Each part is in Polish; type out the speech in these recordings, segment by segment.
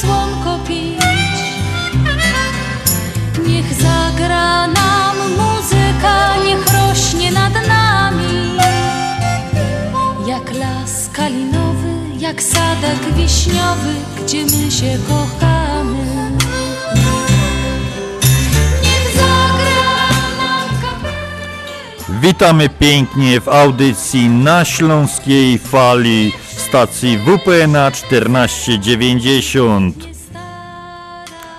słonko pić. Niech zagra nam muzyka, niech rośnie nad nami. Jak las kalinowy, jak sadek wiśniowy, gdzie my się kochamy. Witamy pięknie w audycji na Śląskiej Fali stacji WPNA 1490.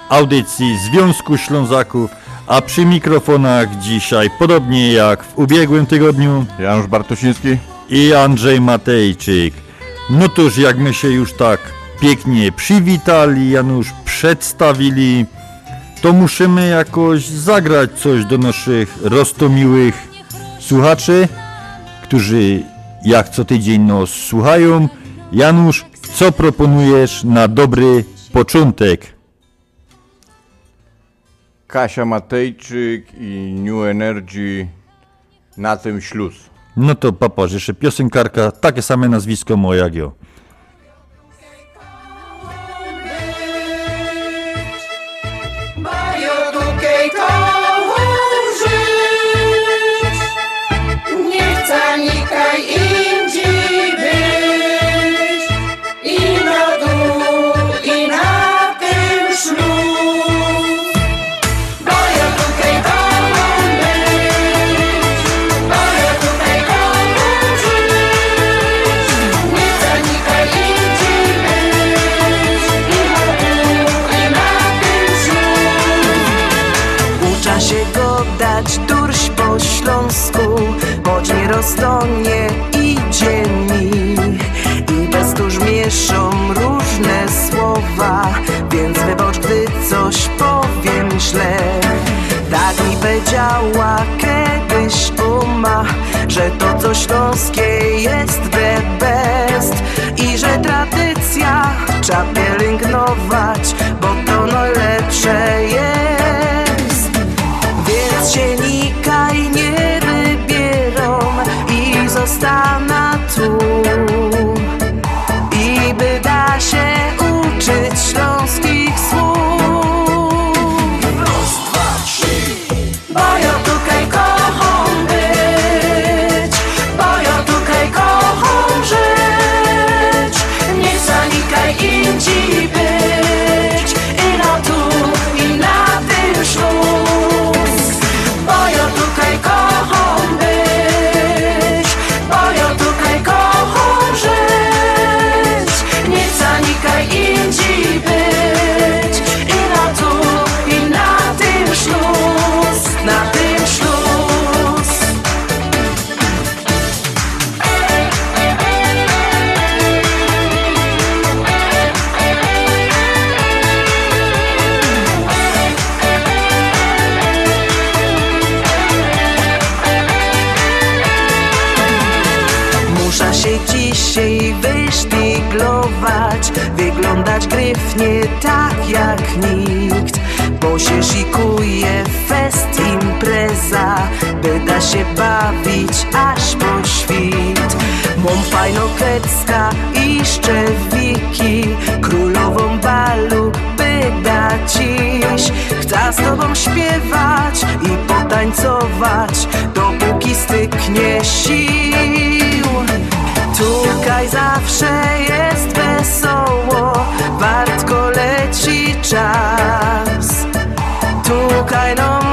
Audycji Związku Ślązaków, a przy mikrofonach dzisiaj, podobnie jak w ubiegłym tygodniu, Janusz Bartosiński. i Andrzej Matejczyk. No toż jak my się już tak pięknie przywitali, Janusz przedstawili, to musimy jakoś zagrać coś do naszych rostomiłych słuchaczy, którzy jak co tydzień nas słuchają. Janusz, co proponujesz na dobry początek? Kasia Matejczyk i New Energy na tym śluz. No to papa, jeszcze piosenkarka, takie same nazwisko moje jak ja. Że to co śląskie jest the best. I że tradycja trzeba pielęgnować, Się szykuje fest impreza, by da się bawić aż po świt. Mą fajną krecka i szczewiki, królową balu by da dziś. Chcę z tobą śpiewać i potańcować, dopóki styknie sił. Tutaj zawsze jest wesoło, wartko leci czas. Tutaj no muzyka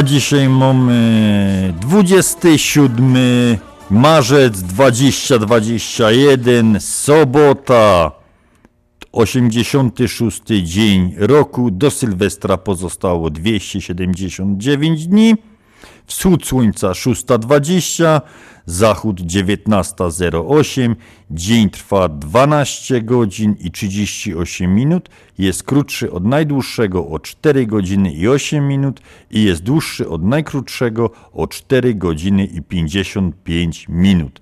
A dzisiaj mamy 27 marzec 2021, sobota, 86 dzień roku. Do Sylwestra pozostało 279 dni. Wschód słońca 6.20, zachód 19.08, dzień trwa 12 godzin i 38 minut, jest krótszy od najdłuższego o 4 godziny i 8 minut i jest dłuższy od najkrótszego o 4 godziny i 55 minut.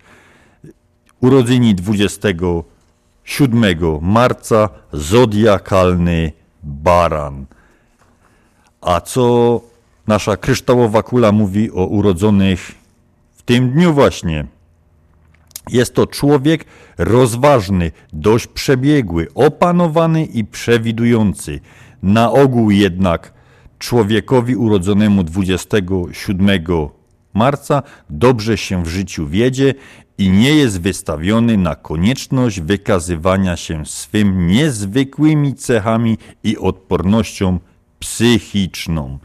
Urodzeni 27 marca, zodiakalny baran. A co nasza kryształowa kula mówi o urodzonych w tym dniu właśnie? Jest to człowiek rozważny, dość przebiegły, opanowany i przewidujący. Na ogół jednak człowiekowi urodzonemu 27 marca dobrze się w życiu wiedzie i nie jest wystawiony na konieczność wykazywania się swym niezwykłymi cechami i odpornością psychiczną.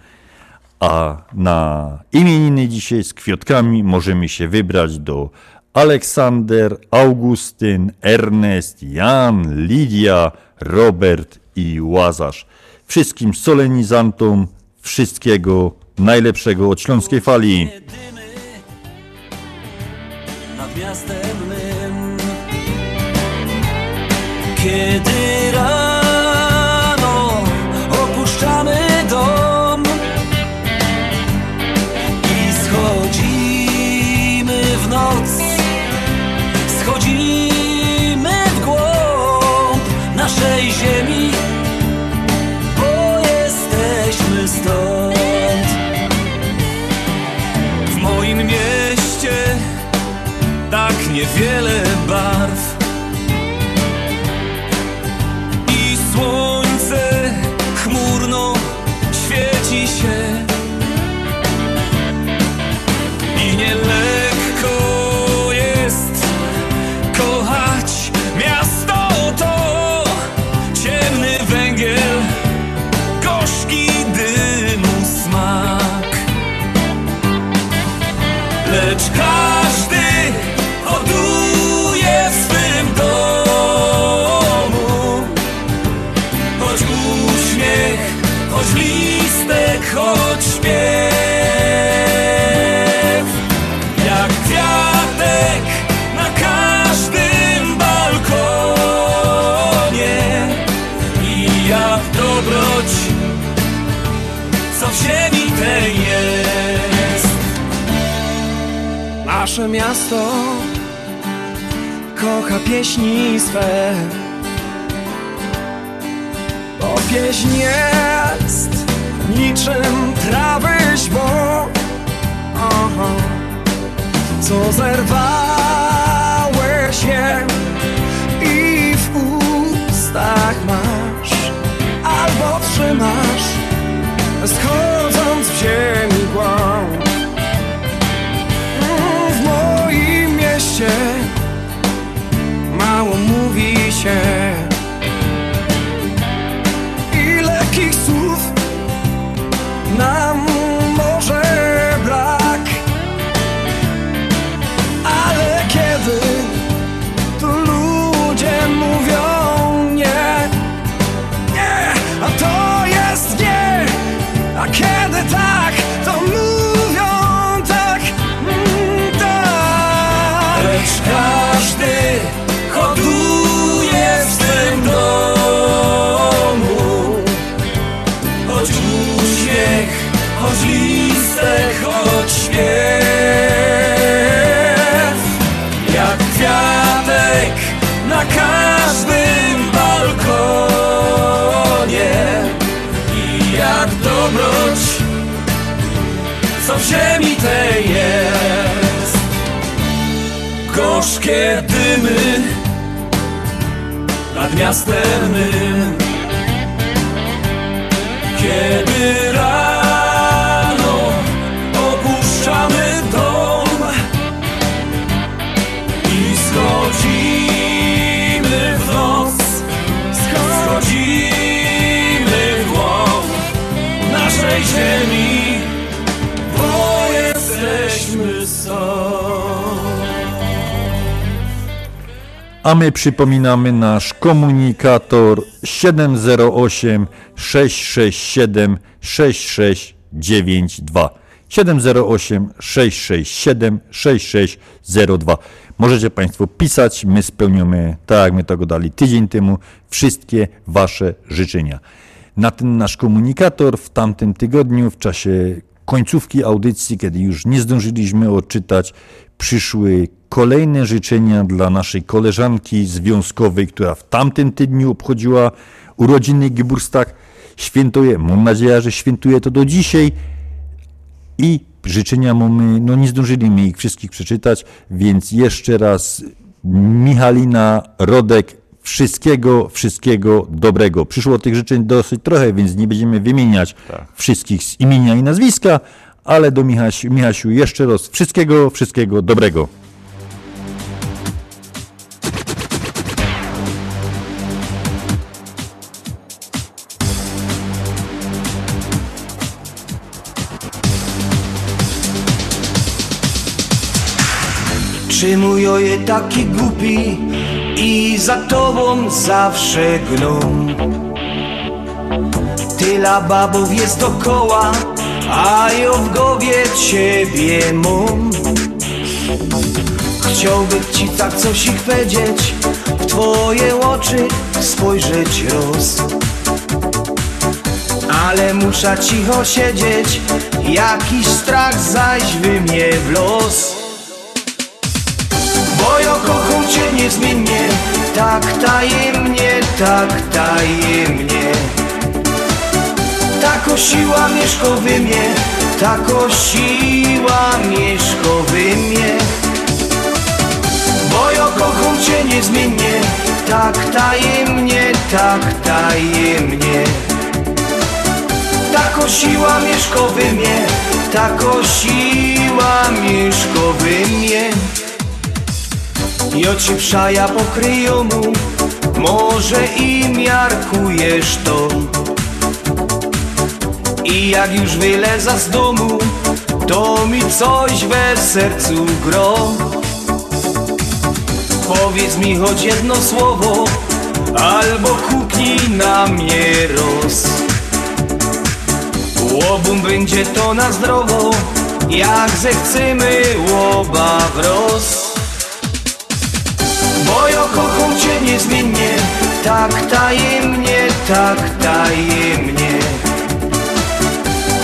A na imieniny dzisiaj z kwiatkami możemy się wybrać do Aleksander, Augustyn, Ernest, Jan, Lidia, Robert i Łazarz. Wszystkim solenizantom wszystkiego najlepszego od Śląskiej Fali. Kiedy rano miasto kocha pieśni swe. Bo pieśń jest niczym trawy Aha. Co zerwałeś je i w ustach masz Albo trzymasz schodząc w ziemi mówi jak dobroć, co w ziemi tej jest. Gorzkie dymy nad miastem kiedy ziemi, bo jesteśmy są. A my przypominamy nasz komunikator 708 667 6692. 708 667 6602. Możecie Państwo pisać, my spełniamy, tak jak my tego dali tydzień temu, wszystkie Wasze życzenia. Na ten nasz komunikator w tamtym tygodniu, w czasie końcówki audycji, kiedy już nie zdążyliśmy odczytać, przyszły kolejne życzenia dla naszej koleżanki związkowej, która w tamtym tygodniu obchodziła urodziny Geburstag. Świętuje, mam nadzieję, że świętuje to do dzisiaj i życzenia mamy, no nie zdążyliśmy ich wszystkich przeczytać, więc jeszcze raz Michalina Rodek, wszystkiego, wszystkiego dobrego. Przyszło tych życzeń dosyć trochę, więc nie będziemy wymieniać wszystkich z imienia i nazwiska, ale do Michasiu, Michasiu jeszcze raz wszystkiego, wszystkiego dobrego. Czy mój oje taki głupi i za tobą zawsze gną? Tyle babów jest dokoła, a ja w głowie ciebie mam. Chciałbym ci tak coś ich powiedzieć, w twoje oczy spojrzeć roz. Ale muszę cicho siedzieć, jakiś strach zaś wy mnie w los. Bo ja kocham cię niezmiennie. Tak tajemnie, tak tajemnie. Tako siła mieszka we mnie Tako siła mieszka we mnie. Bo ja kocham cię niezmiennie. Tak tajemnie, tak tajemnie. Tako siła mieszka we mnie Tako siła mieszka we mnie i oczy przaja pokryją mu. Może i miarkujesz to. I jak już wyleza z domu To mi coś we sercu gro. Powiedz mi choć jedno słowo Albo kuknij na mnie roz. Łobum będzie to na zdrowo Jak zechcemy łoba wroz bo ja kocham Cię niezmiennie. Tak tajemnie, tak tajemnie.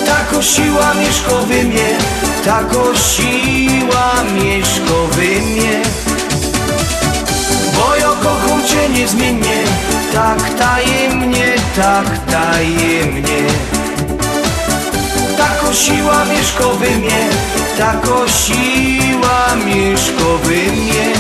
Tako siła mieszkowy mnie Tako siła mieszkowy mnie. Bo ja kocham Cię niezmiennie. Tak tajemnie, tak tajemnie. Tako siła mieszkowy mnie Tako siła mieszkowy mnie.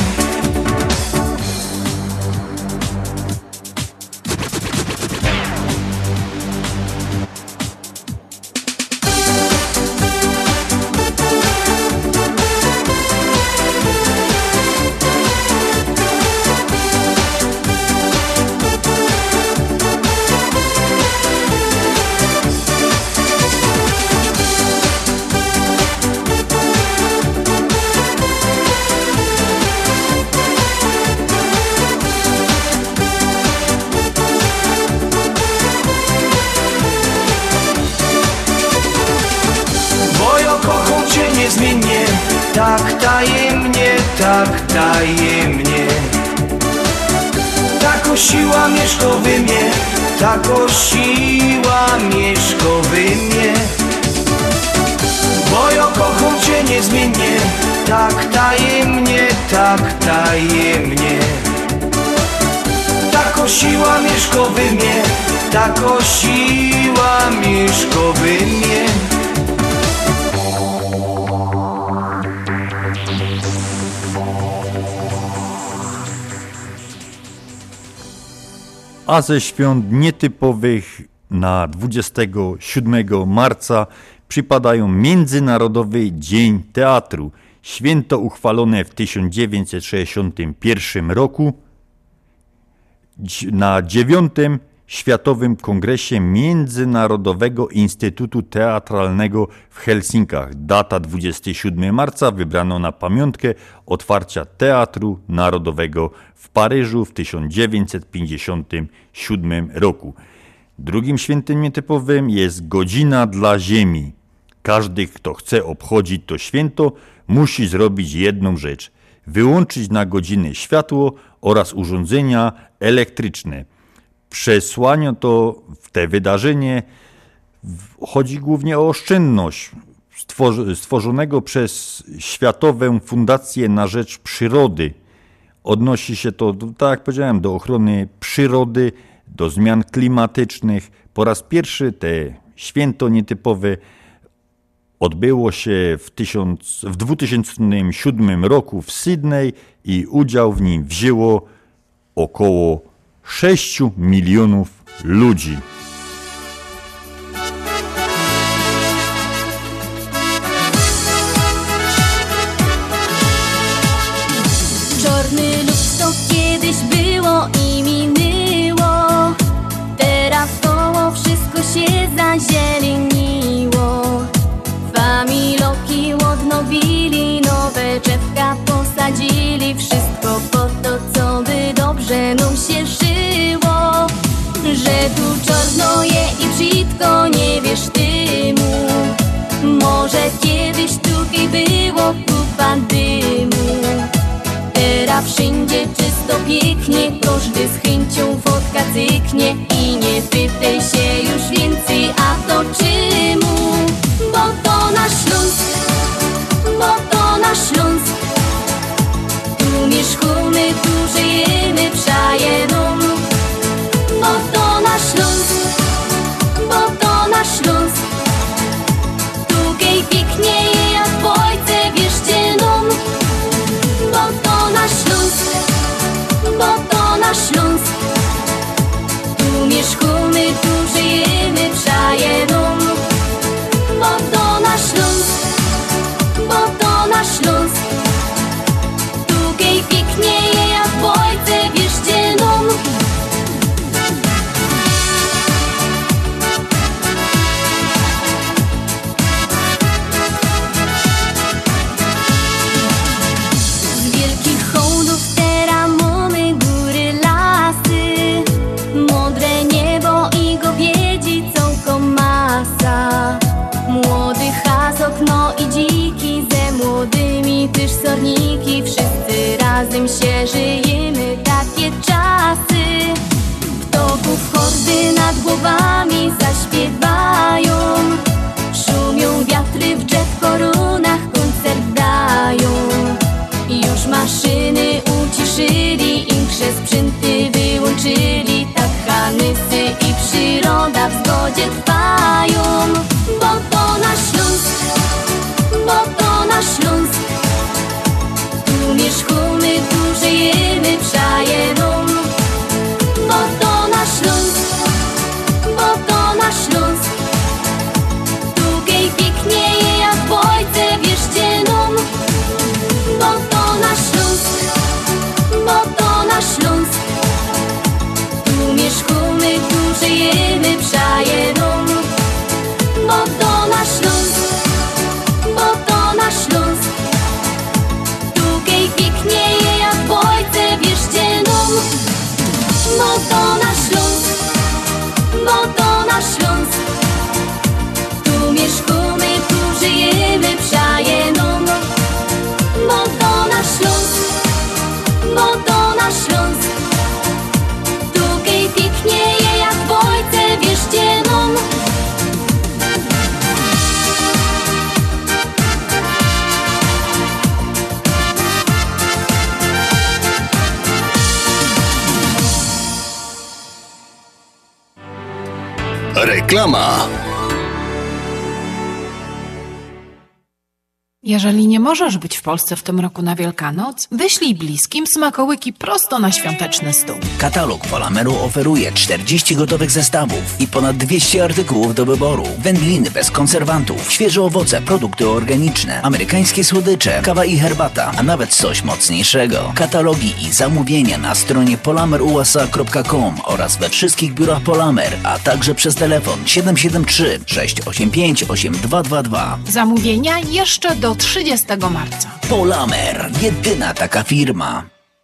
A ze świąt nietypowych na 27 marca przypadają Międzynarodowy Dzień Teatru. Święto uchwalone w 1961 roku na dziewiątym Światowym Kongresie Międzynarodowego Instytutu Teatralnego w Helsinkach. Data 27 marca wybrano na pamiątkę otwarcia Teatru Narodowego w Paryżu w 1957 roku. Drugim świętem nietypowym jest Godzina dla Ziemi. Każdy, kto chce obchodzić to święto, musi zrobić jedną rzecz: wyłączyć na godzinę światło oraz urządzenia elektryczne. Przesłania to w te wydarzenie chodzi głównie o oszczędność stworzonego przez Światową Fundację na Rzecz Przyrody. Odnosi się to, tak jak powiedziałem, do ochrony przyrody, do zmian klimatycznych. Po raz pierwszy te święto nietypowe odbyło się w, w 2007 roku w Sydney i udział w nim wzięło około 6 milionów ludzi. Czarny lud to kiedyś było i minęło Teraz koło wszystko się zazieleniło Familoki odnowili, nowe drzewka posadzili Wszystko się Że tu czarno je i brzydko, nie wiesz tymu Może kiedyś tutaj było kupa dymu Teraz wszędzie czysto pięknie Każdy z chęcią fotka cyknie I nie pytaj się już więcej A to czemu? Bo to nasz Śląsk Bo to nasz Śląsk żyjemy razem się żyjemy Takie czasy. Ptoków hordy nad głowami zaśpiewają. Szumią wiatry w drzew korunach koncert dają. Już maszyny uciszyli, im sprzęty wyłączyli. Tak hanysy i przyrodzą mieszkamy, żyjemy Reklama. Jeżeli nie możesz być w Polsce w tym roku na Wielkanoc, wyślij bliskim smakołyki prosto na świąteczny stół. Katalog Polameru oferuje 40 gotowych zestawów i ponad 200 artykułów do wyboru. Wędliny bez konserwantów, świeże owoce, produkty organiczne, amerykańskie słodycze, kawa i herbata, a nawet coś mocniejszego. Katalogi i zamówienia na stronie polamerusa.com oraz we wszystkich biurach Polamer, a także przez telefon 773 685 8222. Zamówienia jeszcze do 30 marca. Polamer, jedyna taka firma.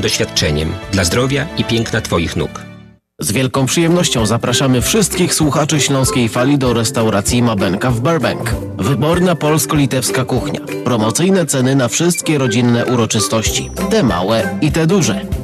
doświadczeniem dla zdrowia i piękna Twoich nóg. Z wielką przyjemnością zapraszamy wszystkich słuchaczy Śląskiej Fali do restauracji Mabenka w Burbank. Wyborna polsko-litewska kuchnia. Promocyjne ceny na wszystkie rodzinne uroczystości. Te małe i te duże.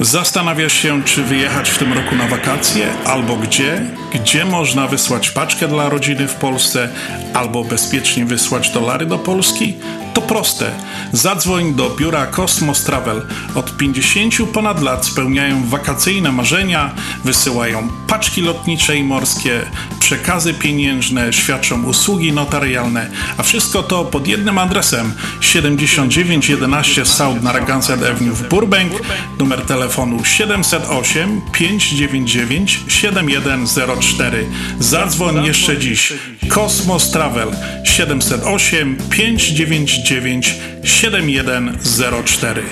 Zastanawiasz się, czy wyjechać w tym roku na wakacje, albo gdzie? Gdzie można wysłać paczkę dla rodziny w Polsce, albo bezpiecznie wysłać dolary do Polski? To proste. Zadzwoń do biura Cosmos Travel. Od 50 ponad lat spełniają wakacyjne marzenia, wysyłają paczki lotnicze i morskie, przekazy pieniężne, świadczą usługi notarialne, a wszystko to pod jednym adresem 7911 South Narragansett Avenue w Burbank, numer telefonu 708 599 7104. Zadzwoń jeszcze dziś. Cosmos Travel 708 599 7104.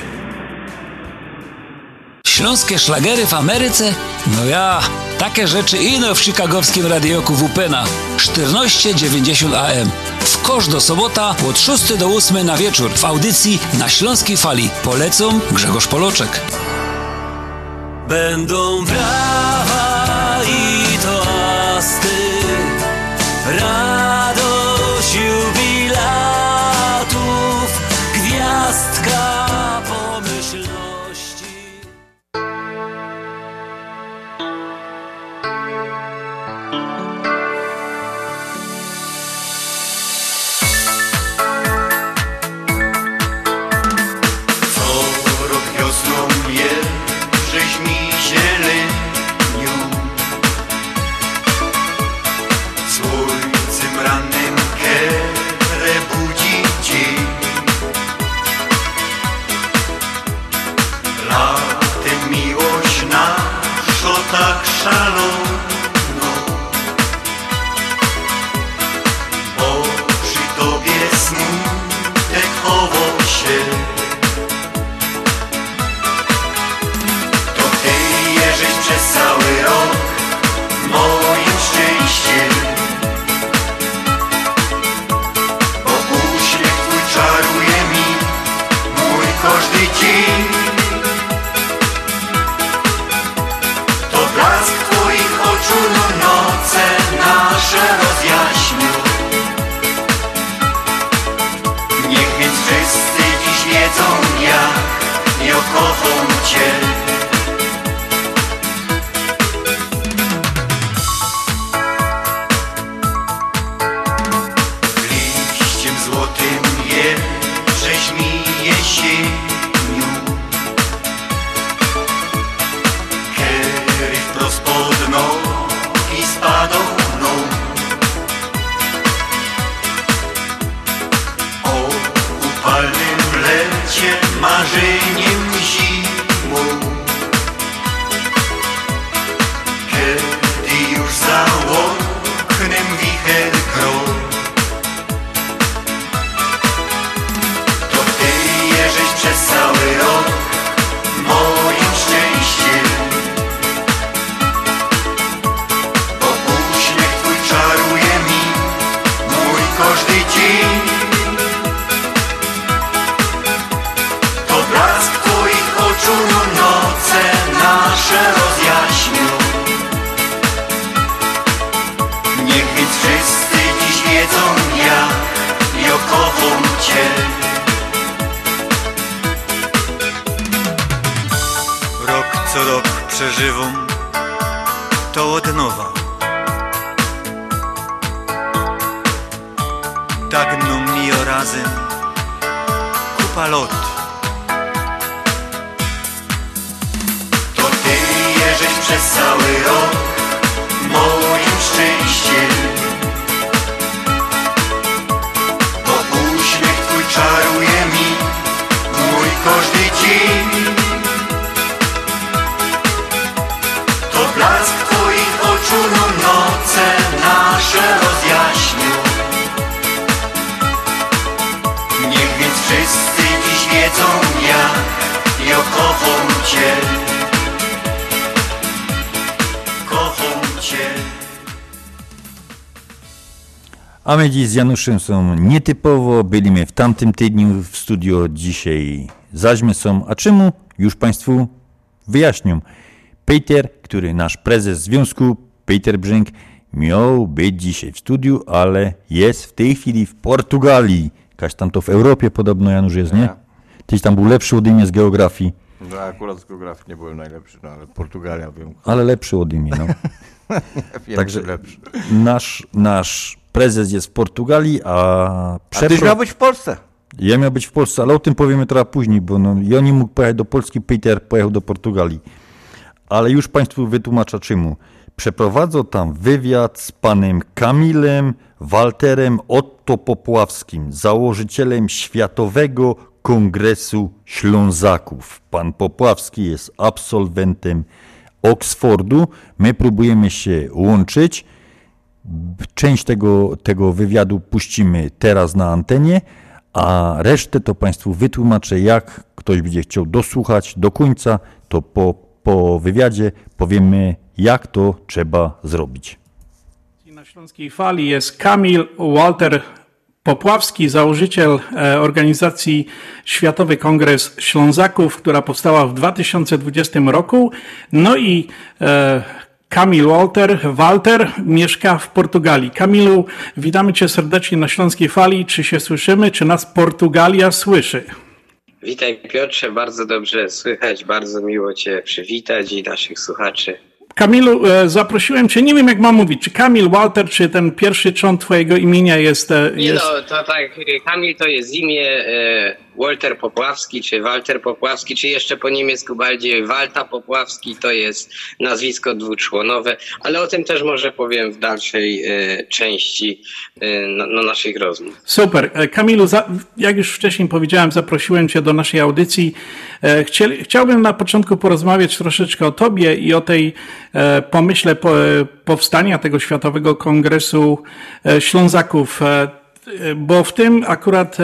Śląskie szlagery w Ameryce? No ja, takie rzeczy ino w chicagowskim radioku WPNA 1490 AM. W kosz do sobota od 6 do 8 na wieczór w audycji na Śląskiej Fali. Polecą Grzegorz Poloczek. Będą brawa i toasty, A my dziś z Januszem są nietypowo, byliśmy w tamtym tygodniu w studio, dzisiaj zaśmy są. A czemu? Już Państwu wyjaśnię. Peter, który nasz prezes związku, Peter Brzęk, miał być dzisiaj w studiu, ale jest w tej chwili w Portugalii. Kaś tam to w Europie podobno, Janusz jest, nie? Tyś tam był lepszy od imię z geografii, No akurat z geografii nie byłem najlepszy, no ale Portugalia wiem. ale lepszy od imię, no. Także lepszy. nasz, nasz prezes jest w Portugalii, a... A tyś miał być w Polsce. Ja miał być w Polsce, ale o tym powiemy trochę później, bo no, ja nie mógł pojechać do Polski, Peter pojechał do Portugalii. Ale już Państwu wytłumaczę czemu. Przeprowadzał tam wywiad z panem Kamilem Walterem Otto Popławskim, założycielem Światowego Kongresu Ślązaków. Pan Popławski jest absolwentem Oxfordu. My próbujemy się łączyć. Część tego, tego wywiadu puścimy teraz na antenie, a resztę to Państwu wytłumaczę, jak ktoś będzie chciał dosłuchać do końca, to po, po wywiadzie powiemy, jak to trzeba zrobić. Na Śląskiej Fali jest Kamil Walter Popławski, założyciel e, organizacji Światowy Kongres Ślązaków, która powstała w 2020 roku. No i e, Kamil Walter, Walter mieszka w Portugalii. Kamilu, witamy Cię serdecznie na Śląskiej Fali. Czy się słyszymy? Czy nas Portugalia słyszy? Witaj Piotrze, bardzo dobrze słychać, bardzo miło Cię przywitać i naszych słuchaczy. Kamilu, e, zaprosiłem Cię, nie wiem jak mam mówić, czy Kamil Walter, czy ten pierwszy cząt Twojego imienia jest... e, Nie jest... no, to tak, Kamil to jest imię e, Walter Popławski, czy Walter Popławski, czy jeszcze po niemiecku bardziej Walta Popławski, to jest nazwisko dwuczłonowe, ale o tym też może powiem w dalszej części no, no, naszych rozmów. Super. Kamilu, jak już wcześniej powiedziałem, zaprosiłem Cię do naszej audycji. Chciałbym na początku porozmawiać troszeczkę o Tobie i o tej pomyśle e, powstania tego Światowego Kongresu e, Ślązaków, e, bo w tym akurat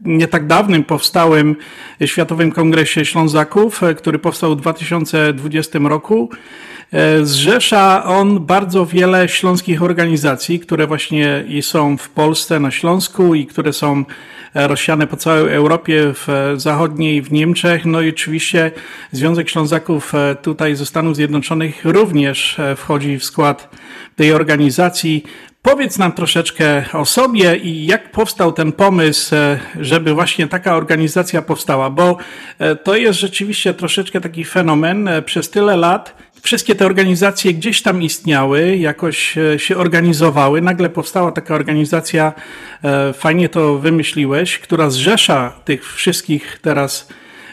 nie tak dawnym powstałym Światowym Kongresie Ślązaków, który powstał w 2020 roku, zrzesza on bardzo wiele śląskich organizacji, które właśnie są w Polsce, na Śląsku i które są e, rozsiane po całej Europie, w e, zachodniej, w Niemczech. No i oczywiście Związek Ślązaków e, tutaj ze Stanów Zjednoczonych również e, wchodzi w skład tej organizacji. Powiedz nam troszeczkę o sobie i jak powstał ten pomysł, e, żeby właśnie taka organizacja powstała, bo e, to jest rzeczywiście troszeczkę taki fenomen. E, Przez tyle lat wszystkie te organizacje gdzieś tam istniały, jakoś e, się organizowały. Nagle powstała taka organizacja, e, fajnie to wymyśliłeś, która zrzesza tych wszystkich teraz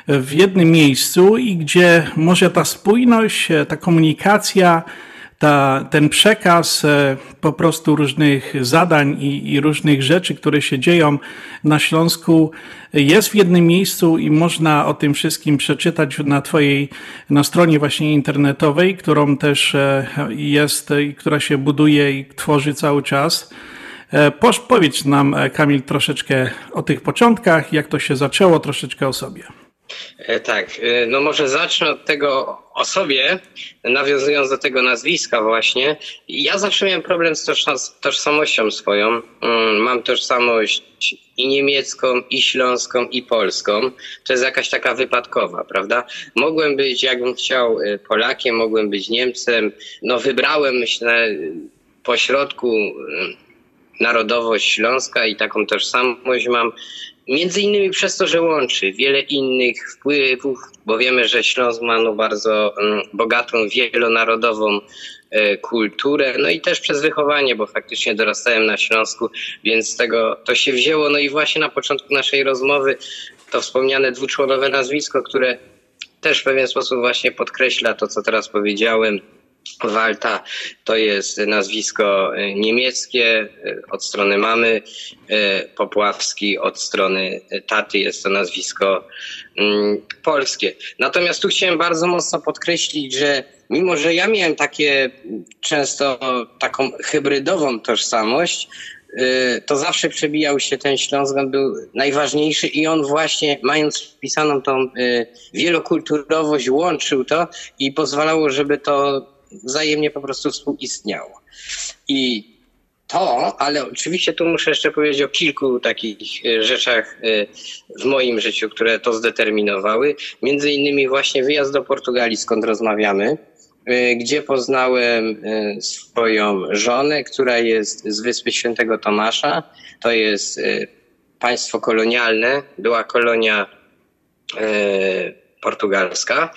w jednym miejscu i gdzie może ta spójność, e, ta komunikacja, ta, ten przekaz e, po prostu różnych zadań i, i różnych rzeczy, które się dzieją na Śląsku, jest w jednym miejscu i można o tym wszystkim przeczytać na Twojej na stronie właśnie internetowej, którą też e, jest i która się buduje i tworzy cały czas. E, Powiedz nam, Kamil, troszeczkę o tych początkach, jak to się zaczęło, troszeczkę o sobie. E, Tak, e, no może zacznę od tego o sobie, nawiązując do tego nazwiska właśnie. Ja zawsze miałem problem z tożsa- tożsamością swoją. Mm, Mam tożsamość i niemiecką, i śląską, i polską. To jest jakaś taka wypadkowa, prawda? Mogłem być, jakbym chciał, e, Polakiem, mogłem być Niemcem. No wybrałem, myślę, po środku narodowość śląska i taką tożsamość mam. Między innymi przez to, że łączy wiele innych wpływów, bo wiemy, że Śląsk ma no bardzo mm, bogatą, wielonarodową e, kulturę, no i też przez wychowanie, bo faktycznie dorastałem na Śląsku, więc tego to się wzięło. No i właśnie na początku naszej rozmowy to wspomniane dwuczłonowe nazwisko, które też w pewien sposób właśnie podkreśla to, co teraz powiedziałem. Walta to jest nazwisko e, niemieckie e, od strony mamy, e, Popławski od strony taty jest to nazwisko mm, polskie. Natomiast tu chciałem bardzo mocno podkreślić, że mimo, że ja miałem takie często taką hybrydową tożsamość, to zawsze przebijał się ten Śląsk, on był najważniejszy i on właśnie mając wpisaną tą wielokulturowość łączył to i pozwalało, żeby to wzajemnie po prostu współistniało. I to, ale oczywiście tu muszę jeszcze powiedzieć o kilku takich y, rzeczach y, w moim życiu, które to zdeterminowały. Między innymi właśnie wyjazd do Portugalii, skąd rozmawiamy, y, gdzie poznałem swoją żonę, która jest z Wyspy Świętego Tomasza. To jest państwo kolonialne, była kolonia portugalska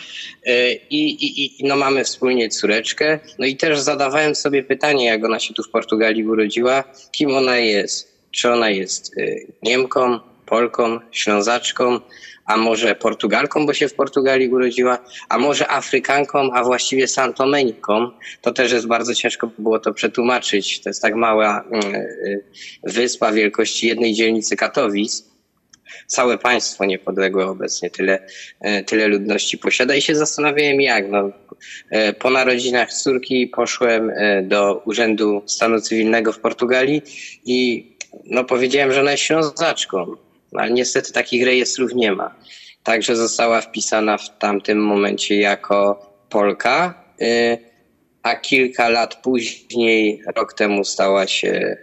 Y, i, i, i no mamy wspólnie córeczkę. No i też zadawałem sobie pytanie, jak ona się tu w Portugalii urodziła, kim ona jest. Czy ona jest y, Niemką, Polką, Ślązaczką, a może Portugalką, bo się w Portugalii urodziła, a może Afrykanką, a właściwie Santomeniką. To też jest bardzo ciężko było to przetłumaczyć. To jest tak mała y, y, wyspa wielkości jednej dzielnicy Katowic całe państwo niepodległe obecnie tyle, e, tyle ludności posiada i się zastanawiałem jak. No, e, po narodzinach córki poszłem e, do Urzędu Stanu Cywilnego w Portugalii i no, powiedziałem, że ona jest ślązaczką, no, ale niestety takich rejestrów nie ma. Także została wpisana w tamtym momencie jako Polka, a kilka lat później, rok temu stała się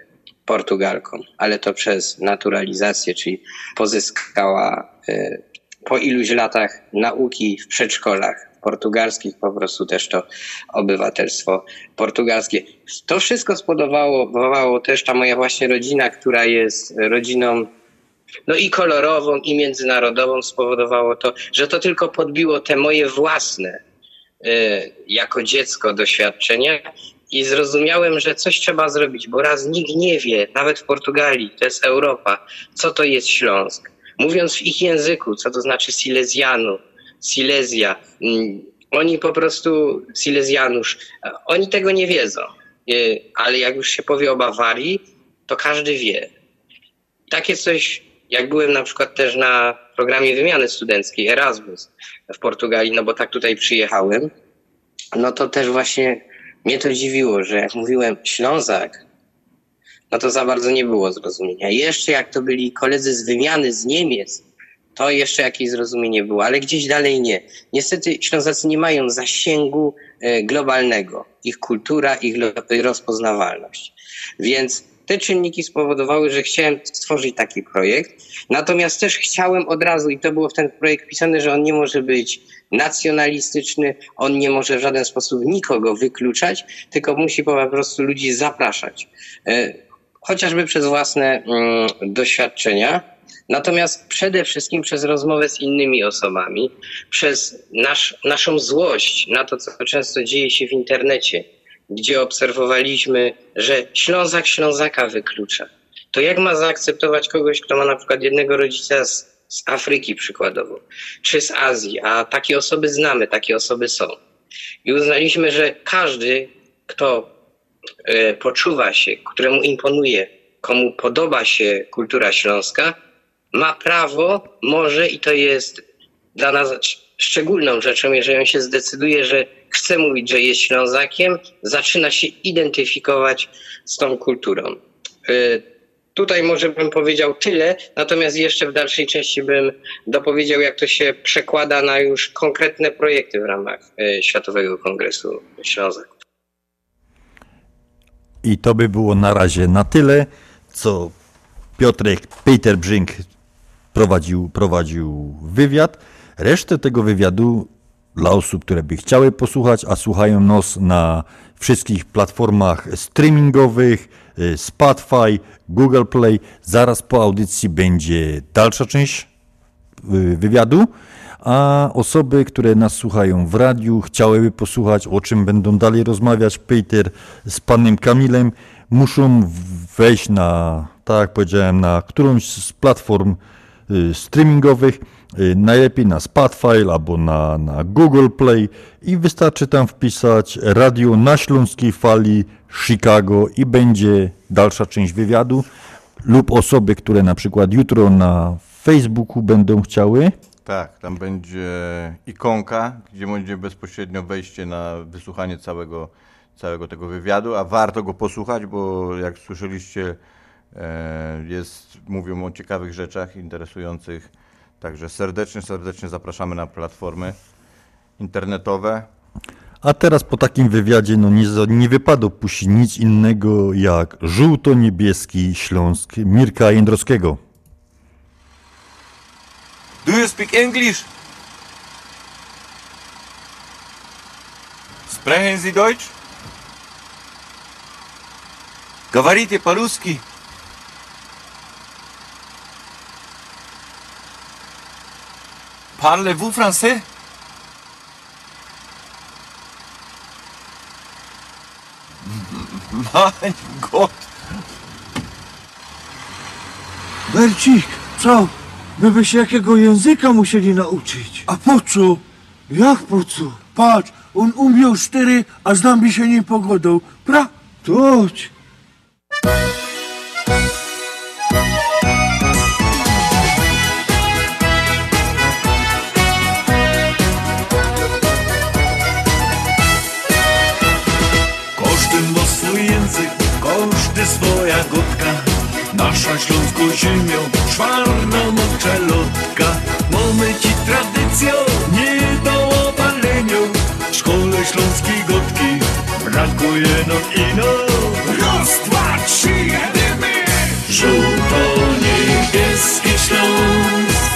Portugalką, ale to przez naturalizację, czyli pozyskała y, po iluś latach nauki w przedszkolach portugalskich, po prostu też to obywatelstwo portugalskie. To wszystko spowodowało też ta moja właśnie rodzina, która jest rodziną no i kolorową, i międzynarodową, spowodowało to, że to tylko podbiło te moje własne y, jako dziecko doświadczenia i zrozumiałem, że coś trzeba zrobić, bo raz nikt nie wie, nawet w Portugalii, to jest Europa, co to jest Śląsk. Mówiąc w ich języku, co to znaczy Silesianu, Silesia, mm, oni po prostu, Silesianusz, oni tego nie wiedzą. Y, ale jak już się powie o Bawarii, to każdy wie. Takie coś, jak byłem na przykład też na programie wymiany studenckiej Erasmus w Portugalii, no bo tak tutaj przyjechałem, no to też właśnie mnie to dziwiło, że jak mówiłem Ślązak, no to za bardzo nie było zrozumienia. Jeszcze jak to byli koledzy z wymiany z Niemiec, to jeszcze jakieś zrozumienie było, ale gdzieś dalej nie. Niestety Ślązacy nie mają zasięgu e, globalnego. Ich kultura, ich rozpoznawalność. Więc te czynniki spowodowały, że chciałem stworzyć taki projekt. Natomiast też chciałem od razu, i to było w ten projekt pisane, że on nie może być nacjonalistyczny, on nie może w żaden sposób nikogo wykluczać, tylko musi po prostu ludzi zapraszać. E, chociażby przez własne mm, doświadczenia. Natomiast przede wszystkim przez rozmowę z innymi osobami, przez nasz, naszą złość na to, co często dzieje się w internecie, gdzie obserwowaliśmy, że Ślązak Ślązaka wyklucza. To jak ma zaakceptować kogoś, kto ma na przykład jednego rodzica z, z Afryki przykładowo, czy z Azji, a takie osoby znamy, takie osoby są. I uznaliśmy, że każdy, kto y, poczuwa się, któremu imponuje, komu podoba się kultura śląska, ma prawo, może i to jest dla nas szczególną rzeczą, jeżeli on się zdecyduje, że chce mówić, że jest Ślązakiem, zaczyna się identyfikować z tą kulturą. Y, tutaj może bym powiedział tyle, natomiast jeszcze w dalszej części bym dopowiedział, jak to się przekłada na już konkretne projekty w ramach y, Światowego Kongresu Ślązaków. I to by było na razie na tyle, co Piotrek Peter Brink prowadził, prowadził wywiad. Resztę tego wywiadu dla osób, które by chciały posłuchać, a słuchają nas na wszystkich platformach streamingowych, y, Spotify, Google Play. Zaraz po audycji będzie dalsza część y, wywiadu, a osoby, które nas słuchają w radiu, chciałyby posłuchać, o czym będą dalej rozmawiać Peter z panem Kamilem, muszą wejść na, tak jak powiedziałem, na którąś z platform y, streamingowych, najlepiej na Spotify albo na, na Google Play i wystarczy tam wpisać radio na śląskiej fali Chicago i będzie dalsza część wywiadu lub osoby, które na przykład jutro na Facebooku będą chciały. Tak, tam będzie ikonka, gdzie będzie bezpośrednio wejście na wysłuchanie całego, całego tego wywiadu, a warto go posłuchać, bo jak słyszeliście, e, jest, mówią o ciekawych rzeczach, interesujących. Także serdecznie, serdecznie zapraszamy na platformy internetowe. A teraz po takim wywiadzie no nie, za- nie wypada puścić nic innego jak żółto-niebieski Śląsk Mirka Jędrowskiego. Do you speak English? Sprechen Sie Deutsch? Говорите по-русски. Parlez-vous français? Mein Gott. Bercik, co? My by się jakiego języka musieli nauczyć. A po co? Jak po co? Patrz, on umiał cztery, a z nami się nie pogodą. Pra? Toć. Swoja gotka. Nasza śląską ziemią, czwarna moczelotka. Mamy ci tradycją, nie do obalenia. W szkole śląskiej gotki brakuje nam ino. Raz, dwa, trzy, jedziemy! Żółto-niebieski Śląsk,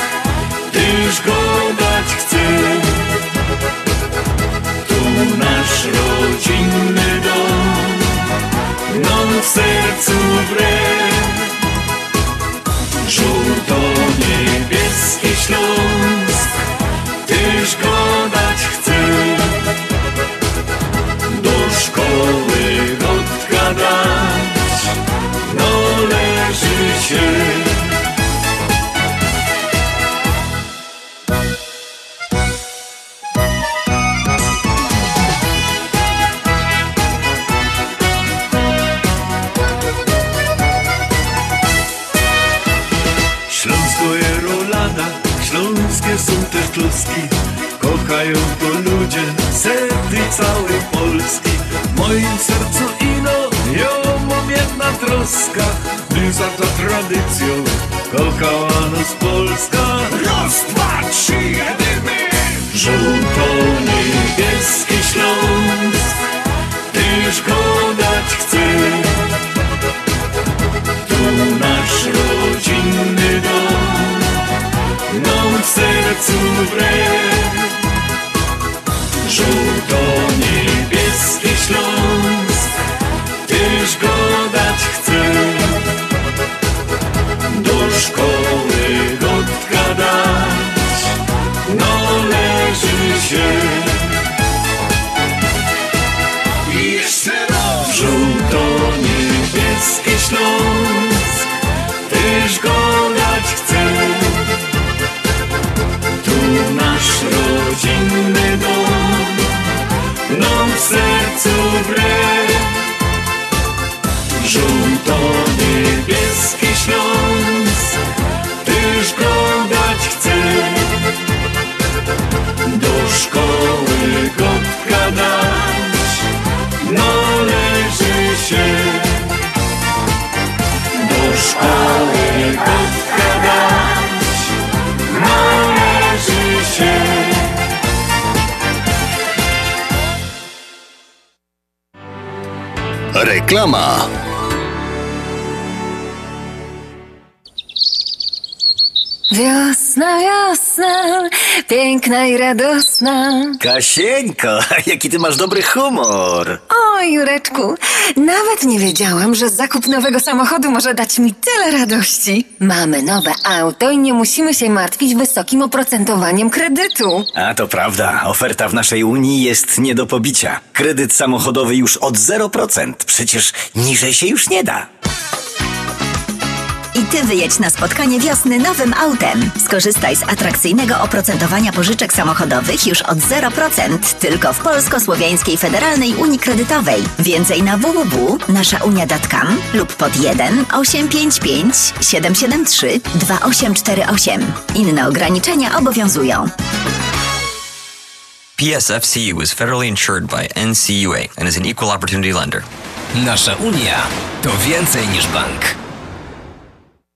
tyż go dać chce. Tu nasz rodzinny dom Nam w sercu wre Żółto-niebieski Śląsk Tyż go dać chce. Do szkoły gotka dać No się są też Kochają to ludzie, sety całej Polski. W moim sercu ino, ja mam jedna troska By za to tradycją kochała nas Polska. Raz, dwa, trzy, jedziemy! Żółto-niebieski Śląsk. Tyż go dać chce Nam w sercu wre Żółto-niebieski wre Żółto-niebieski Śląsk Tyż go dać Do szkoły gotka dać należy się. Do szkoły gotka Reklama. Wiosna, wiosna, piękna i radosna. Kasieńko, jaki ty masz dobry humor. O, Jureczku, nawet nie wiedziałam, że zakup nowego samochodu może dać mi tyle radości. Mamy nowe auto i nie musimy się martwić wysokim oprocentowaniem kredytu. A to prawda, oferta w naszej Unii jest nie do pobicia. Kredyt samochodowy już od 0%. Przecież niżej się już nie da. I ty wyjedź na spotkanie wiosny nowym autem. Skorzystaj z atrakcyjnego oprocentowania pożyczek samochodowych już od 0% tylko w Polsko-Słowiańskiej Federalnej Unii Kredytowej. Więcej na www.naszaunia.com lub pod 1 855 773 2848. Inne ograniczenia obowiązują. PSFCU is federally insured by NCUA and is an equal opportunity lender. Nasza Unia to więcej niż bank.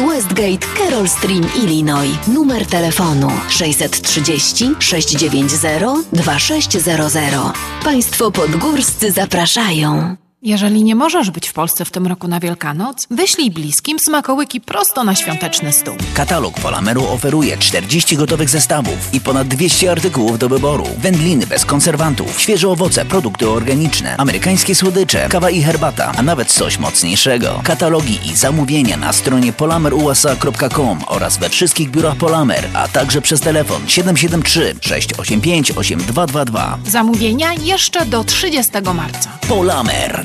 Westgate, Carroll Stream, Illinois. Numer telefonu 630 690 2600. Państwo podgórscy zapraszają. Jeżeli nie możesz być w Polsce w tym roku na Wielkanoc, wyślij bliskim smakołyki prosto na świąteczny stół. Katalog Polameru oferuje 40 gotowych zestawów i ponad 200 artykułów do wyboru. Wędliny bez konserwantów, świeże owoce, produkty organiczne, amerykańskie słodycze, kawa i herbata, a nawet coś mocniejszego. Katalogi i zamówienia na stronie polamerusa.com oraz we wszystkich biurach Polamer, a także przez telefon 773 685 8222. Zamówienia jeszcze do 30 marca. Polamer,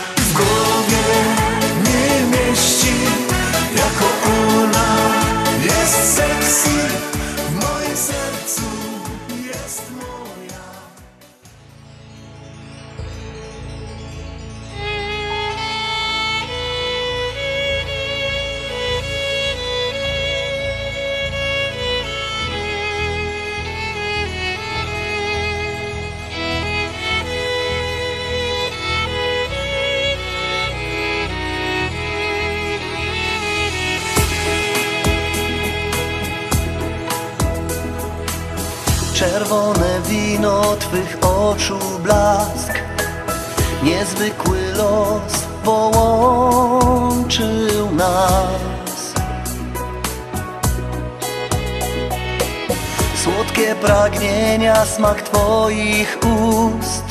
Pragnienia, smak Twoich ust.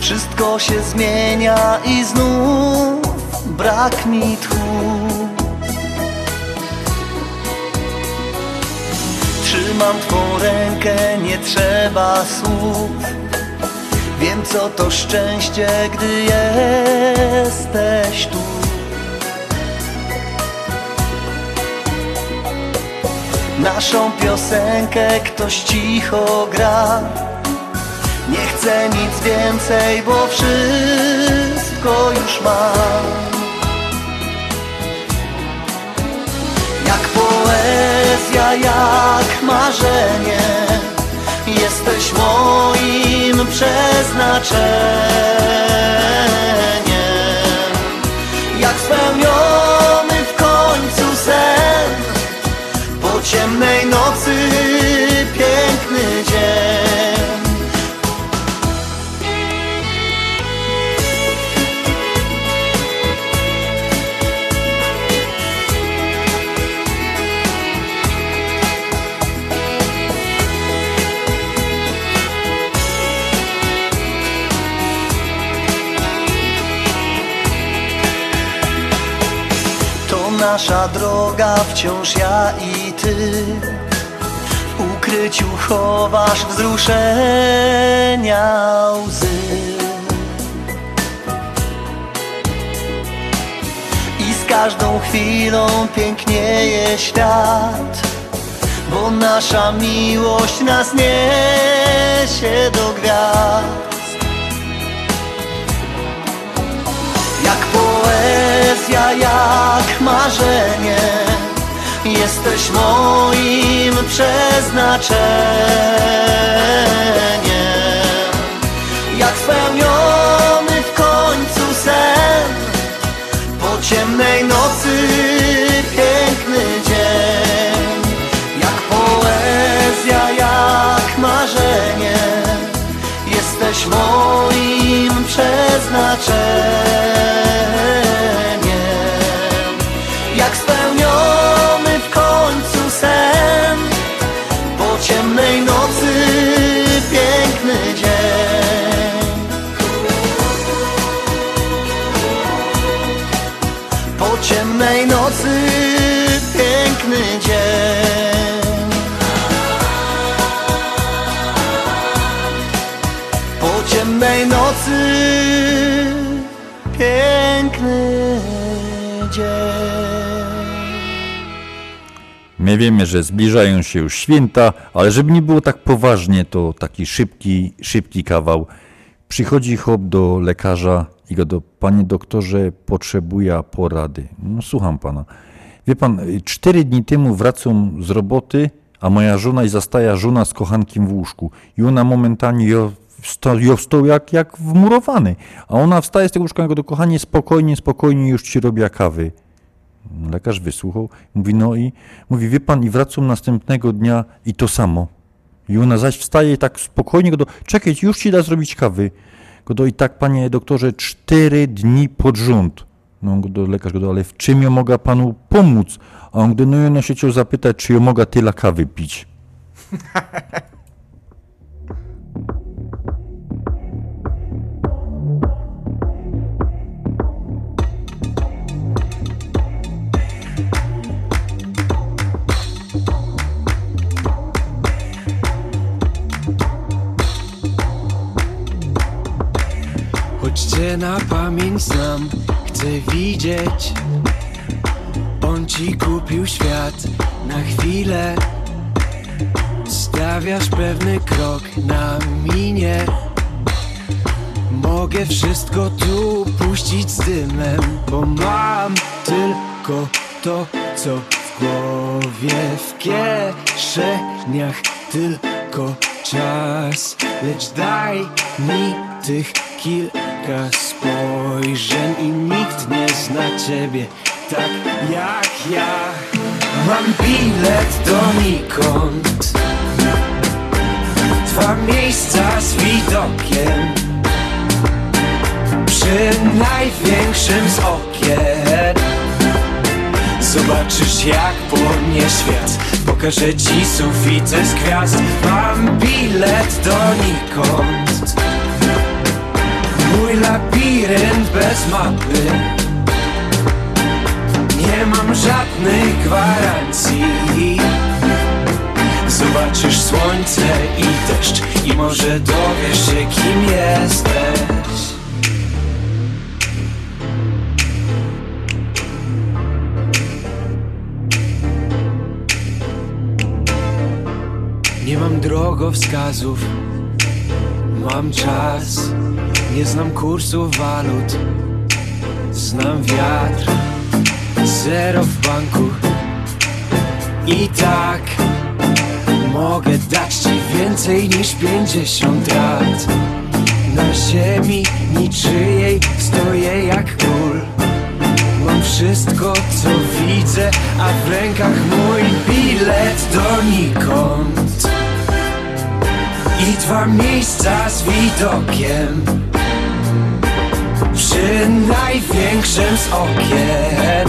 Wszystko się zmienia i znów brak mi tchu. Trzymam Twą rękę, nie trzeba słów. Wiem co to szczęście, gdy jesteś tu Naszą piosenkę ktoś cicho gra. Nie chcę nic więcej, bo wszystko już mam Jak poezja, jak marzenie Jesteś moim przeznaczeniem. Jak spełniony Ciemnej nocy piękny dzień. Nasza droga, wciąż ja i ty. W ukryciu chowasz wzruszenia łzy. I z każdą chwilą pięknieje świat Bo nasza miłość nas niesie do gwiazd. Jak poezja, jak marzenie Jesteś moim przeznaczeniem. Jak spełniony w końcu sen Po ciemnej nocy piękny dzień. Jak poezja, jak marzenie Jesteś moim przeznaczeniem My wiemy, że zbliżają się już święta, ale żeby nie było tak poważnie, to taki szybki, szybki kawał. Przychodzi chłop do lekarza i go do, panie doktorze, potrzebuję porady. No słucham pana. Wie pan, cztery dni temu wracam z roboty, a moja żona i zastaja żona z kochankiem w łóżku. I ona momentalnie jo, sto, jo stał jak, jak wmurowany. A ona wstaje z tego łóżka i go do kochanie, spokojnie, spokojnie, już ci robię kawy. Lekarz wysłuchał, mówi, no i mówi, wie pan, i wracam następnego dnia i to samo. I ona zaś wstaje i tak spokojnie go do, czekaj, już ci da zrobić kawy. Go do, i tak, panie doktorze, cztery dni pod rząd. No, go do, lekarz go do, ale w czym ja mogę panu pomóc? A on gdy, no i ona się chciał zapytać, czy ja mogę tyle kawy pić. Choć cię na pamięć znam, chcę widzieć. On ci kupił świat na chwilę. Stawiasz pewny krok na minie. Mogę wszystko tu puścić z dymem Bo mam tylko to, co w głowie W kieszeniach tylko czas. Lecz daj mi tych kilka spojrzeń I nikt nie zna ciebie tak jak ja. Mam bilet donikąd. Dwa miejsca z widokiem. Przy największym z okien. Zobaczysz jak płonie świat. Pokażę ci sufity z gwiazd. Mam bilet donikąd Mój labirynt bez mapy. Nie mam żadnych gwarancji. Zobaczysz słońce i deszcz I może dowiesz się kim jesteś. Drogowskazów Mam czas, nie znam kursów walut Znam wiatr, zero w banku. I tak mogę dać ci więcej niż pięćdziesiąt lat. Na ziemi niczyjej stoję jak król. Mam wszystko co widzę, a w rękach mój bilet donikąd I dwa miejsca z widokiem Przy największym z okien.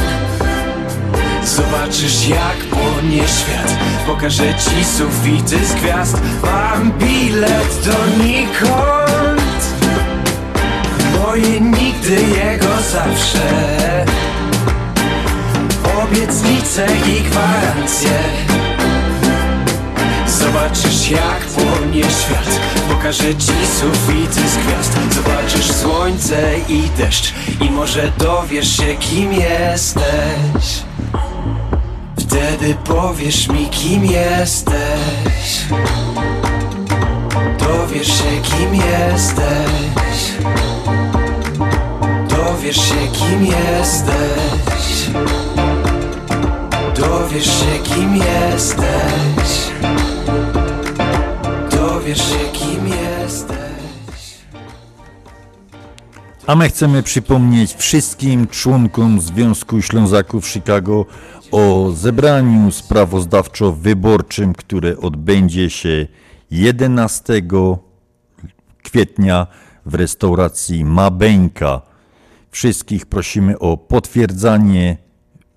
Zobaczysz jak płonie świat. Pokażę ci sufity z gwiazd. Mam bilet donikąd Moje nigdy, jego zawsze. Obietnice i gwarancje Zobaczysz jak płonie świat. Pokażę ci sufity z gwiazd. Zobaczysz słońce i deszcz. I może dowiesz się kim jesteś. Wtedy powiesz mi kim jesteś. Dowiesz się kim jesteś. Dowiesz się kim jesteś. Dowiesz się kim jesteś Dowiesz się kim jesteś A my chcemy przypomnieć wszystkim członkom Związku Ślązaków Chicago o zebraniu sprawozdawczo-wyborczym, które odbędzie się 11 kwietnia w restauracji Mabeńka. Wszystkich prosimy o potwierdzanie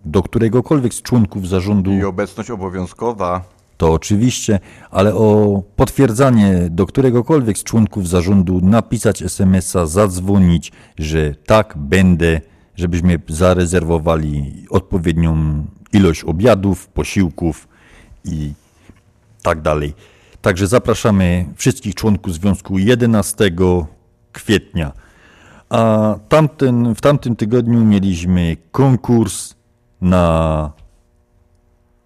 do któregokolwiek z członków zarządu. I obecność obowiązkowa. To oczywiście, ale o potwierdzanie do któregokolwiek z członków zarządu napisać SMS-a, zadzwonić, że tak będę, żebyśmy zarezerwowali odpowiednią ilość obiadów, posiłków i tak dalej. Także zapraszamy wszystkich członków związku 11 kwietnia. A tamten, w tamtym tygodniu mieliśmy konkurs na.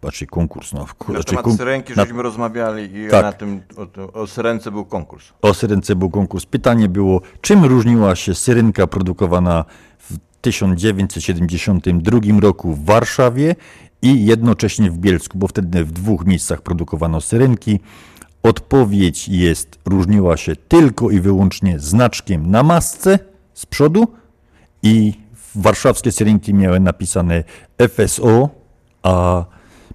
Znaczy konkurs, no. Na znaczy temat kon- syrenki na- żeśmy rozmawiali i Tak. na tym o, o syrence był konkurs. O syrence był konkurs. Pytanie było, czym różniła się syrenka produkowana w 1972 roku w Warszawie i jednocześnie w Bielsku, bo wtedy w dwóch miejscach produkowano syrenki. Odpowiedź jest, różniła się tylko i wyłącznie znaczkiem na masce z przodu i warszawskie syrenki miały napisane FSO, a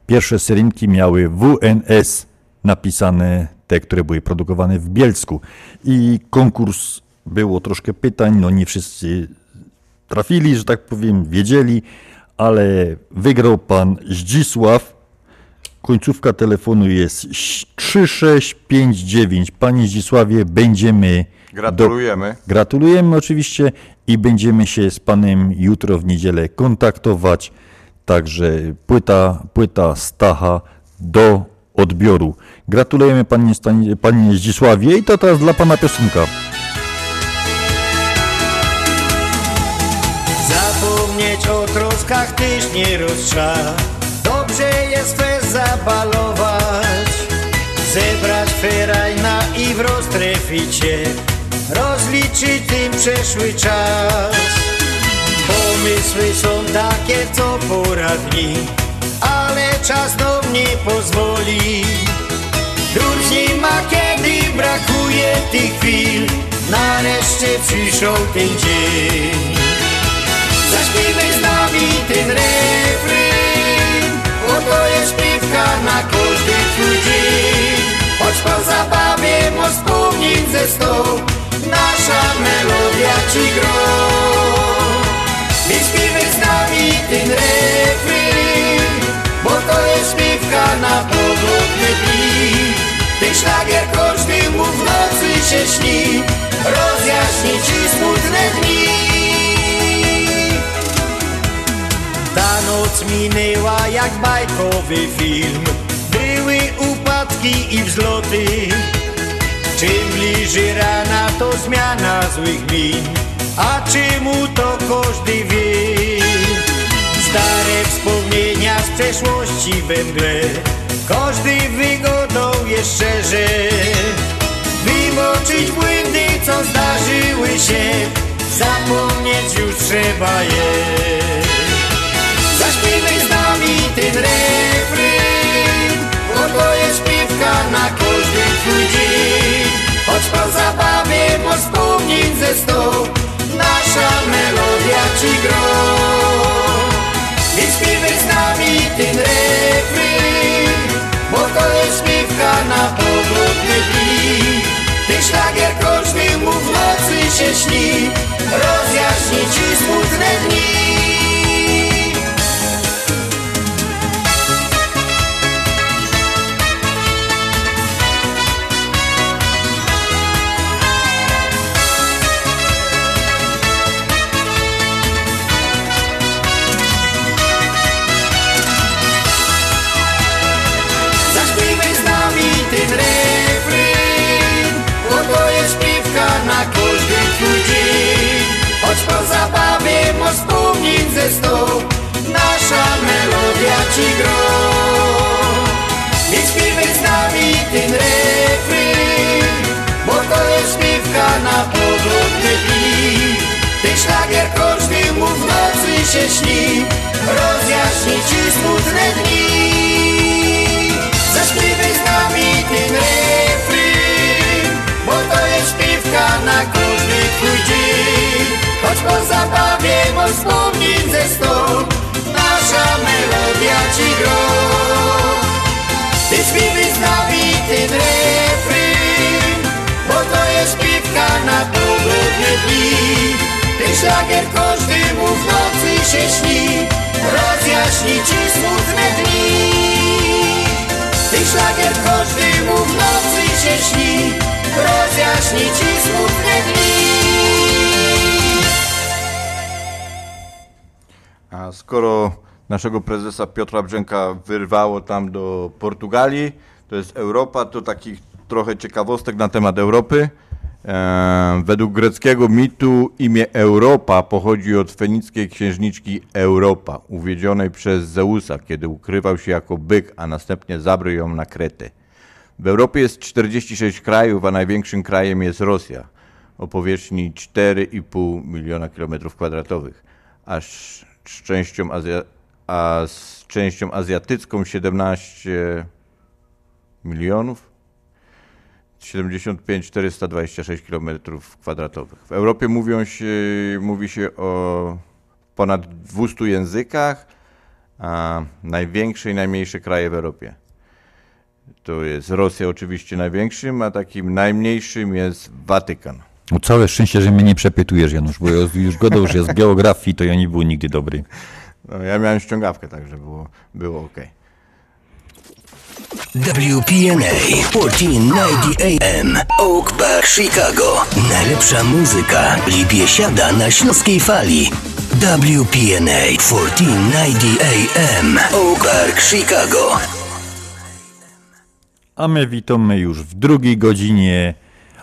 pierwsze syrenki miały WNS napisane, te, które były produkowane w Bielsku. I konkurs było troszkę pytań, no nie wszyscy trafili, że tak powiem, wiedzieli, ale wygrał pan Zdzisław. Końcówka telefonu jest 3659. Panie Zdzisławie, będziemy. Gratulujemy. Do... Gratulujemy oczywiście i będziemy się z panem jutro w niedzielę kontaktować. Także płyta, płyta Stacha do odbioru. Gratulujemy panie, Stani- panie Zdzisławie. I to teraz dla pana piosenka. Zapomnieć o troskach tyś nie roztrza. Dobrze jest fest zabalować. Zebrać ferajna i w roztreficie Rozliczyć tym przeszły czas Pomysły są takie co pora dni Ale nie pozwoli Już nie ma kiedy brakuje tych chwil Nareszcie przyszedł ten dzień Zaśpiewaj z nami ten refren Oto jest śpiewka na każdy twój dzień Choć po zabawie mo wspomnień ze sto Nasza melodia ci gro Więc śpiewaj z nami ten refren Bo to jest śpiewka na pogodne dni Ten szlagier każdemu w nocy się śni Rozjaśni ci smutne dni. Ta noc minęła jak bajkowy film Były upadki i wzloty. Czym bliżej rana to zmiana złych min A czemu to każdy wie? Stare wspomnienia z przeszłości we mgle. Każdy wygodą je szczerze Wymoczyć błędy, co zdarzyły się Zapomnieć już trzeba je. Zaśpiewaj z nami ten refren Bo to jest śpiewka na każdy twój dzień. Choć po zabawie, po wspomnień ze sto Nasza melodia ci gro. Więc śpiewaj z nami ten refren Bo to jest śpiewka na powrotne dni. Ten szlagier każdemu w nocy się śni Rozjaśni ci smutne dni Choć po zabawie mo wspomnień ze sto Nasza melodia ci gro. Więc śpiewaj z nami ten refren Bo to jest śpiewka na powrotne dni Ten szlagier każdemu w nocy się śni. Rozjaśni ci smutne dni po zabawie mo wspomnień ze sto Nasza melodia ci gro. Ty śpiewaj z nami ten refren Bo to jest śpiewka na powrotne dni. Ten szlagier każdemu w nocy się śni Rozjaśni ci smutne dni. Ten szlagier każdemu w nocy się śni Rozjaśni ci smutne dni A skoro naszego prezesa Piotra Brzęka wyrwało tam do Portugalii, to jest Europa, to takich trochę ciekawostek na temat Europy. E, według greckiego mitu imię Europa pochodzi od fenickiej księżniczki Europa, uwiedzionej przez Zeusa, kiedy ukrywał się jako byk, a następnie zabrał ją na Kretę. W Europie jest 46 krajów, a największym krajem jest Rosja o powierzchni 4,5 miliona kilometrów kwadratowych, a z z częścią, Azja, a z częścią azjatycką 17 milionów 75 426 kilometrów kwadratowych. W Europie mówią się, mówi się o ponad 200 językach, a największe i najmniejsze kraje w Europie. To jest Rosja oczywiście największym, a takim najmniejszym jest Watykan. O całe szczęście, że mnie nie przepytujesz, Janusz, bo już gadał, że z geografii to ja nie był nigdy dobry. No, ja miałem ściągawkę, także było, było ok. WPNA 1490 AM Oak Park, Chicago. Najlepsza muzyka Libiesiada na śląskiej fali. WPNA 1490 AM Oak Park, Chicago. A my witamy już w drugiej godzinie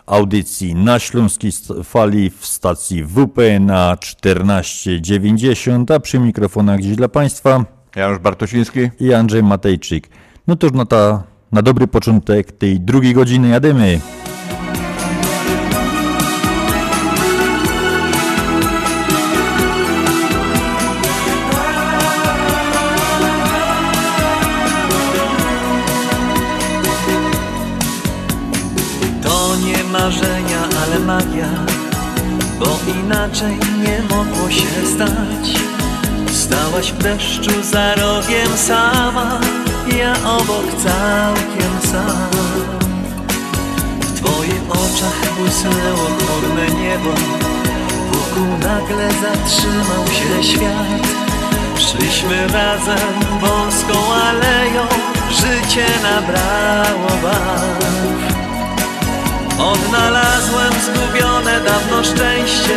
audycji na Śląskiej Fali w stacji WPNA 1490, a przy mikrofonach dziś dla Państwa Janusz Bartosiński i Andrzej Matejczyk. No to już na, ta, na dobry początek tej drugiej godziny jadymy. Inaczej nie mogło się stać. Stałaś w deszczu za rogiem sama, ja obok całkiem sam. W twoich oczach błysnęło chmurne niebo, wokół nagle zatrzymał się świat. Szliśmy razem wąską aleją, życie nabrało barw. Odnalazłem zgubione dawno szczęście.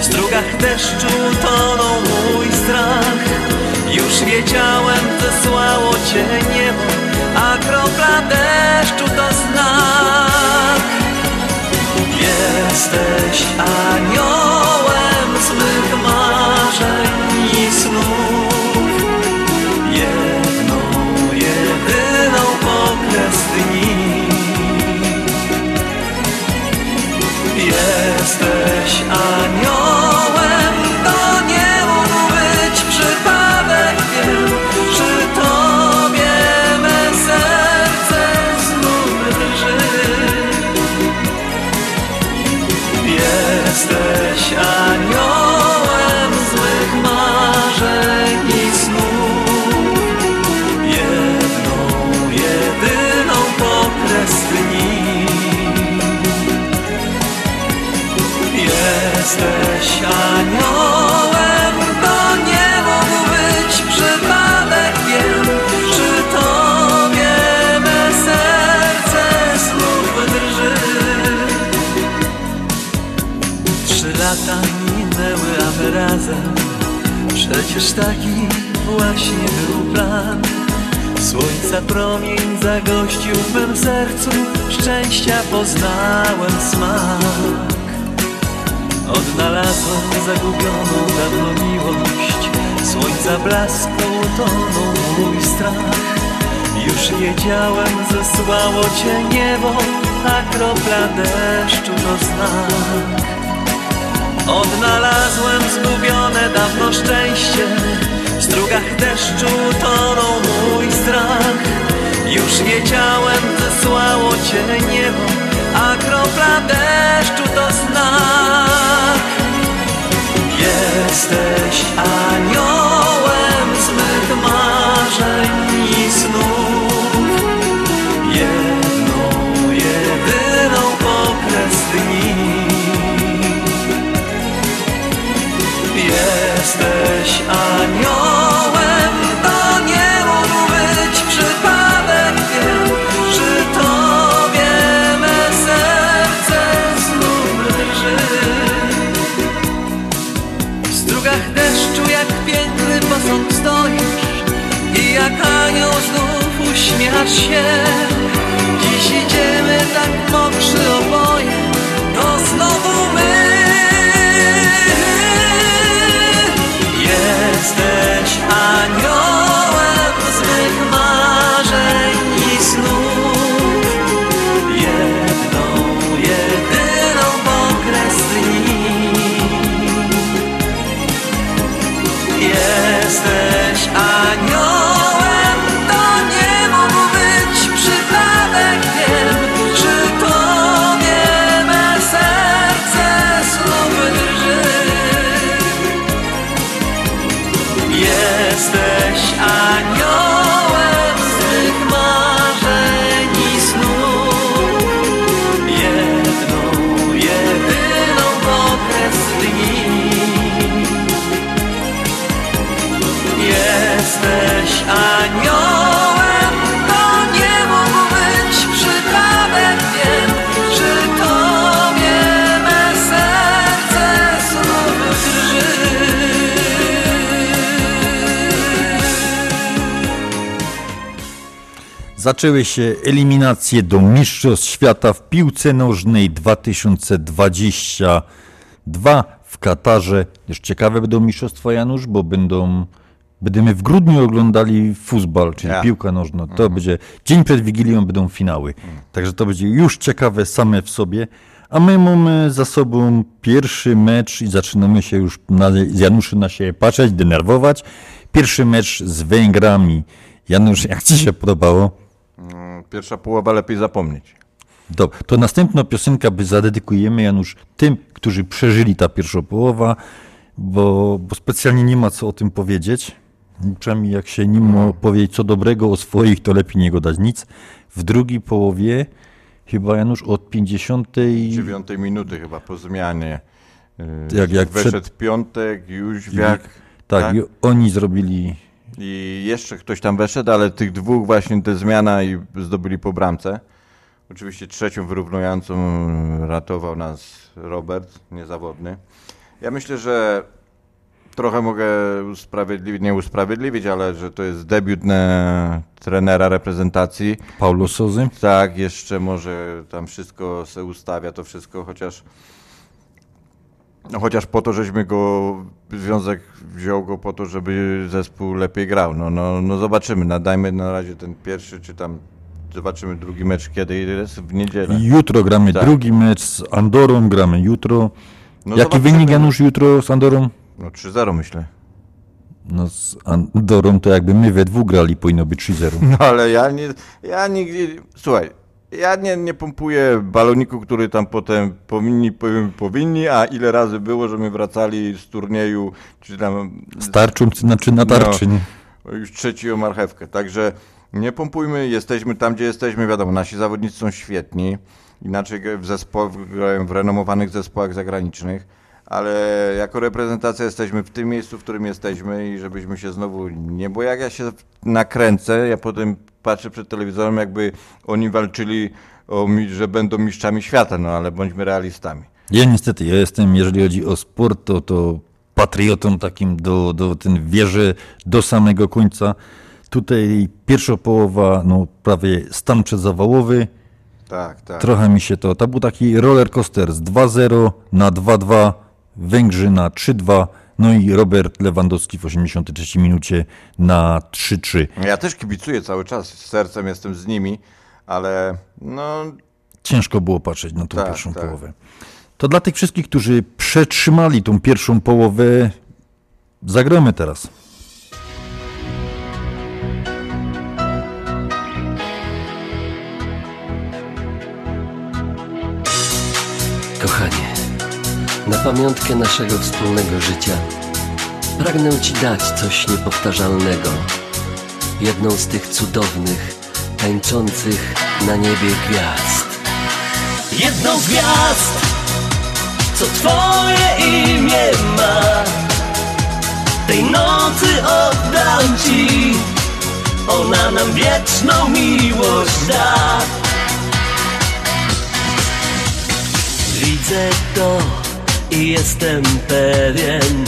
W strugach deszczu tonął mój strach. Już wiedziałem, zesłało cię niebo A kropla deszczu to znak. Jesteś aniołem Przecież taki właśnie był plan. Słońca promień zagościł w mym sercu Szczęścia poznałem smak. Odnalazłem zagubioną dawno miłość. Słońca blasku tonął mój strach. Już wiedziałem, zesłało cię niebo A kropla deszczu to znak Odnalazłem zgubione dawno szczęście. W strugach deszczu tonął mój strach. Już wiedziałem, zesłało cię niebo A kropla deszczu to znak. Jesteś aniołem z mych marzeń Jesteś aniołem, to nie mógł być przypadek, wiem, tobie me serce znów drży. W strugach deszczu jak piękny posąg stoisz i jak anioł znów uśmiechasz się. Dziś idziemy tak mokrzy Zaczęły się eliminacje do Mistrzostw Świata w piłce nożnej 2022 w Katarze. Już ciekawe będą mistrzostwa Janusz, bo będą będziemy w grudniu oglądali futbol, czyli Ja. piłka nożna. To Mhm. będzie dzień przed Wigilią będą finały. Także to będzie już ciekawe same w sobie. A my mamy za sobą pierwszy mecz i zaczynamy się już na, z Januszem na siebie patrzeć, denerwować. Pierwszy mecz z Węgrami. Janusz, jak ci się podobało? Mm, Pierwsza połowa lepiej zapomnieć. Dobrze, to następna piosenka by zadedykujemy, Janusz, tym, którzy przeżyli ta pierwsza połowa, bo, bo specjalnie nie ma co o tym powiedzieć. Przynajmniej jak się nie ma powiedzieć co dobrego o swoich, to lepiej nie go dać nic. W drugiej połowie, chyba Janusz, od 50. Dziewiątej minuty chyba po zmianie. Yy, Jak- jak Weszedł przed- piątek, Jóźwiak. Tak, i oni zrobili I jeszcze ktoś tam weszedł, ale tych dwóch właśnie te zmiana i zdobyli po bramce. Oczywiście trzecią wyrównującą ratował nas Robert, niezawodny. Ja myślę, że trochę mogę usprawiedliwić, nie usprawiedliwić, ale że to jest debiut na trenera reprezentacji. Paulo Sozy. Tak, jeszcze może tam wszystko se ustawia, to wszystko, chociaż no chociaż po to, żeśmy go, związek wziął go po to, żeby zespół lepiej grał. No, no, no zobaczymy, nadajmy na razie ten pierwszy, czy tam zobaczymy drugi mecz kiedy jest w niedzielę. Jutro gramy Tak. drugi mecz z Andorą, gramy jutro. No Jaki zobaczymy. wynik Janusz jutro z Andorą? No 3-0 myślę. No z Andorą to jakby my we dwóch grali, powinno być 3-0. No ale ja nie, ja nigdy, słuchaj, ja nie, nie pompuję baloniku, który tam potem powinni, powiem, powinni, a ile razy było, że my wracali z turnieju, czy tam... Starczą, czy znaczy na tarczy, nie? No, już trzeci o marchewkę, także nie pompujmy, jesteśmy tam, gdzie jesteśmy, wiadomo, nasi zawodnicy są świetni, inaczej w zespołach, w renomowanych zespołach zagranicznych, ale jako reprezentacja jesteśmy w tym miejscu, w którym jesteśmy i żebyśmy się znowu nie, bo jak ja się nakręcę, ja potem patrzę przed telewizorem, jakby oni walczyli o, że będą mistrzami świata, no ale bądźmy realistami. Ja niestety, ja jestem, jeżeli chodzi o sport, to, to patriotą takim do, do ten wierzę do samego końca. Tutaj pierwsza połowa, no prawie stan przedzawałowy. Tak, tak. Trochę mi się to, to był taki roller coaster z 2-0 na 2-2, Węgrzy na 3-2, no i Robert Lewandowski w 83 minucie na 3-3. Ja też kibicuję cały czas, z sercem jestem z nimi, ale no Ciężko było patrzeć na tą Tak, pierwszą tak. połowę. To dla tych wszystkich, którzy przetrzymali tą pierwszą połowę, zagramy teraz. Kochanie, na pamiątkę naszego wspólnego życia pragnę Ci dać coś niepowtarzalnego. Jedną z tych cudownych, tańczących na niebie gwiazd. Jedną z gwiazd, co twoje imię ma Tej nocy oddam ci Ona nam wieczną miłość da Widzę to i jestem pewien,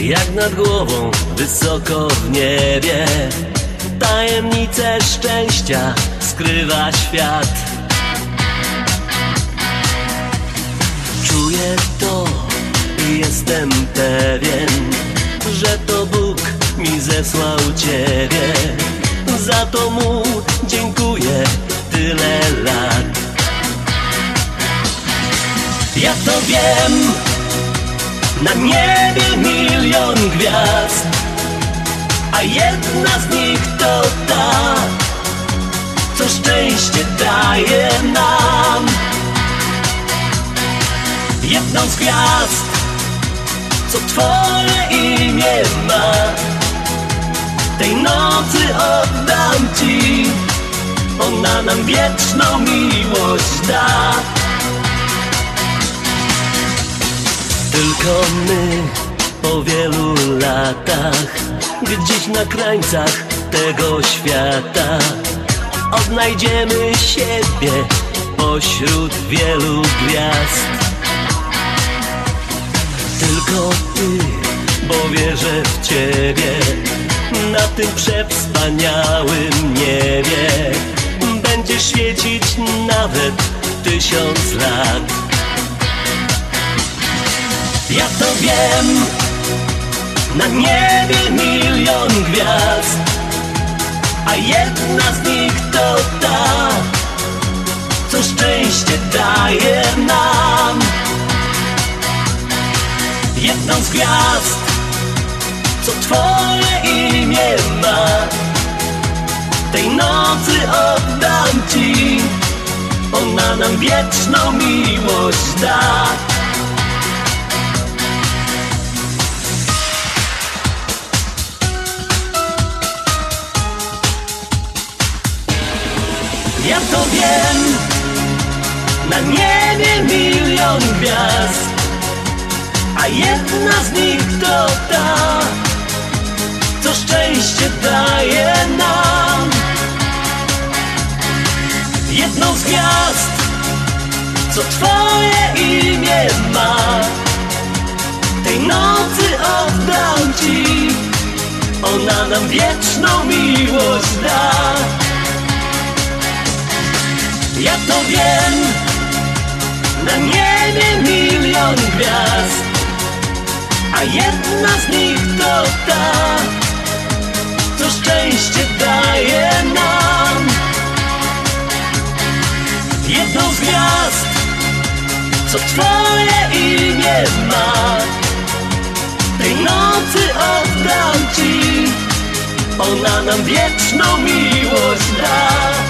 jak nad głową, wysoko w niebie. Tajemnice szczęścia skrywa świat. Czuję to i jestem pewien, że to Bóg mi zesłał Ciebie. Za to Mu dziękuję tyle lat. Ja to wiem Na niebie milion gwiazd A jedna z nich to ta Co szczęście daje nam. Jedną z gwiazd Co twoje imię ma Tej nocy oddam ci. Ona nam wieczną miłość da Tylko my po wielu latach, gdzieś na krańcach tego świata, odnajdziemy siebie pośród wielu gwiazd. Tylko ty, bo wierzę w ciebie, na tym przewspaniałym niebie będzie świecić nawet tysiąc lat. Ja to wiem. Na niebie milion gwiazd A jedna z nich to ta Co szczęście daje nam. Jedną z gwiazd Co twoje imię ma Tej nocy oddam ci. Ona nam wieczną miłość da Ja to wiem. Na niebie milion gwiazd A jedna z nich to ta Co szczęście daje nam. Jedną z gwiazd Co twoje imię ma. Tej nocy oddam ci Ona nam wieczną miłość da ja to wiem Na niebie milion gwiazd A jedna z nich to ta Co szczęście daje nam jedną z gwiazd, co twoje imię ma. Tej nocy oddam ci, ona nam wieczną miłość da.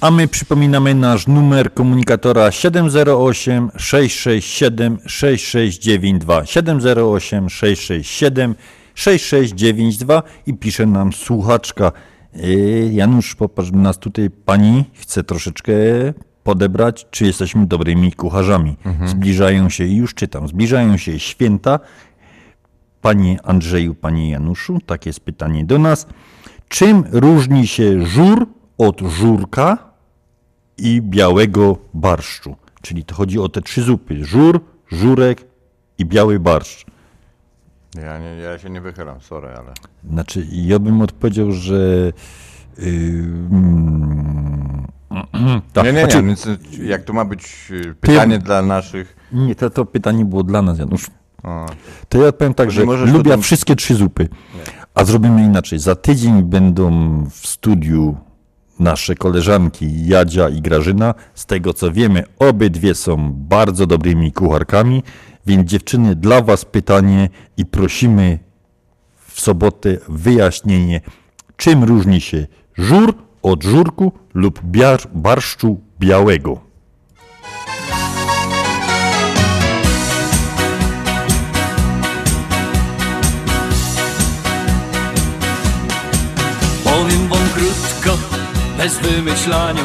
A my przypominamy nasz numer komunikatora 708 667 6692 708 667 6692 i pisze nam słuchaczka. Yy, Janusz, popatrz, nas tutaj pani chce troszeczkę podebrać, czy jesteśmy dobrymi kucharzami. Zbliżają się, już czytam, zbliżają się święta. Panie Andrzeju, panie Januszu, takie jest pytanie do nas. Czym różni się żur od żurka i białego barszczu? Czyli to chodzi o te trzy zupy. Żur, żurek i biały barszcz. Ja, nie, ja się nie wychylam, sorry, ale... Znaczy, ja bym odpowiedział, że... Yy, mm, tak, nie, nie, znaczy- nie, więc jak to ma być y, pytanie dla naszych... Nie, to, to pytanie było dla nas, Janusz. O. To ja powiem tak, że nie lubię potem- wszystkie trzy zupy. A zrobimy inaczej. Za tydzień będą w studiu nasze koleżanki Jadzia i Grażyna. Z tego co wiemy, obydwie są bardzo dobrymi kucharkami, więc dziewczyny, dla was pytanie i prosimy w sobotę wyjaśnienie, czym różni się żur od żurku lub barszczu białego. Bez wymyślania.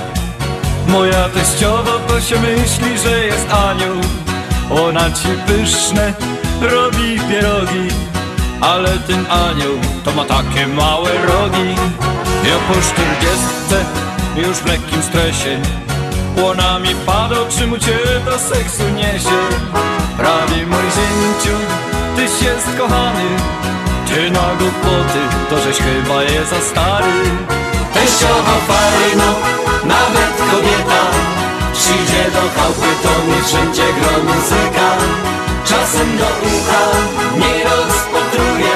Moja teściowa to się myśli, że jest anioł. Ona ci pyszne robi pierogi Ale ten anioł to ma takie małe rogi. Ja po czterdziestce już w lekkim stresie Łonami pada, czemu cię do seksu niesie. Prawie mój zięciu, tyś jest kochany Ty na głupoty, to żeś chyba je za stary Teściowa fajno, nawet kobieta. Przyjdzie do chałupy, to mi wszędzie gro muzyka. Czasem do ucha nie rozpatruje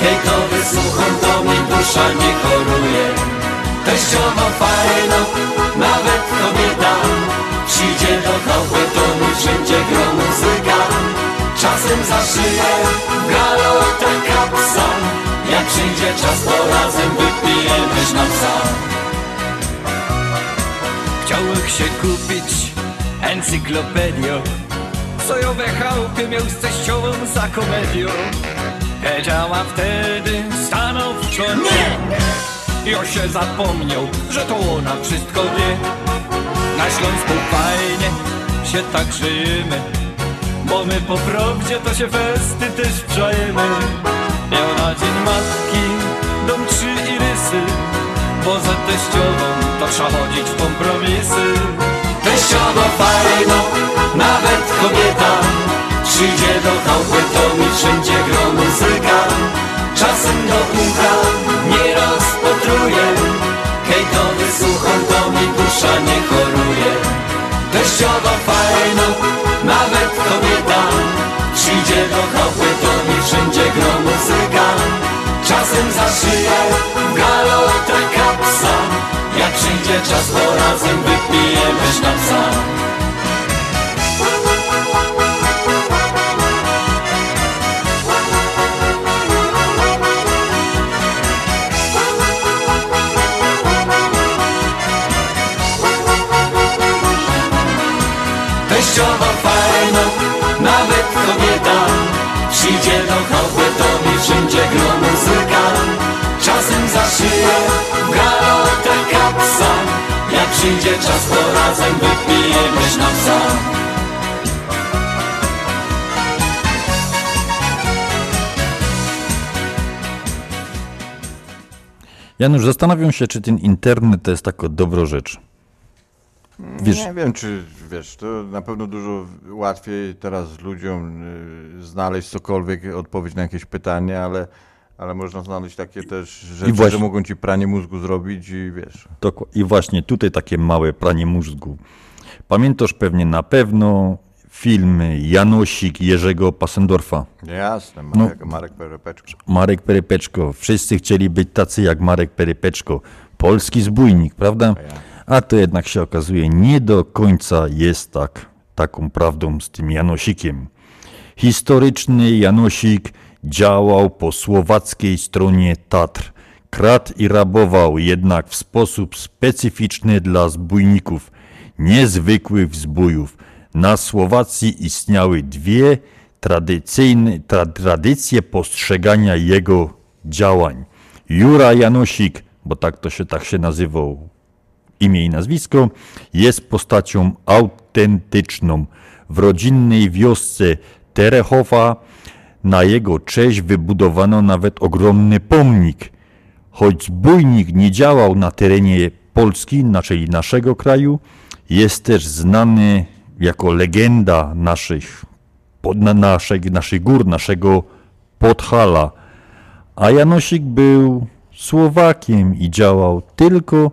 Hej, to wysłucham, to mi dusza nie choruje. Teściowa fajno, nawet kobieta. Przyjdzie do chałupy, to mi wszędzie gro muzyka. Czasem za szyję galota kapsa Jak przyjdzie czas, to razem wypijemy na psa. Chciałbym się kupić encyklopedię. Co ją we chałupie miał z teściową za komedią. Wiedziała wtedy stanowczo nie. Ja się zapomniał, że to ona wszystko wie. Na Śląsku fajnie się tak żyjemy Bo my po prawdzie to się festy też wczajemy Miał na dzień matki dom trzy irysy Bo za teściową to trzeba chodzić w kompromisy. Teściowa fajno, nawet kobieta. Przyjdzie do chałupy, to mi wszędzie gro muzyka. Czasem do ucha nie rozpatruje Hej, to wysłucham, to mi dusza nie choruje. Teściowa fajno, nawet kobieta Przyjdzie do chałupy, to mi wszędzie gro muzyka. Czasem za szyję galota kapsa Jak przyjdzie czas, to razem wypijemy sznapsa mi wszędzie gro muzyka. Czasem za szyję galota kapsa Jak przyjdzie czas, to razem wypijemy na psa Janusz, zastanawiam się, czy ten internet to jest taka dobra rzecz. Wiesz- Nie wiem, czy wiesz, to na pewno dużo łatwiej teraz ludziom y, znaleźć cokolwiek, odpowiedź na jakieś pytanie, ale, ale można znaleźć takie też rzeczy, właśnie- że mogą ci pranie mózgu zrobić i wiesz. Doko- I właśnie tutaj takie małe pranie mózgu. Pamiętasz pewnie na pewno film Janosik Jerzego Passendorfa. Jasne, No. Marek, Marek Perepeczko. Marek Perypeczko. Wszyscy chcieli być tacy jak Marek Perypeczko. Polski zbójnik, prawda? A to jednak się okazuje, nie do końca jest tak, taką prawdą z tym Janosikiem. Historyczny Janosik działał po słowackiej stronie Tatr. Kradł i rabował jednak w sposób specyficzny dla zbójników, niezwykłych zbójów. Na Słowacji istniały dwie tradycyjne, tra, tradycje postrzegania jego działań. Jura Janosik, bo tak to się, tak się nazywał imię i nazwisko, jest postacią autentyczną. W rodzinnej wiosce Terechowa na jego cześć wybudowano nawet ogromny pomnik. Choć zbójnik nie działał na terenie Polski, czyli naszego kraju, jest też znany jako legenda naszych, pod, na, naszych, naszych gór, naszego Podhala. A Janosik był Słowakiem i działał tylko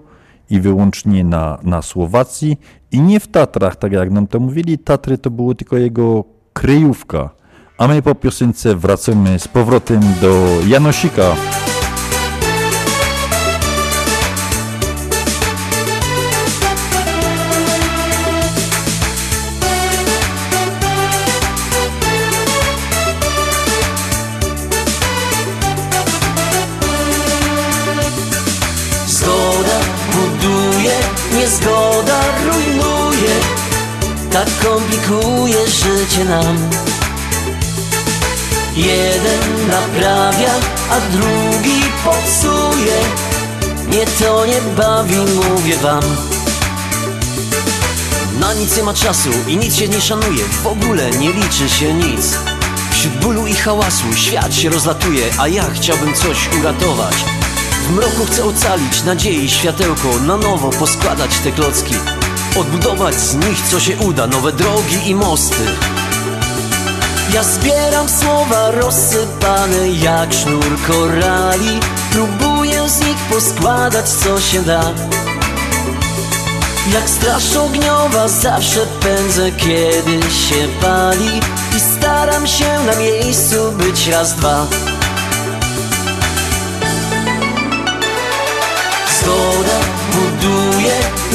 i wyłącznie na, na Słowacji i nie w Tatrach, tak jak nam to mówili. Tatry to było tylko jego kryjówka. A my po piosence wracamy z powrotem do Janosika. Tak komplikuje życie nam. Jeden naprawia, a drugi popsuje. Nie to nie bawi, mówię wam. Na nic nie ma czasu i nic się nie szanuje. W ogóle nie liczy się nic. Wśród bólu i hałasu świat się rozlatuje A ja chciałbym coś uratować. W mroku chcę ocalić nadziei światełko Na nowo poskładać te klocki Odbudować z nich co się uda. Nowe drogi i mosty. Ja zbieram słowa rozsypane jak sznur korali. Próbuję z nich poskładać co się da. Jak straż ogniowa zawsze pędzę kiedy się pali. I staram się na miejscu być raz, dwa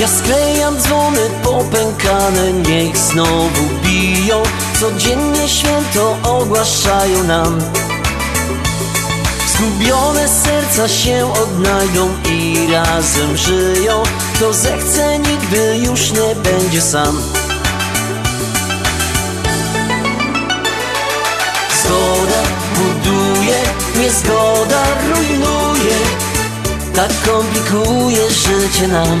ja sklejam dzwony popękane, niech znowu biją. Codziennie święto ogłaszają nam. Zgubione serca się odnajdą i razem żyją. Kto zechce nigdy już nie będzie sam. Zgoda buduje, niezgoda rujnuje. Tak komplikuje życie nam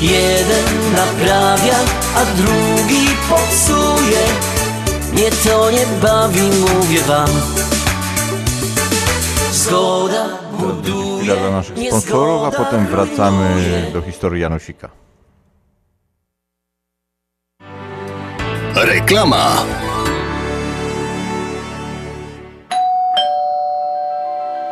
Jeden naprawia, a drugi popsuje. Mnie to nie bawi, mówię wam. Zgoda buduje, Chwila dla naszych sponsorów, a potem wracamy do historii Janosika. Reklama.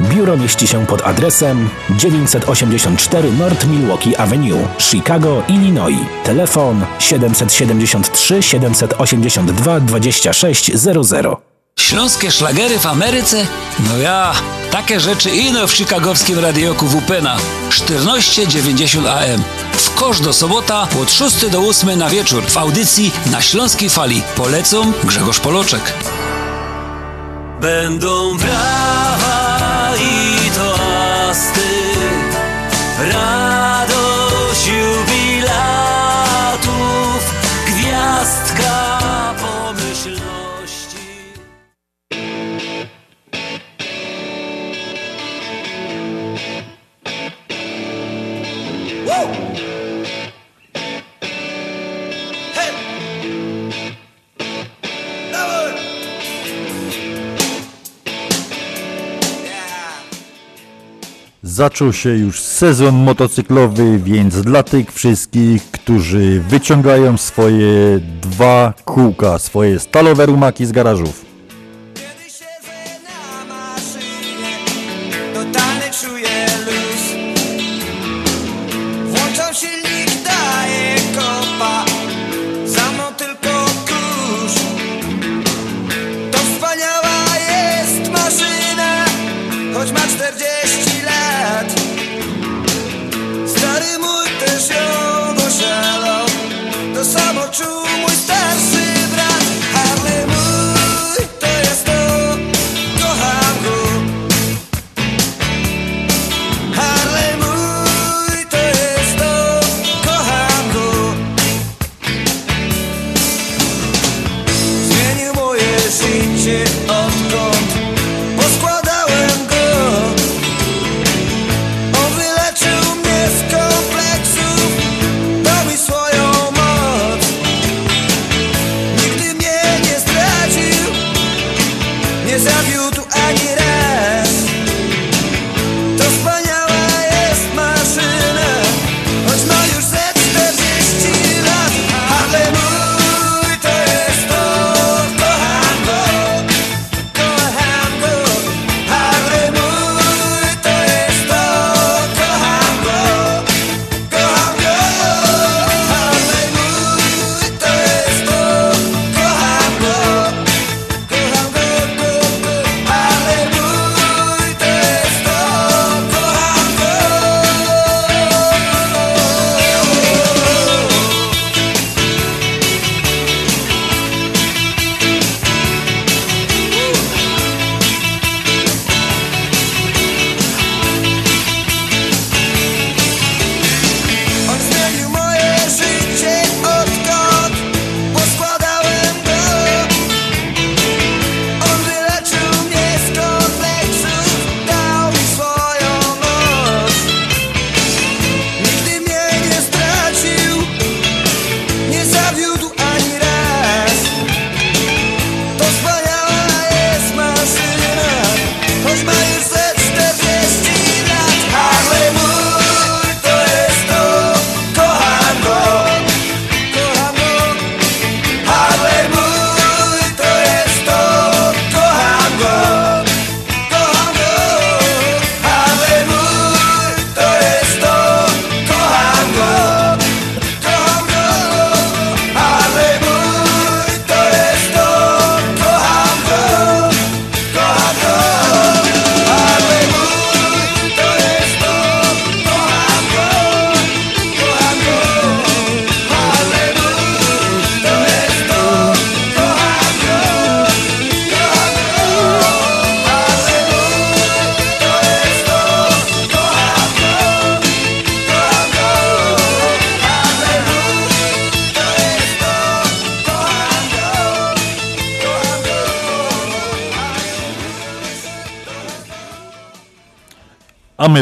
Biuro mieści się pod adresem 984 North Milwaukee Avenue, Chicago, Illinois. Telefon 773 782 2600. Śląskie szlagery w Ameryce? No ja, takie rzeczy ino w chicagowskim radioku WPNA 1490 AM. W kosz do sobota od 6 do 8 na wieczór w audycji na Śląskiej Fali. Polecą Grzegorz Poloczek. Będą brawa Ra Zaczął się już sezon motocyklowy, więc dla tych wszystkich, którzy wyciągają swoje dwa kółka, swoje stalowe rumaki z garażów.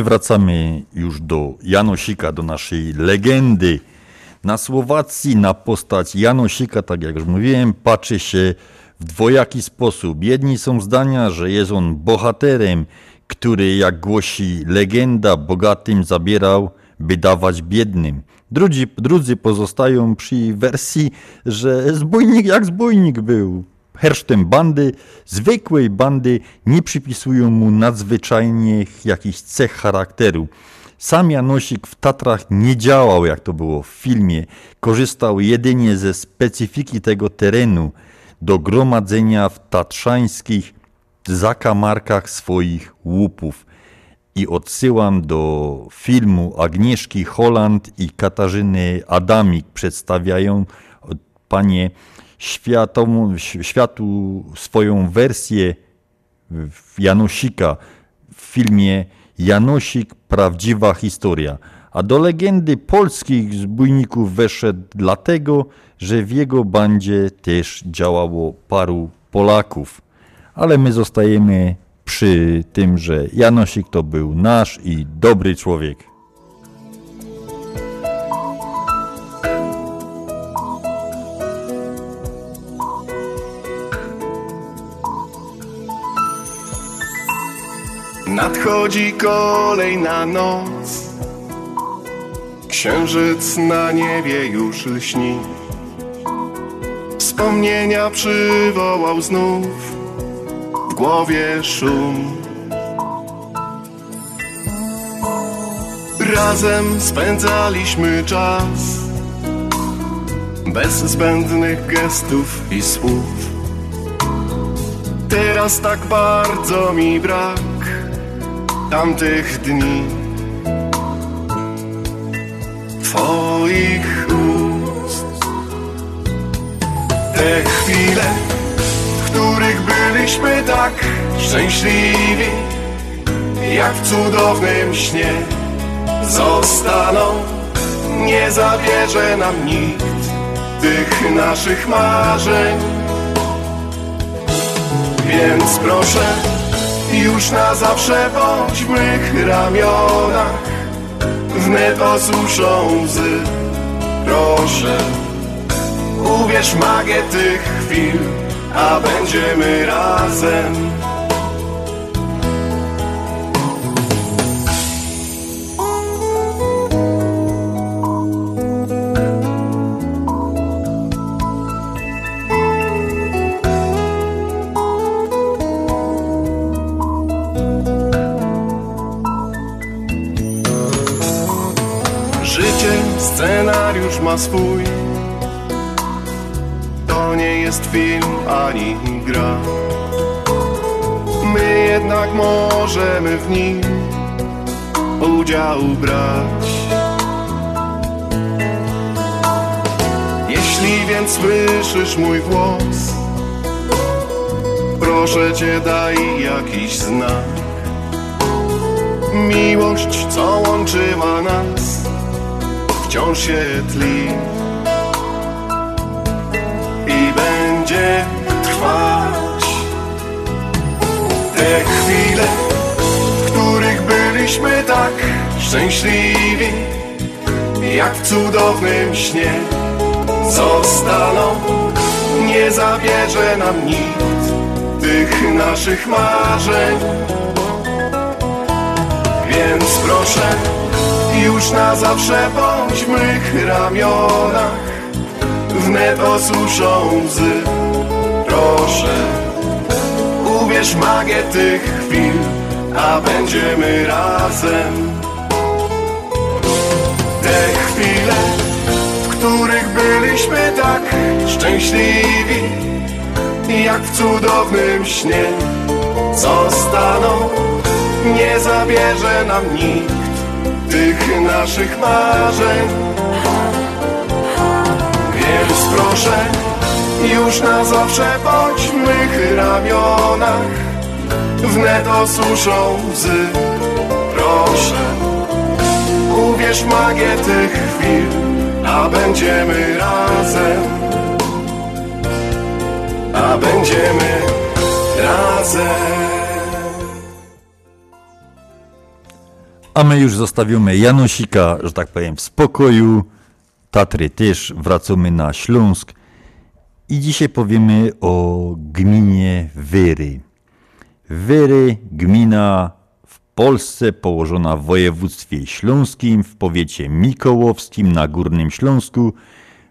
My wracamy już do Janosika, do naszej legendy. Na Słowacji na postać Janosika, tak jak już mówiłem, patrzy się w dwojaki sposób. Jedni są zdania, że jest on bohaterem, który, jak głosi legenda, bogatym zabierał, by dawać biednym. Drudzy, drudzy pozostają przy wersji, że zbójnik jak zbójnik był. Hersztem bandy, zwykłej bandy, nie przypisują mu nadzwyczajnych jakichś cech charakteru. Sam Janosik w Tatrach nie działał, jak to było w filmie. Korzystał jedynie ze specyfiki tego terenu do gromadzenia w tatrzańskich zakamarkach swoich łupów. I odsyłam do filmu Agnieszki Holland i Katarzyny Adamik. Przedstawiają panie światową, światu swoją wersję Janosika w filmie Janosik Prawdziwa historia. A do legendy polskich zbójników weszedł dlatego, że w jego bandzie też działało paru Polaków. Ale my zostajemy przy tym, że Janosik to był nasz i dobry człowiek. Nadchodzi kolejna noc. Księżyc na niebie już lśni. Wspomnienia przywołał znów. W głowie szum. Razem spędzaliśmy czas. Bez zbędnych gestów i słów. Teraz tak bardzo mi brak tamtych dni. Twoich ust. Te chwile, w których byliśmy tak szczęśliwi Jak w cudownym śnie Zostaną, nie zabierze nam nikt Tych naszych marzeń. Więc proszę już na zawsze bądź w mych ramionach. Wnet osuszą łzy Proszę. Uwierz magię tych chwil A będziemy razem ma swój. To nie jest film ani gra. My jednak możemy w nim udział brać. Jeśli więc słyszysz mój głos Proszę cię daj jakiś znak. Miłość, co łączyła nas wciąż się tli i będzie trwać. Te chwile, w których byliśmy tak szczęśliwi, jak w cudownym śnie, zostaną, nie zabierze nam nikt tych naszych marzeń. Więc proszę, już na zawsze bądź w mych ramionach Wnet osuszą łzy. Proszę Uwierz magię tych chwil A będziemy razem. Te chwile W których byliśmy tak szczęśliwi Jak w cudownym śnie Zostaną Nie zabierze nam nikt tych naszych marzeń. Więc proszę, już na zawsze bądź w mych ramionach. Wnet osuszą łzy Proszę, uwierz magię tych chwil A będziemy razem. A będziemy razem A my już zostawimy Janosika, że tak powiem, w spokoju. Tatry też, wracamy na Śląsk. I dzisiaj powiemy o gminie Wyry. Wyry, gmina w Polsce położona w województwie śląskim, w powiecie mikołowskim na Górnym Śląsku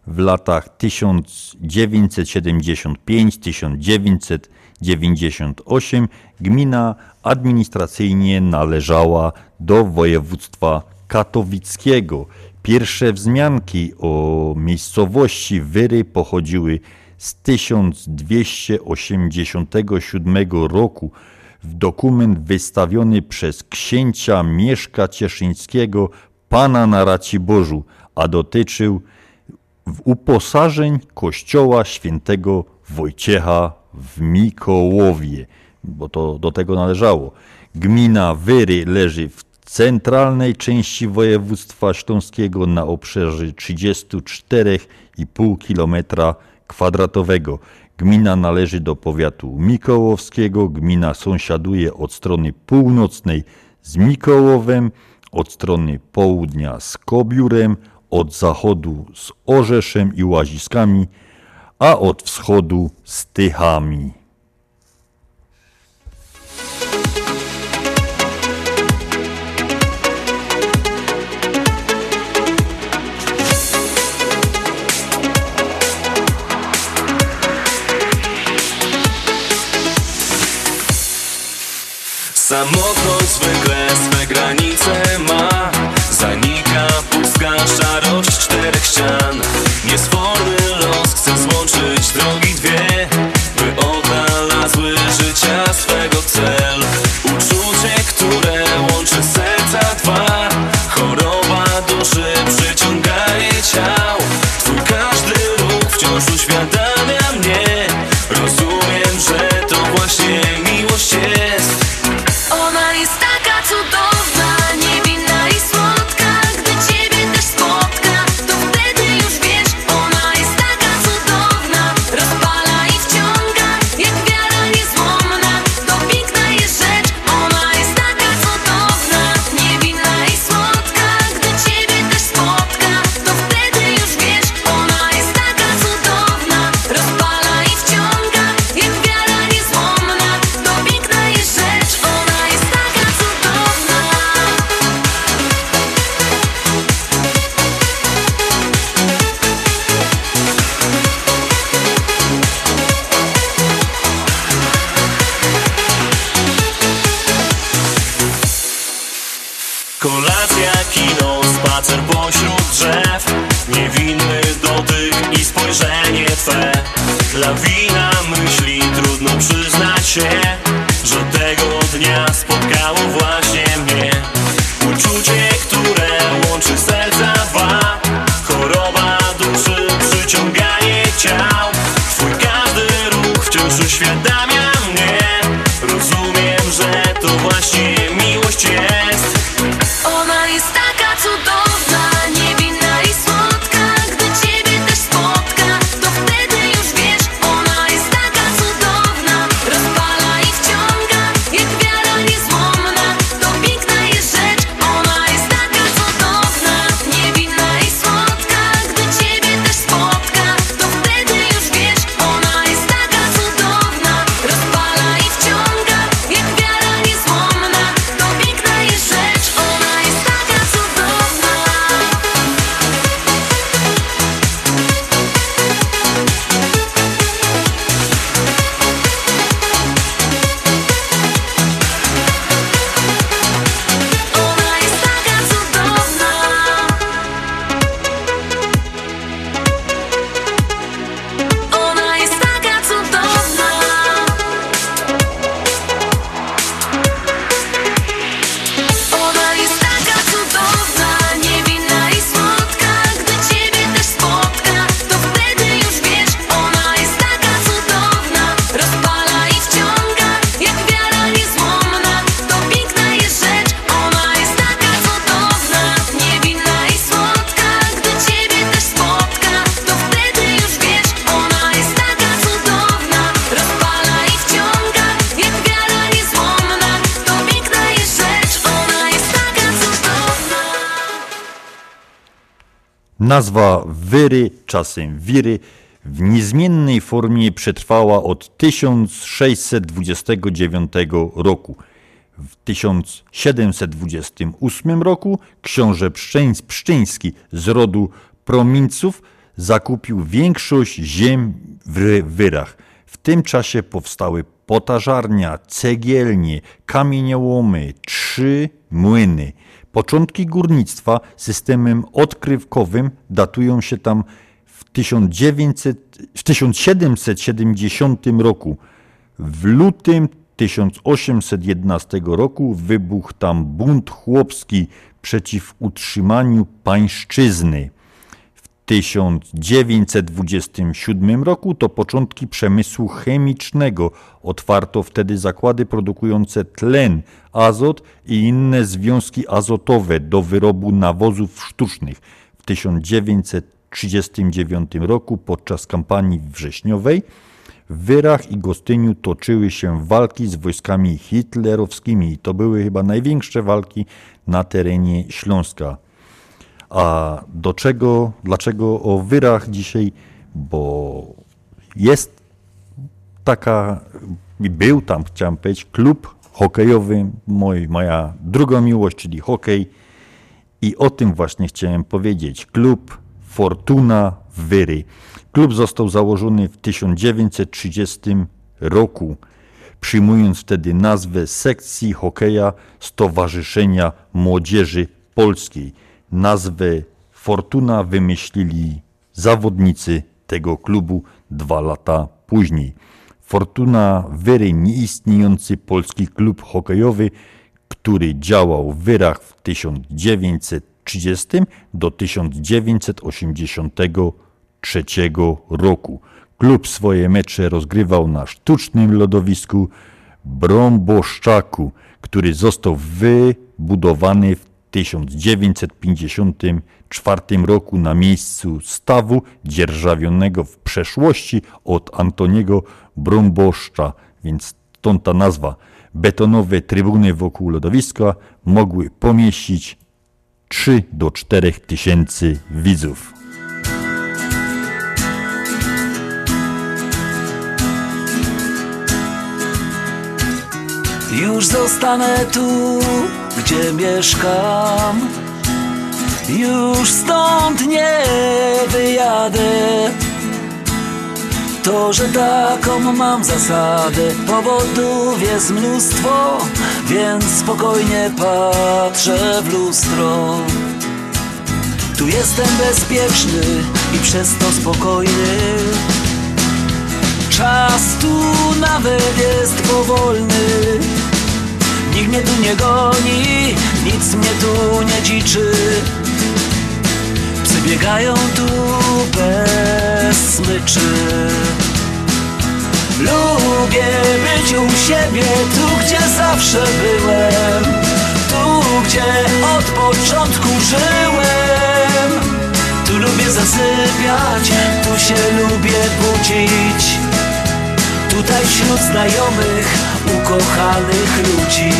w latach 1975-1998 gmina administracyjnie należała do województwa katowickiego. Pierwsze wzmianki o miejscowości Wyry pochodziły z 1287 roku w dokument wystawiony przez księcia Mieszka Cieszyńskiego pana na Raciborzu, a dotyczył uposażeń kościoła świętego Wojciecha w Mikołowie, bo to do tego należało. Gmina Wyry leży w centralnej części województwa śląskiego na obszarze 34,5 km kwadratowego. Gmina należy do powiatu mikołowskiego. Gmina sąsiaduje od strony północnej z Mikołowem, od strony południa z Kobiurem, od zachodu z Orzeszem i Łaziskami, a od wschodu z Tychami. Samotność zwykle swe granice ma złączyć drogi dwie By odnalazły życia swego cel spojrzenie Twe Lawina myśli, trudno przyznać się Że tego dnia spotkało właśnie Nazwa Wyry, czasem Wiry, w niezmiennej formie przetrwała od 1629 roku. W 1728 roku książę Pszczyński z rodu Prominców zakupił większość ziem w Wyrach. W tym czasie powstały potażarnia, cegielnie, kamieniołomy, trzy młyny. Początki górnictwa systemem odkrywkowym datują się tam w, 1900, w 1770 roku. W lutym 1811 roku wybuchł tam bunt chłopski przeciw utrzymaniu pańszczyzny. W 1927 roku to początki przemysłu chemicznego. Otwarto wtedy zakłady produkujące tlen, azot i inne związki azotowe do wyrobu nawozów sztucznych. W 1939 roku podczas kampanii wrześniowej w Wyrach i Gostyniu toczyły się walki z wojskami hitlerowskimi. To były chyba największe walki na terenie Śląska. A do czego, dlaczego o Wyrach dzisiaj? Bo jest taka, był tam, chciałem powiedzieć, klub hokejowy, mój, moja druga miłość, czyli hokej. I o tym właśnie chciałem powiedzieć. Klub Fortuna Wyry. Klub został założony w 1930 roku, przyjmując wtedy nazwę sekcji hokeja Stowarzyszenia Młodzieży Polskiej. Nazwę Fortuna wymyślili zawodnicy tego klubu dwa lata później. Fortuna Wyry, nieistniejący polski klub hokejowy, który działał w Wyrach w 1930 do 1983 roku. Klub swoje mecze rozgrywał na sztucznym lodowisku Brąboszczaku, który został wybudowany w 1954 roku na miejscu stawu dzierżawionego w przeszłości od Antoniego Brąboszcza, więc stąd ta nazwa. Betonowe trybuny wokół lodowiska mogły pomieścić 3 do 4 tysięcy widzów. Już zostanę tu, gdzie mieszkam. Już stąd nie wyjadę. To, że taką mam zasadę Powodów jest mnóstwo Więc spokojnie patrzę w lustro. Tu jestem bezpieczny i przez to spokojny. Czas tu nawet jest powolny Nikt mnie tu nie goni, nic mnie tu nie dziczy. Psy biegają tu bez smyczy. Lubię być u siebie, tu gdzie zawsze byłem. Tu gdzie od początku żyłem. Tu lubię zasypiać, tu się lubię budzić Tutaj wśród znajomych, ukochanych ludzi.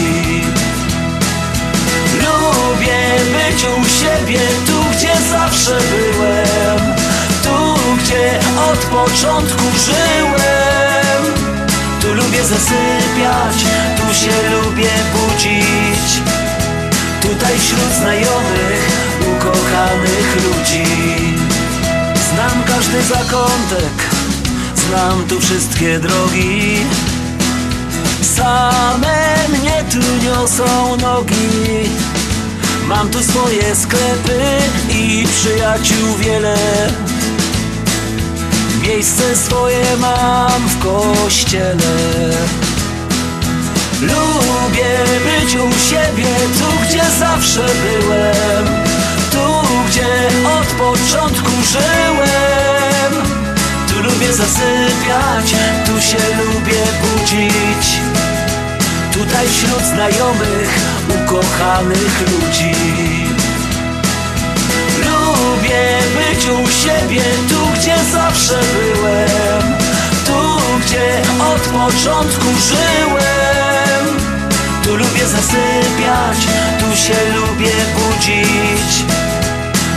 Lubię być u siebie, tu gdzie zawsze byłem. Tu gdzie od początku żyłem. Tu lubię zasypiać, tu się lubię budzić. Tutaj wśród znajomych, ukochanych ludzi. Znam każdy zakątek Znam tu wszystkie drogi. Same mnie tu niosą nogi. Mam tu swoje sklepy i przyjaciół wiele. Miejsce swoje mam w kościele. Lubię być u siebie, tu gdzie zawsze byłem. Tu gdzie od początku żyłem Tu lubię zasypiać, tu się lubię budzić. Tutaj wśród znajomych, ukochanych ludzi. Lubię być u siebie, tu gdzie zawsze byłem. Tu gdzie od początku żyłem. Tu lubię zasypiać, tu się lubię budzić.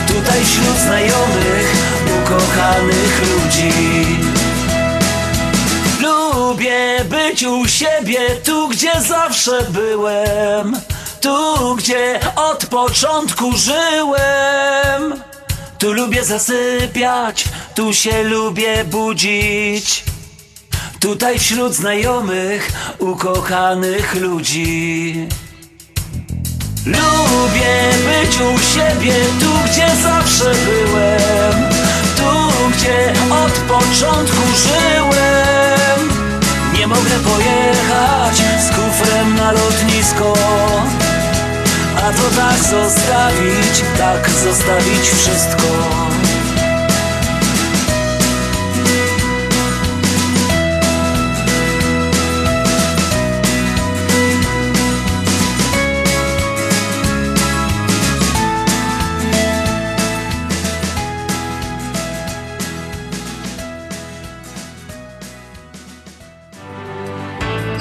Tutaj wśród znajomych, ukochanych ludzi. Lubię być u siebie, tu gdzie zawsze byłem. Tu gdzie od początku żyłem. Tu lubię zasypiać, tu się lubię budzić. Tutaj wśród znajomych, ukochanych ludzi. Lubię być u siebie, tu gdzie zawsze byłem gdzie od początku żyłem. Nie mogę pojechać z kufrem na lotnisko. A to tak zostawić, tak zostawić wszystko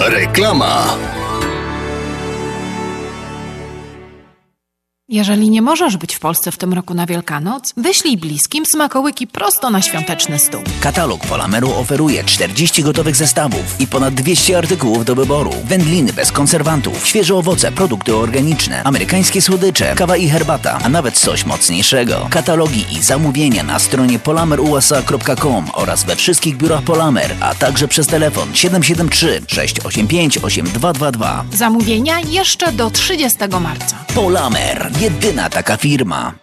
Reklama. Jeżeli nie możesz być w Polsce w tym roku na Wielkanoc, wyślij bliskim smakołyki prosto na świąteczny stół. Katalog Polameru oferuje 40 gotowych zestawów i ponad 200 artykułów do wyboru. Wędliny bez konserwantów, świeże owoce, produkty organiczne, amerykańskie słodycze, kawa i herbata, a nawet coś mocniejszego. Katalogi i zamówienia na stronie polamerusa.com oraz we wszystkich biurach Polamer, a także przez telefon 773 685 8222. Zamówienia jeszcze do 30 marca. Polamer, jedyna taka firma.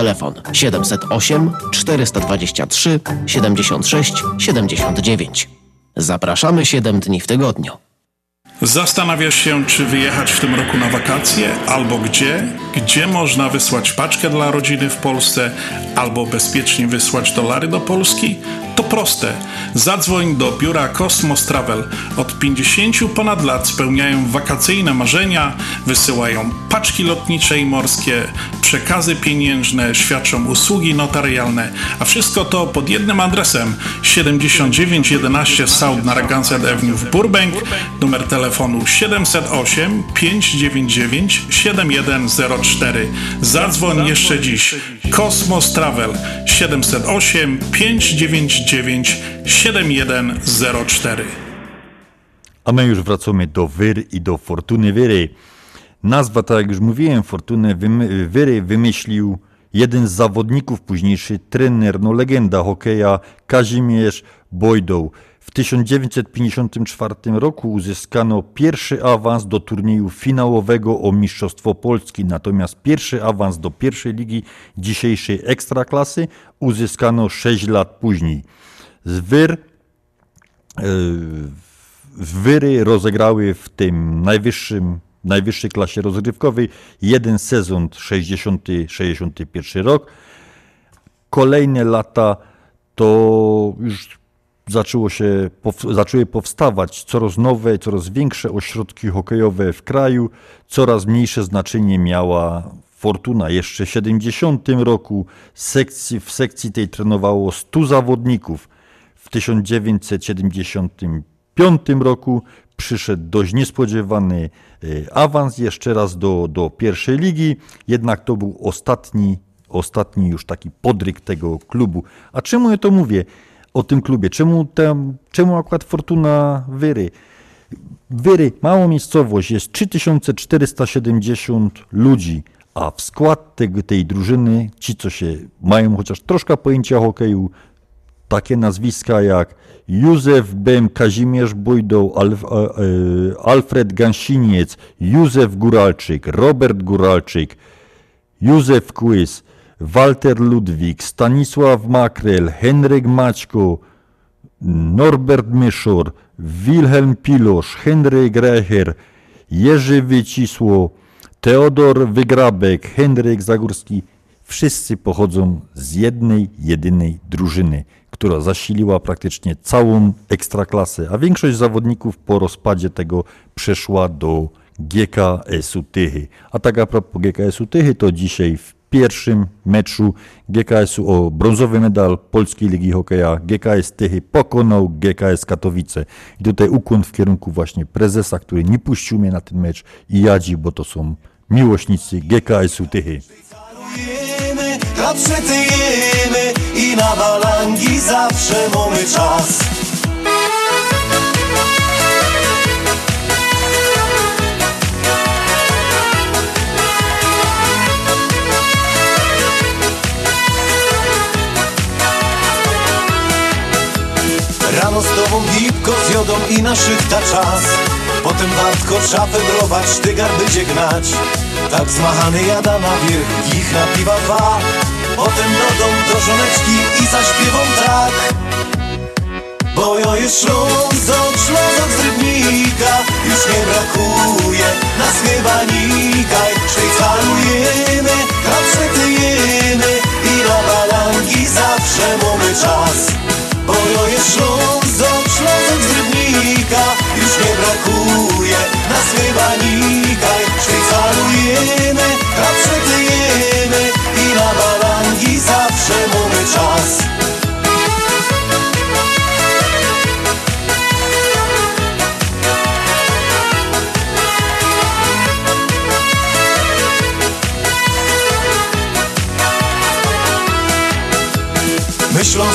Telefon 708 423 76 79. Zapraszamy 7 dni w tygodniu. Zastanawiasz się, czy wyjechać w tym roku na wakacje, albo gdzie? Gdzie można wysłać paczkę dla rodziny w Polsce, albo bezpiecznie wysłać dolary do Polski? To proste. Zadzwoń do biura Cosmos Travel. Od 50 ponad lat spełniają wakacyjne marzenia, wysyłają paczki lotnicze i morskie, przekazy pieniężne, świadczą usługi notarialne, a wszystko to pod jednym adresem 7911 South Narragansett Avenue w Burbank, numer telefonu 708 599 7104. Zadzwoń jeszcze dziś. Kosmos Travel 708 599 7104. A my już wracamy do Wyr i do Fortuny Wyry. Nazwa, tak jak już mówiłem, Fortuny Wyry wymyślił jeden z zawodników, późniejszy trener, no legenda hokeja Kazimierz Bojdoł. W 1954 roku uzyskano pierwszy awans do turnieju finałowego o Mistrzostwo Polski, natomiast pierwszy awans do pierwszej ligi dzisiejszej Ekstraklasy uzyskano 6 lat później. Z Wyr e, Wyry rozegrały w tym najwyższym, najwyższej klasie rozgrywkowej jeden sezon 60-61 rok. Kolejne lata to już zaczęło się, zaczęły powstawać coraz nowe, coraz większe ośrodki hokejowe w kraju, coraz mniejsze znaczenie miała Fortuna. Jeszcze w 70 roku sekcji, w sekcji tej trenowało 100 zawodników. W 1975 roku przyszedł dość niespodziewany e, awans jeszcze raz do, do pierwszej ligi, jednak to był ostatni, ostatni już taki podryk tego klubu. A czemu ja to mówię o tym klubie? Czemu, tam, czemu akurat Fortuna Wyry? Wyry, mała miejscowość, jest 3470 ludzi, A w skład tego, tej drużyny, ci co się mają chociaż troszkę pojęcia o hokeju, takie nazwiska jak Józef Bem, Kazimierz Bujdą, Alf, e, e, Alfred Gansiniec, Józef Góralczyk, Robert Góralczyk, Józef Kłys, Walter Ludwik, Stanisław Makrel, Henryk Maćko, Norbert Myszor, Wilhelm Pilosz, Henryk Recher, Jerzy Wycisło, Teodor Wygrabek, Henryk Zagórski. Wszyscy pochodzą z jednej, jedynej drużyny, która zasiliła praktycznie całą ekstraklasę, a większość zawodników po rozpadzie tego przeszła do GKS-u Tychy. A tak a propos GKS-u Tychy, to dzisiaj w pierwszym meczu GKS-u o brązowy medal Polskiej Ligi Hokeja GKS Tychy pokonał GKS Katowice. I tutaj ukłon w kierunku właśnie prezesa, który nie puścił mnie na ten mecz i jadzi, bo to są miłośnicy GKS-u Tychy. Jemy, klapsety jemy i na balangi zawsze mamy czas. Rano z tobą gipko z jodą i na szychta czas Potem wartko szafę brować, sztygar będzie gnać Tak zmachany jada na wierzch, ich na piwa dwa. Potem do dom do żoneczki i zaśpiewam tak. Bo ja jest Ślązok, Ślązok z Rybnika Już nie brakuje nas chyba nikaj Szwajcarujemy, klapsety jemy I na balangi zawsze mamy czas. Bo ja jest Ślązok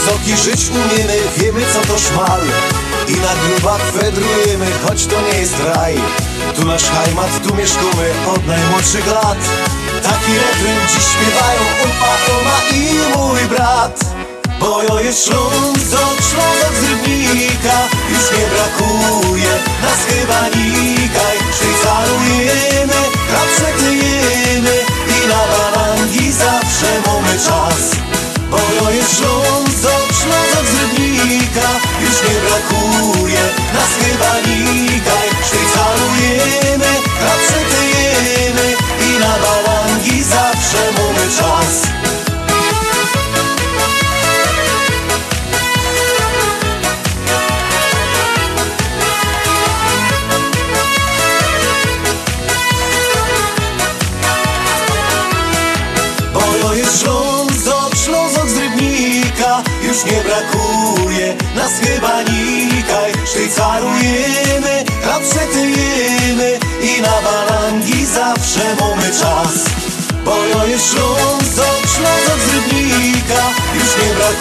Ślązoki żyć umiemy, wiemy co to szmal. I na grubach wędrujemy, choć to nie jest raj. Tu nasz hajmat, tu mieszkamy od najmłodszych lat. Taki refren dziś śpiewają upa, oma i mój brat. Bo ja jest Ślązok, Ślązok z Rybnika. Już nie brakuje nas chyba nikaj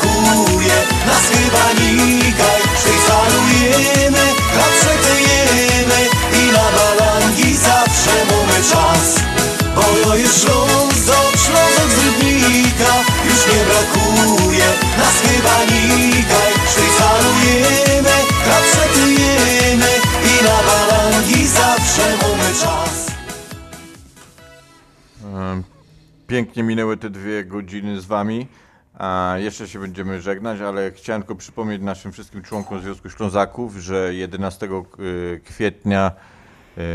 brakuje nas chyba nikaj Szwajcarujemy, klapsety jemy I na balangi zawsze mamy czas. Bo ja jest Ślązok, Ślązok z Rybnika. Już nie brakuje nas chyba nikaj Szwajcarujemy, klapsety jemy I na balangi zawsze mamy czas. Pięknie minęły te dwie godziny z Wami. A jeszcze się będziemy żegnać, ale chciałem tylko przypomnieć naszym wszystkim członkom Związku Ślązaków, że 11 y, kwietnia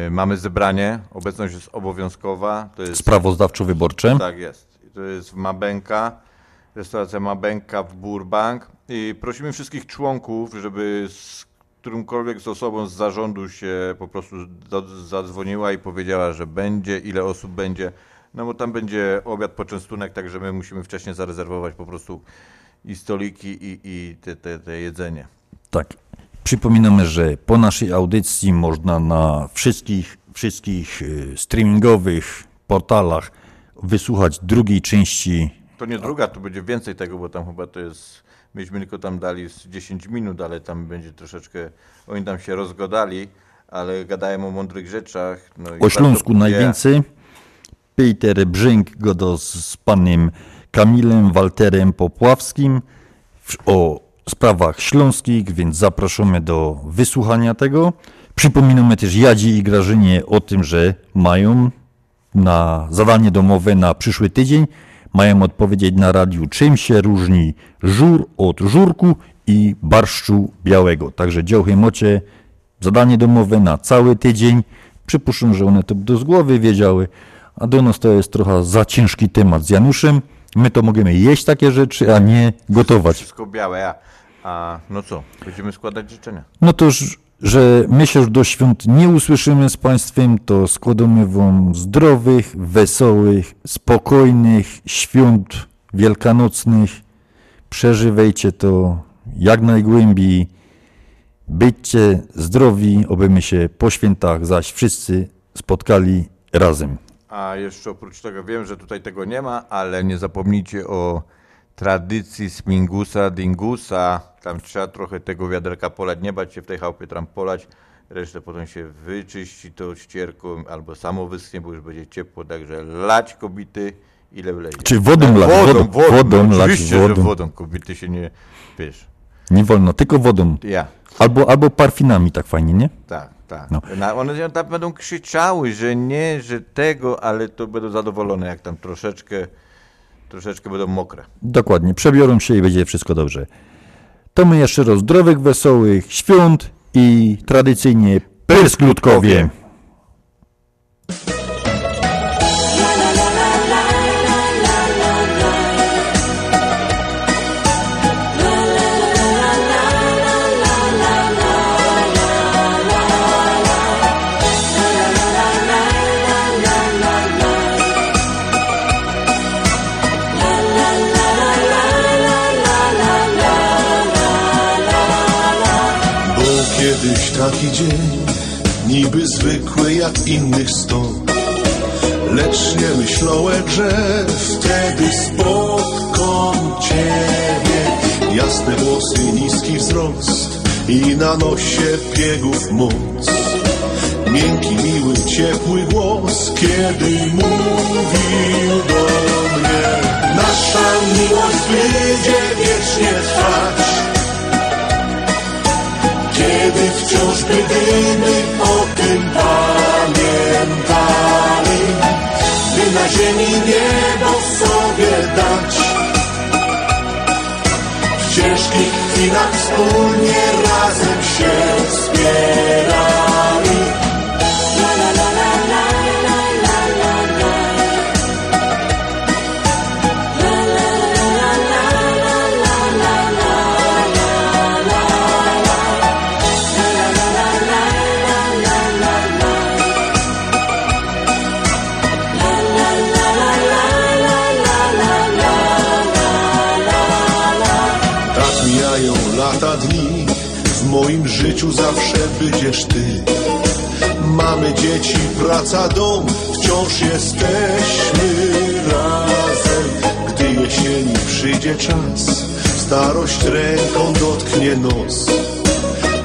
y, mamy zebranie. Obecność jest obowiązkowa. To jest Sprawozdawczo-wyborcze. Tak jest. To jest w Mabenka, restauracja Mabenka w Burbank. I prosimy wszystkich członków, żeby z którymkolwiek z osobą z zarządu się po prostu zadzwoniła i powiedziała, że będzie, ile osób będzie. No bo tam będzie obiad, poczęstunek, także my musimy wcześniej zarezerwować po prostu i stoliki, i, i te, te, te jedzenie. Tak. Przypominamy, że po naszej audycji można na wszystkich, wszystkich y, streamingowych portalach wysłuchać drugiej części. To nie druga, to będzie więcej tego, bo tam chyba to jest. Myśmy tylko tam dali z 10 minut, ale tam będzie troszeczkę. Oni tam się rozgodali, ale gadają o mądrych rzeczach. No i O Śląsku najwięcej. Peter Brzęk godo z panem Kamilem Walterem Popławskim o sprawach śląskich, więc zapraszamy do wysłuchania tego. Przypominamy też Jadzi i Grażynie o tym, że mają na zadanie domowe na przyszły tydzień. Mają odpowiedzieć na radiu, czym się różni żur od żurku i barszczu białego. Także dziołchy mocie zadanie domowe na cały tydzień. Przypuszczam, że one to do z głowy wiedziały, a do nas to jest trochę za ciężki temat z Januszem. My to możemy jeść takie rzeczy, a nie gotować. Wszystko białe, a, a no co, będziemy składać życzenia. No to, już, że my się już do świąt nie usłyszymy z Państwem, to składamy Wam zdrowych, wesołych, spokojnych świąt wielkanocnych. Przeżywajcie to jak najgłębiej. Byćcie zdrowi, obyśmy się po świętach zaś wszyscy spotkali razem. A jeszcze oprócz tego wiem, że tutaj tego nie ma, ale nie zapomnijcie o tradycji smingusa, dingusa. Tam trzeba trochę tego wiaderka polać, nie bać się w tej chałupie tam polać. Resztę potem się wyczyści to ścierką albo samo wyschnie, bo już będzie ciepło, także lać kobity ile wlezie. Czy wodą Tak, lać, Wodą, wodą, wodą, wodą no, lać, oczywiście, wodą. że wodą. Kobiety się nie, wiesz, Nie wolno, tylko wodą. Ja. Albo, albo parfinami, tak fajnie, nie? tak, tak. No. One tam będą krzyczały, że nie, że tego, ale to będą zadowolone, jak tam troszeczkę, troszeczkę będą mokre. Dokładnie, przebiorą się i będzie wszystko dobrze. To my jeszcze raz zdrowych, wesołych świąt i tradycyjnie persklutkowie. Był dzień, niby zwykły jak innych sto. Lecz nie myślałem, że wtedy spotkam Ciebie. Jasne włosy, niski wzrost i na nosie biegów moc. Miękki, miły, ciepły głos, kiedy mówił do mnie. Nasza miłość będzie wiecznie trwać. Kiedy wciąż będziemy o tym pamiętali By na ziemi niebo sobie dać. W ciężkich chwilach wspólnie razem się wspierali życiu zawsze będziesz ty. Mamy dzieci, praca, dom, wciąż jesteśmy razem. Gdy jesieni przyjdzie czas, starość ręką dotknie nos.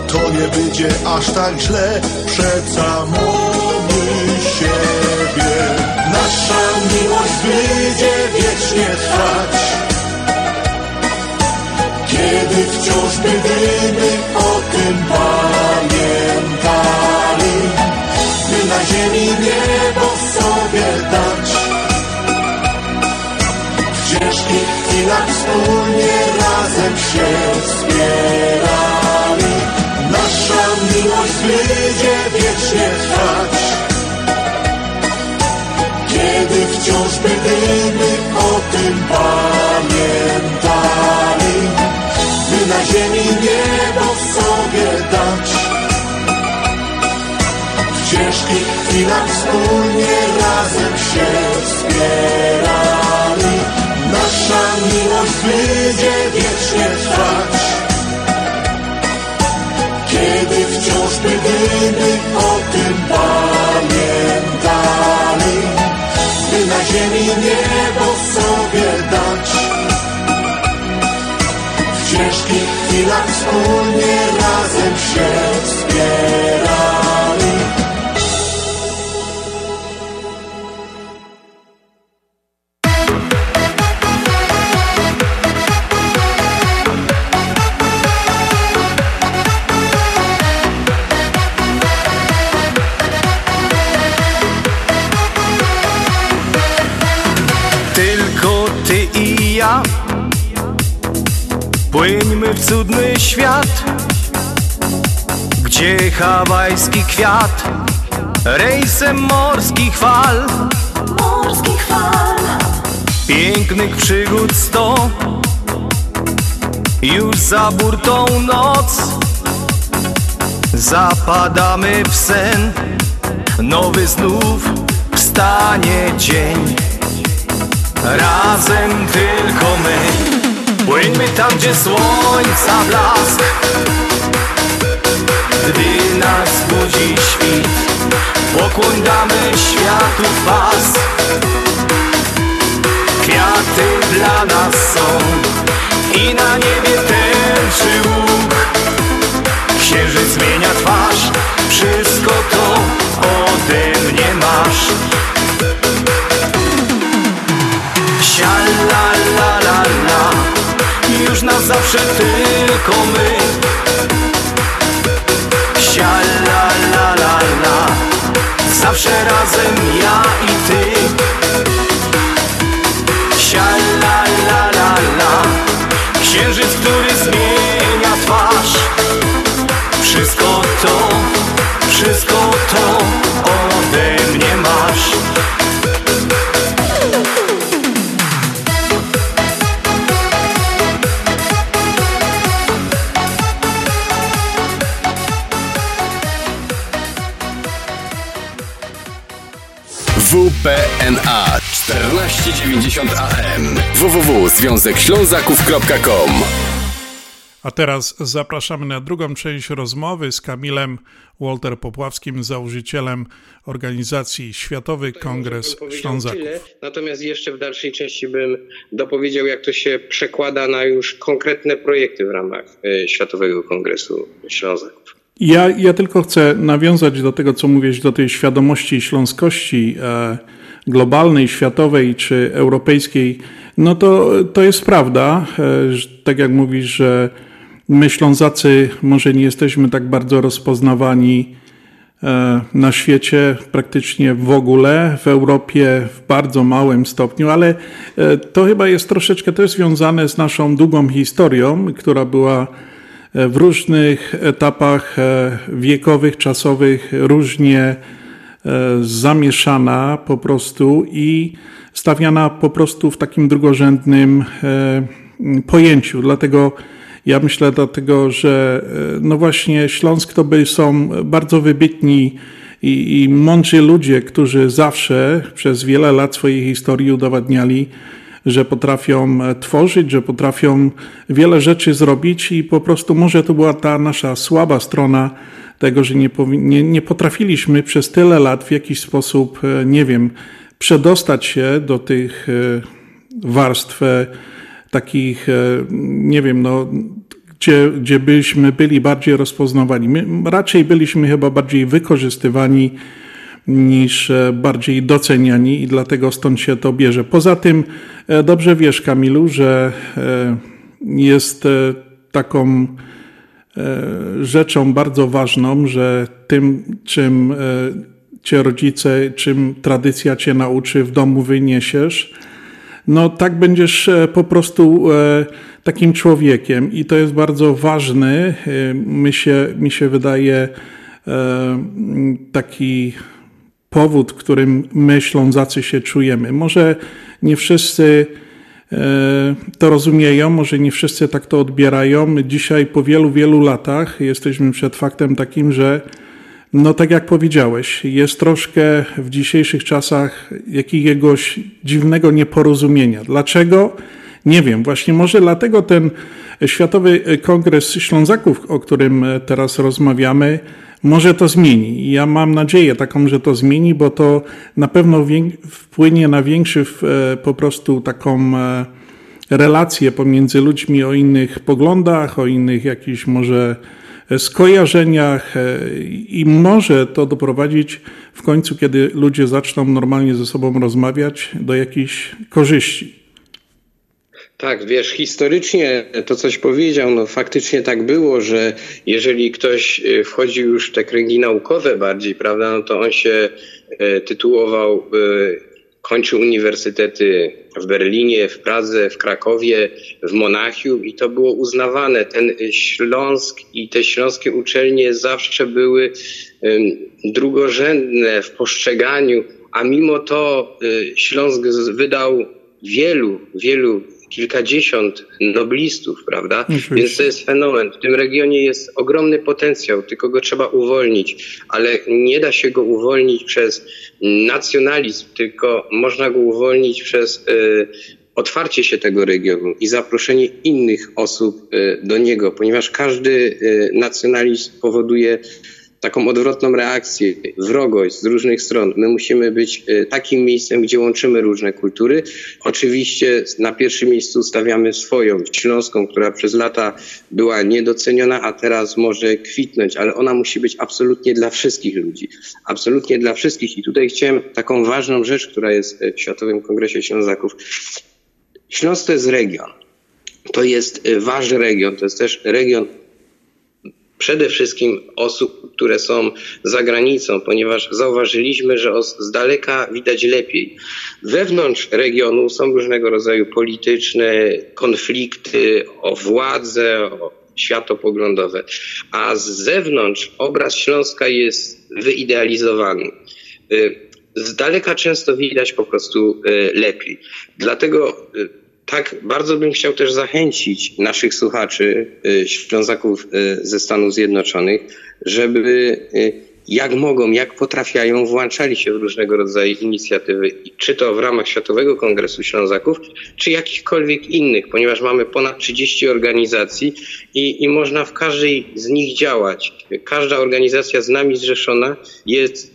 To nie będzie aż tak źle, przeca mamy siebie. Nasza miłość będzie wiecznie trwać. Kiedy wciąż będziemy o tym pamiętali By na ziemi niebo sobie dać. W ciężkich chwilach wspólnie razem się wspierali. Nasza miłość będzie wiecznie trwać. Kiedy wciąż będziemy o tym pamiętali na ziemi niebo sobie dać. W ciężkich chwilach wspólnie razem się wspierali. Nasza miłość będzie wiecznie trwać. Kiedy wciąż będziemy o tym pamiętali, by na ziemi niebo sobie dać. Ciężkich chwilach wspólnie razem się wspierali. Płyńmy w cudny świat, gdzie hawajski kwiat rejsem morskich fal, morskich fal, pięknych przygód sto, już za burtą noc, zapadamy w sen, nowy znów wstanie dzień, razem tylko my. Płyńmy tam, gdzie słońca blask. Gdy nas budzi świt Pokłon damy światu pas Kwiaty dla nas są I na niebie tęczy łuk. Księżyc zmienia twarz Wszystko to ode mnie masz. Sia la la la la Już na zawsze tylko my. Sia la la la la. Zawsze razem ja i ty. Sia la la la la. Księżyc, który zmienia twarz. Wszystko to, wszystko to WPNA 1490 AM www.związekślązaków.com A teraz zapraszamy na drugą część rozmowy z Kamilem Walter Popławskim, założycielem organizacji Światowy Kongres Ślązaków. Tyle. Natomiast jeszcze w dalszej części bym dopowiedział, jak to się przekłada na już konkretne projekty w ramach e, Światowego Kongresu Ślązaków. Ja, ja tylko chcę nawiązać do tego, co mówisz, do tej świadomości śląskości e, globalnej, światowej czy europejskiej. No to, to jest prawda, e, tak jak mówisz, że my Ślązacy może nie jesteśmy tak bardzo rozpoznawani e, na świecie, praktycznie w ogóle, w Europie w bardzo małym stopniu, ale e, to chyba jest troszeczkę też związane z naszą długą historią, która była w różnych etapach wiekowych, czasowych różnie zamieszana po prostu i stawiana po prostu w takim drugorzędnym e, pojęciu. Dlatego ja myślę dlatego, że no właśnie Śląsk to by są bardzo wybitni i, i mądrzy ludzie, którzy zawsze przez wiele lat swojej historii udowadniali, że potrafią tworzyć, że potrafią wiele rzeczy zrobić i po prostu może to była ta nasza słaba strona tego, że nie, nie, nie potrafiliśmy przez tyle lat w jakiś sposób, nie wiem, przedostać się do tych warstw takich, nie wiem, no, gdzie, gdzie byśmy byli bardziej rozpoznawani. My raczej byliśmy chyba bardziej wykorzystywani niż bardziej doceniani i dlatego stąd się to bierze. Poza tym dobrze wiesz, Kamilu, że jest taką rzeczą bardzo ważną, że tym, czym cię rodzice, czym tradycja cię nauczy, w domu wyniesiesz, no tak będziesz po prostu takim człowiekiem i to jest bardzo ważny, mi się, mi się wydaje, taki powód, którym my Ślązacy się czujemy. Może nie wszyscy to rozumieją, może nie wszyscy tak to odbierają. Dzisiaj po wielu, wielu latach jesteśmy przed faktem takim, że no tak jak powiedziałeś, jest troszkę w dzisiejszych czasach jakiegoś dziwnego nieporozumienia. Dlaczego? Nie wiem. Właśnie może dlatego ten Światowy Kongres Ślązaków, o którym teraz rozmawiamy, może to zmieni. Ja mam nadzieję taką, że to zmieni, bo to na pewno wpłynie na większy po prostu taką relację pomiędzy ludźmi o innych poglądach, o innych jakichś może skojarzeniach i może to doprowadzić w końcu, kiedy ludzie zaczną normalnie ze sobą rozmawiać, do jakichś korzyści. Tak, wiesz, historycznie to coś powiedział, no faktycznie tak było, że jeżeli ktoś wchodził już w te kręgi naukowe bardziej, prawda, no to on się tytułował kończył uniwersytety w Berlinie, w Pradze, w Krakowie, w Monachium i to było uznawane. Ten Śląsk i te śląskie uczelnie zawsze były drugorzędne w postrzeganiu, a mimo to y, Śląsk wydał wielu, wielu, kilkadziesiąt noblistów, prawda? Więc to jest fenomen. W tym regionie jest ogromny potencjał, tylko go trzeba uwolnić, ale nie da się go uwolnić przez nacjonalizm, tylko można go uwolnić przez y, otwarcie się tego regionu i zaproszenie innych osób y, do niego, ponieważ każdy y, nacjonalizm powoduje taką odwrotną reakcję, wrogość z różnych stron. My musimy być e, takim miejscem, gdzie łączymy różne kultury. Oczywiście na pierwszym miejscu stawiamy swoją, śląską, która przez lata była niedoceniona, a teraz może kwitnąć, ale ona musi być absolutnie dla wszystkich ludzi. Absolutnie dla wszystkich. I tutaj chciałem taką ważną rzecz, która jest w Światowym Kongresie Ślązaków. Śląsk to jest region. To jest e, wasz region, to jest też region przede wszystkim osób, które są za granicą, ponieważ zauważyliśmy, że z daleka widać lepiej. Wewnątrz regionu są różnego rodzaju polityczne konflikty o władzę, o światopoglądowe, a z zewnątrz obraz Śląska jest wyidealizowany. Y, Z daleka często widać po prostu y, lepiej. Dlatego y, tak bardzo bym chciał też zachęcić naszych słuchaczy, y, Ślązaków y, ze Stanów Zjednoczonych, żeby y, jak mogą, jak potrafiają, włączali się w różnego rodzaju inicjatywy, czy to w ramach Światowego Kongresu Ślązaków, czy jakichkolwiek innych, ponieważ mamy ponad 30 organizacji i, i można w każdej z nich działać. Każda organizacja z nami zrzeszona jest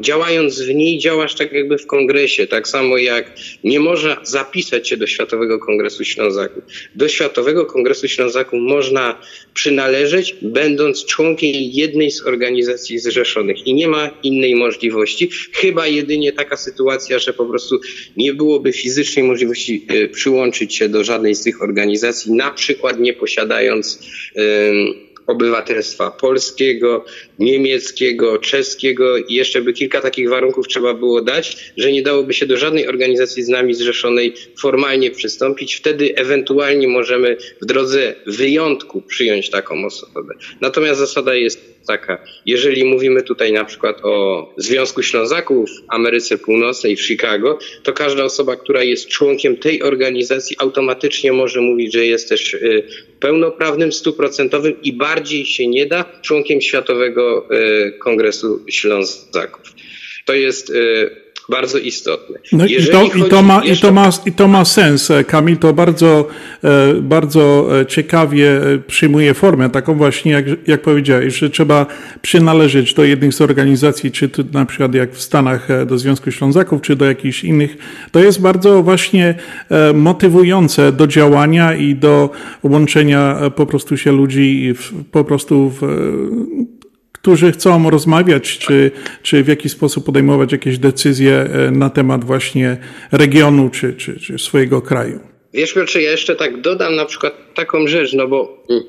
działając w niej, działasz tak jakby w kongresie. Tak samo jak nie można zapisać się do Światowego Kongresu Ślązaków. Do Światowego Kongresu Ślązaków można przynależeć, będąc członkiem jednej z organizacji zrzeszonych. I nie ma innej możliwości, chyba jedynie taka sytuacja, że po prostu nie byłoby fizycznej możliwości e, przyłączyć się do żadnej z tych organizacji, na przykład nie posiadając em, obywatelstwa polskiego, niemieckiego, czeskiego i jeszcze by kilka takich warunków trzeba było dać, że nie dałoby się do żadnej organizacji z nami zrzeszonej formalnie przystąpić. Wtedy ewentualnie możemy w drodze wyjątku przyjąć taką osobę. Natomiast zasada jest taka, jeżeli mówimy tutaj na przykład o Związku Ślązaków w Ameryce Północnej w Chicago, to każda osoba, która jest członkiem tej organizacji automatycznie może mówić, że jest też y, pełnoprawnym, stuprocentowym i bardziej się nie da członkiem Światowego y, Kongresu Ślązaków. To jest y, bardzo istotne. No i to, i, to ma, i, jeszcze to ma, I to ma sens. E, Kamil to bardzo, e, bardzo e, ciekawie przyjmuje formę, taką właśnie, jak, jak powiedziałeś, że trzeba przynależeć do jednych z organizacji, czy to na przykład jak w Stanach do Związku Ślązaków, czy do jakichś innych. To jest bardzo właśnie motywujące do działania i do łączenia po prostu się ludzi w, po prostu w, którzy chcą rozmawiać, czy, czy w jaki sposób podejmować jakieś decyzje e, na temat właśnie regionu, czy, czy, czy swojego kraju. Wiesz, Piotrze, ja jeszcze tak dodam na przykład taką rzecz, no bo mm,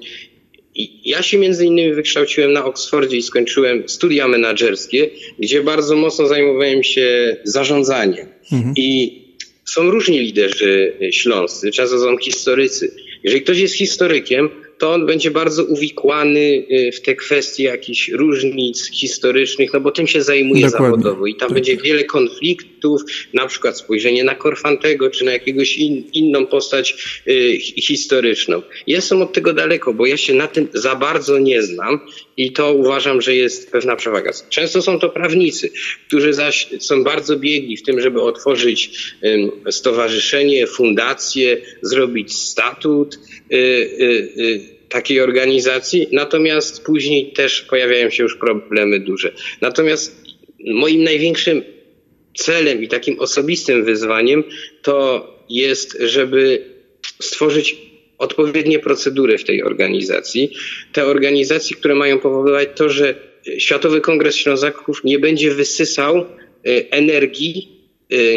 ja się między innymi wykształciłem na Oksfordzie i skończyłem studia menedżerskie, gdzie bardzo mocno zajmowałem się zarządzaniem. I są różni liderzy śląscy, często są historycy. Jeżeli ktoś jest historykiem, to on będzie bardzo uwikłany y, w te kwestie jakichś różnic historycznych, no bo tym się zajmuje Dokładnie. zawodowo i tam będzie wiele konfliktów, na przykład spojrzenie na Korfantego, czy na jakiegoś in, inną postać y, hi- historyczną. Jestem od tego daleko, bo ja się na tym za bardzo nie znam i to uważam, że jest pewna przewaga. Często są to prawnicy, którzy zaś są bardzo biegli w tym, żeby otworzyć ym, stowarzyszenie, fundację, zrobić statut y, y, y, takiej organizacji, natomiast później też pojawiają się już problemy duże. Natomiast moim największym celem i takim osobistym wyzwaniem to jest, żeby stworzyć odpowiednie procedury w tej organizacji. Te organizacje, które mają powodować to, że Światowy Kongres Ślązaków nie będzie wysysał energii,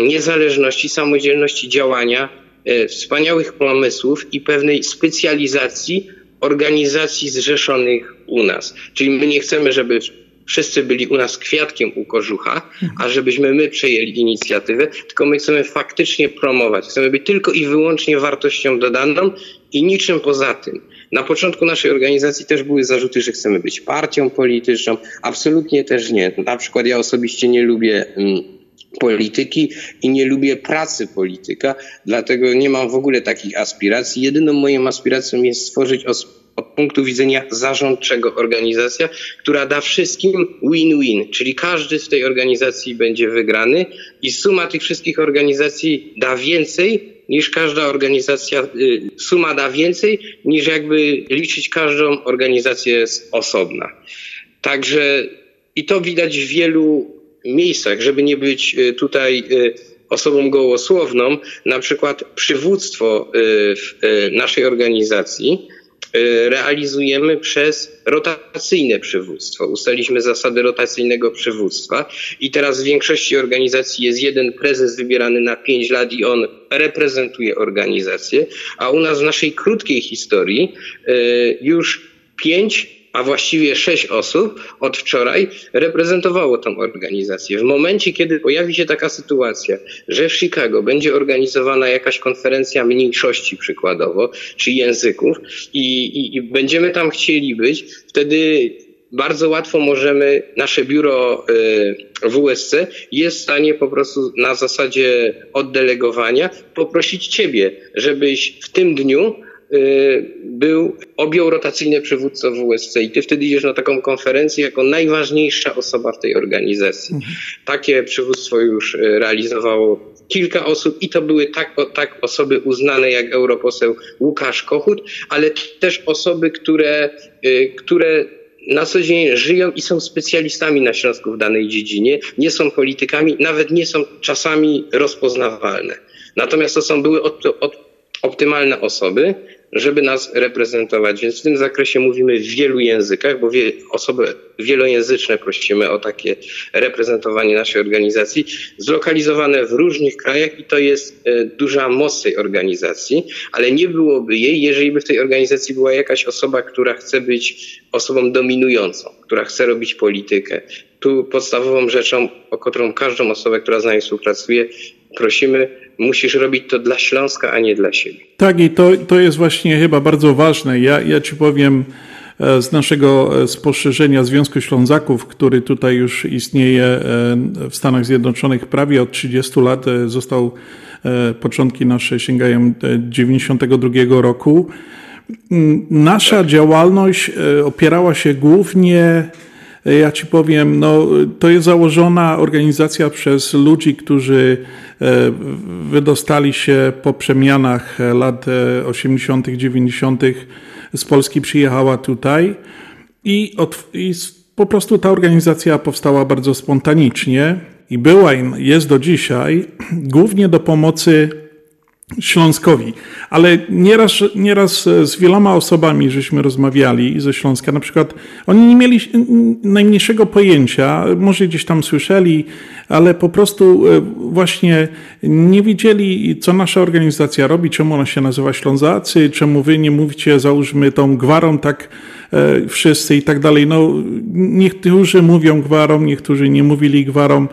niezależności, samodzielności działania, wspaniałych pomysłów i pewnej specjalizacji organizacji zrzeszonych u nas. Czyli my nie chcemy, żeby wszyscy byli u nas kwiatkiem u kożucha, a żebyśmy my przejęli inicjatywę, tylko my chcemy faktycznie promować. Chcemy być tylko i wyłącznie wartością dodaną i niczym poza tym. Na początku naszej organizacji też były zarzuty, że chcemy być partią polityczną. Absolutnie też nie. Na przykład ja osobiście nie lubię mm, polityki i nie lubię pracy polityka, dlatego nie mam w ogóle takich aspiracji. Jedyną moją aspiracją jest stworzyć od punktu widzenia zarządczego organizacja, która da wszystkim win-win, czyli każdy z tej organizacji będzie wygrany i suma tych wszystkich organizacji da więcej niż każda organizacja, y, suma da więcej niż jakby liczyć każdą organizację z osobna. Także i to widać w wielu miejscach, żeby nie być y, tutaj y, osobą gołosłowną, na przykład przywództwo y, naszej organizacji realizujemy przez rotacyjne przywództwo. Ustaliliśmy zasady rotacyjnego przywództwa i teraz w większości organizacji jest jeden prezes wybierany na 5 lat i on reprezentuje organizację, a u nas w naszej krótkiej historii już pięć a właściwie sześć osób od wczoraj reprezentowało tą organizację. W momencie, kiedy pojawi się taka sytuacja, że w Chicago będzie organizowana jakaś konferencja mniejszości przykładowo, czy języków i, i, i będziemy tam chcieli być, wtedy bardzo łatwo możemy, nasze biuro y, WSC jest w stanie po prostu na zasadzie oddelegowania poprosić Ciebie, żebyś w tym dniu był, objął rotacyjne przywództwo WSC i ty wtedy idziesz na taką konferencję jako najważniejsza osoba w tej organizacji. Takie przywództwo już y, realizowało kilka osób i to były tak, o, tak osoby uznane jak europoseł Łukasz Kochut, ale też osoby, które, y, które na co dzień żyją i są specjalistami na Śląsku w danej dziedzinie, nie są politykami, nawet nie są czasami rozpoznawalne. Natomiast to są były od, od, optymalne osoby, żeby nas reprezentować. Więc w tym zakresie mówimy w wielu językach, bo wie, osoby wielojęzyczne prosimy o takie reprezentowanie naszej organizacji, zlokalizowane w różnych krajach i to jest e, duża moc tej organizacji, ale nie byłoby jej, jeżeli by w tej organizacji była jakaś osoba, która chce być osobą dominującą, która chce robić politykę. Tu podstawową rzeczą, o którą każdą osobę, która z nami współpracuje, prosimy, musisz robić to dla Śląska, a nie dla siebie. Tak, i to, to jest właśnie chyba bardzo ważne. Ja, ja ci powiem e, z naszego e, spostrzeżenia Związku Ślązaków, który tutaj już istnieje e, w Stanach Zjednoczonych prawie od 30 lat, został, początki nasze sięgają e, 92 roku. Mm, Nasza działalność e, opierała się głównie ja ci powiem, no, to jest założona organizacja przez ludzi, którzy e, wydostali się po przemianach e, lat e, 80., 90. z Polski, przyjechała tutaj i, od, i po prostu ta organizacja powstała bardzo spontanicznie i była jest do dzisiaj głównie do pomocy Śląskowi. Ale nieraz, nieraz z wieloma osobami żeśmy rozmawiali ze Śląska. Na przykład oni nie mieli najmniejszego pojęcia, może gdzieś tam słyszeli, ale po prostu e, właśnie nie wiedzieli, co nasza organizacja robi, czemu ona się nazywa Ślązacy, czemu wy nie mówicie, załóżmy tą gwarą tak e, wszyscy i tak dalej. No, niektórzy mówią gwarą, niektórzy nie mówili gwarą, e,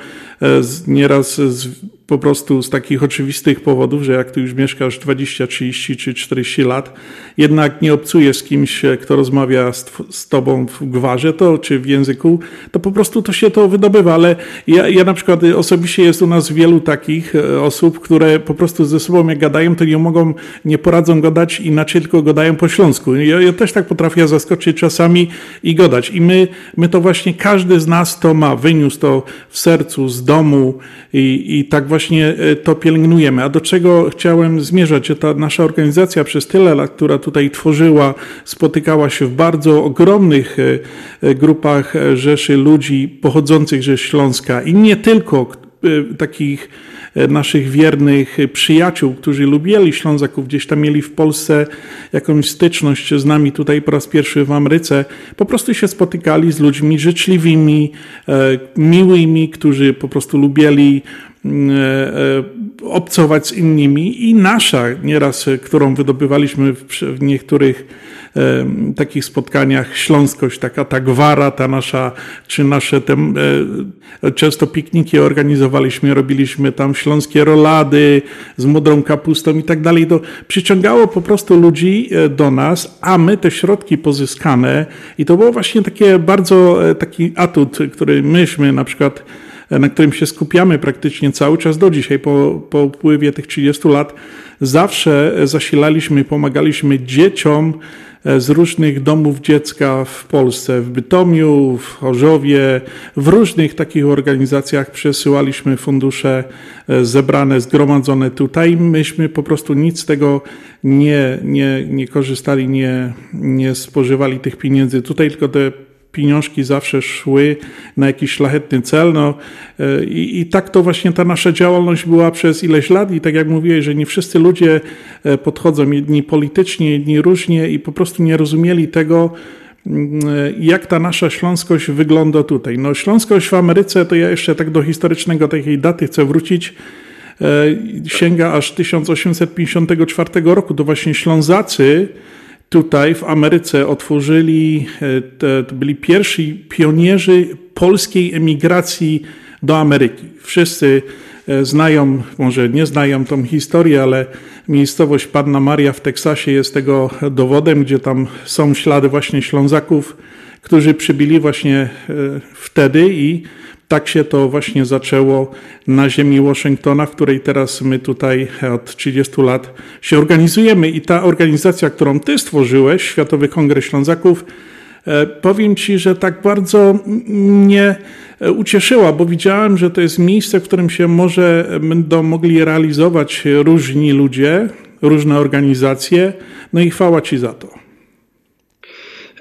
nieraz z, po prostu z takich oczywistych powodów, że jak tu już mieszkasz 20, 30 czy 40 lat, jednak nie obcujesz z kimś, e, kto rozmawia z, z tobą w gwarze to, czy w języku, to po prostu to się to wydobywa, ale ja, ja na przykład osobiście jest u nas wielu takich e, osób, które po prostu ze sobą jak gadają, to nie mogą, nie poradzą gadać inaczej, tylko gadają po śląsku. Ja, ja też tak potrafię zaskoczyć czasami i gadać. I my, my to właśnie, każdy z nas to ma, wyniósł to w sercu, z domu i, i tak właśnie e, to pielęgnujemy. A do czego chciałem zmierzać? Ta nasza organizacja przez tyle lat, która tutaj tworzyła, spotykała się w bardzo ogromnych e, e, grupach rzeszy ludzi pochodzących ze Śląska i nie tylko takich naszych wiernych e, przyjaciół, którzy lubili Ślązaków, gdzieś tam mieli w Polsce jakąś styczność z nami tutaj po raz pierwszy w Ameryce, po prostu się spotykali z ludźmi życzliwymi, e, miłymi, którzy po prostu lubili mm, e, e, obcować z innymi. I nasza nieraz, e, którą wydobywaliśmy w, niektórych takich spotkaniach śląskość, taka ta gwara, ta nasza, czy nasze tem, e, często pikniki organizowaliśmy, robiliśmy tam śląskie rolady z modrą kapustą i tak dalej. To przyciągało po prostu ludzi e, do nas, a my te środki pozyskane i to było właśnie takie bardzo e, taki atut, który myśmy na przykład na którym się skupiamy praktycznie cały czas do dzisiaj, po, po upływie tych 30 lat, zawsze zasilaliśmy, pomagaliśmy dzieciom z różnych domów dziecka w Polsce, w Bytomiu, w Chorzowie, w różnych takich organizacjach przesyłaliśmy fundusze e, zebrane, zgromadzone tutaj. Myśmy po prostu nic z tego nie, nie, nie korzystali, nie, nie spożywali tych pieniędzy tutaj, tylko te pieniążki zawsze szły na jakiś szlachetny cel. No, e, i, I tak to właśnie ta nasza działalność była przez ileś lat i tak jak mówiłeś, że nie wszyscy ludzie e, podchodzą, jedni politycznie, jedni różnie i po prostu nie rozumieli tego, mm, e, jak ta nasza śląskość wygląda tutaj. No śląskość w Ameryce, to ja jeszcze tak do historycznego takiej daty chcę wrócić, sięga aż 1854 roku. To właśnie Ślązacy tutaj w Ameryce otworzyli, e, to byli pierwsi pionierzy polskiej emigracji do Ameryki. Wszyscy e, znają, może nie znają tą historię, ale miejscowość Panna Maria w Teksasie jest tego dowodem, gdzie tam są ślady właśnie Ślązaków, którzy przybyli właśnie e, wtedy i tak się to właśnie zaczęło na ziemi Waszyngtona, w której teraz my tutaj od 30 lat się organizujemy. I ta organizacja, którą ty stworzyłeś, Światowy Kongres Ślązaków, e, powiem ci, że tak bardzo mnie e, ucieszyła, bo widziałem, że to jest miejsce, w którym się może będą mogli realizować różni ludzie, różne organizacje. No i chwała ci za to.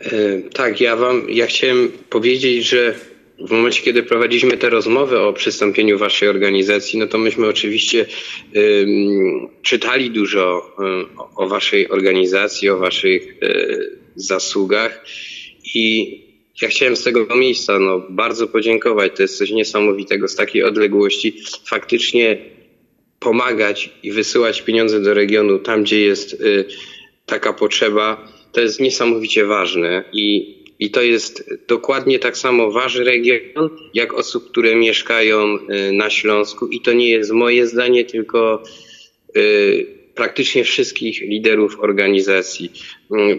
E, Tak, ja wam, ja chciałem powiedzieć, że w momencie, kiedy prowadziliśmy te rozmowy o przystąpieniu waszej organizacji, no to myśmy oczywiście ym, czytali dużo o- o waszej organizacji, o waszych y, zasługach i ja chciałem z tego miejsca no, bardzo podziękować. To jest coś niesamowitego z takiej odległości. Faktycznie pomagać i wysyłać pieniądze do regionu tam, gdzie jest y, taka potrzeba, to jest niesamowicie ważne i, i to jest dokładnie tak samo ważny region, jak osób, które mieszkają y, na Śląsku i to nie jest moje zdanie, tylko y, praktycznie wszystkich liderów organizacji. Y,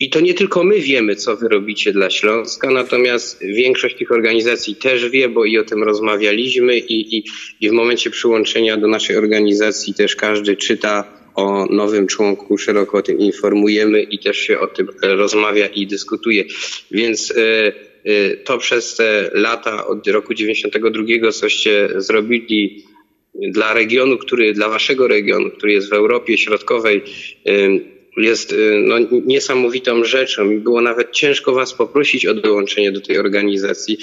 i to nie tylko my wiemy, co wy robicie dla Śląska, natomiast większość tych organizacji też wie, bo i o tym rozmawialiśmy i, i, i w momencie przyłączenia do naszej organizacji też każdy czyta o nowym członku, szeroko o tym informujemy i też się o tym e, rozmawia i dyskutuje. Więc e, e, to przez te lata od roku 92, coście zrobili dla regionu, który, dla waszego regionu, który jest w Europie Środkowej, jest y, no, niesamowitą rzeczą i było nawet ciężko was poprosić o dołączenie do tej organizacji,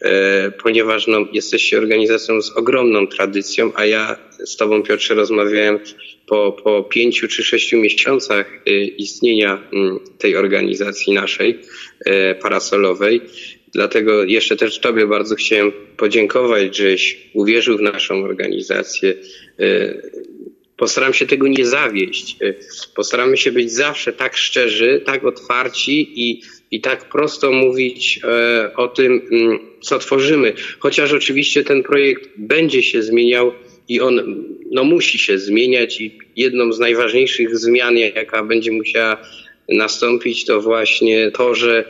e, ponieważ no, jesteście organizacją z ogromną tradycją, a ja z tobą Piotrze rozmawiałem po, po pięciu czy sześciu miesiącach y, istnienia mm, tej organizacji naszej e, parasolowej. Dlatego jeszcze też Tobie bardzo chciałem podziękować, żeś uwierzył w naszą organizację. Postaram się tego nie zawieść. E, Postaramy się być zawsze tak szczerzy, tak otwarci i, i tak prosto mówić e, o tym, mm, co tworzymy. Chociaż oczywiście ten projekt będzie się zmieniał i on no, musi się zmieniać i jedną z najważniejszych zmian, jaka będzie musiała nastąpić, to właśnie to, że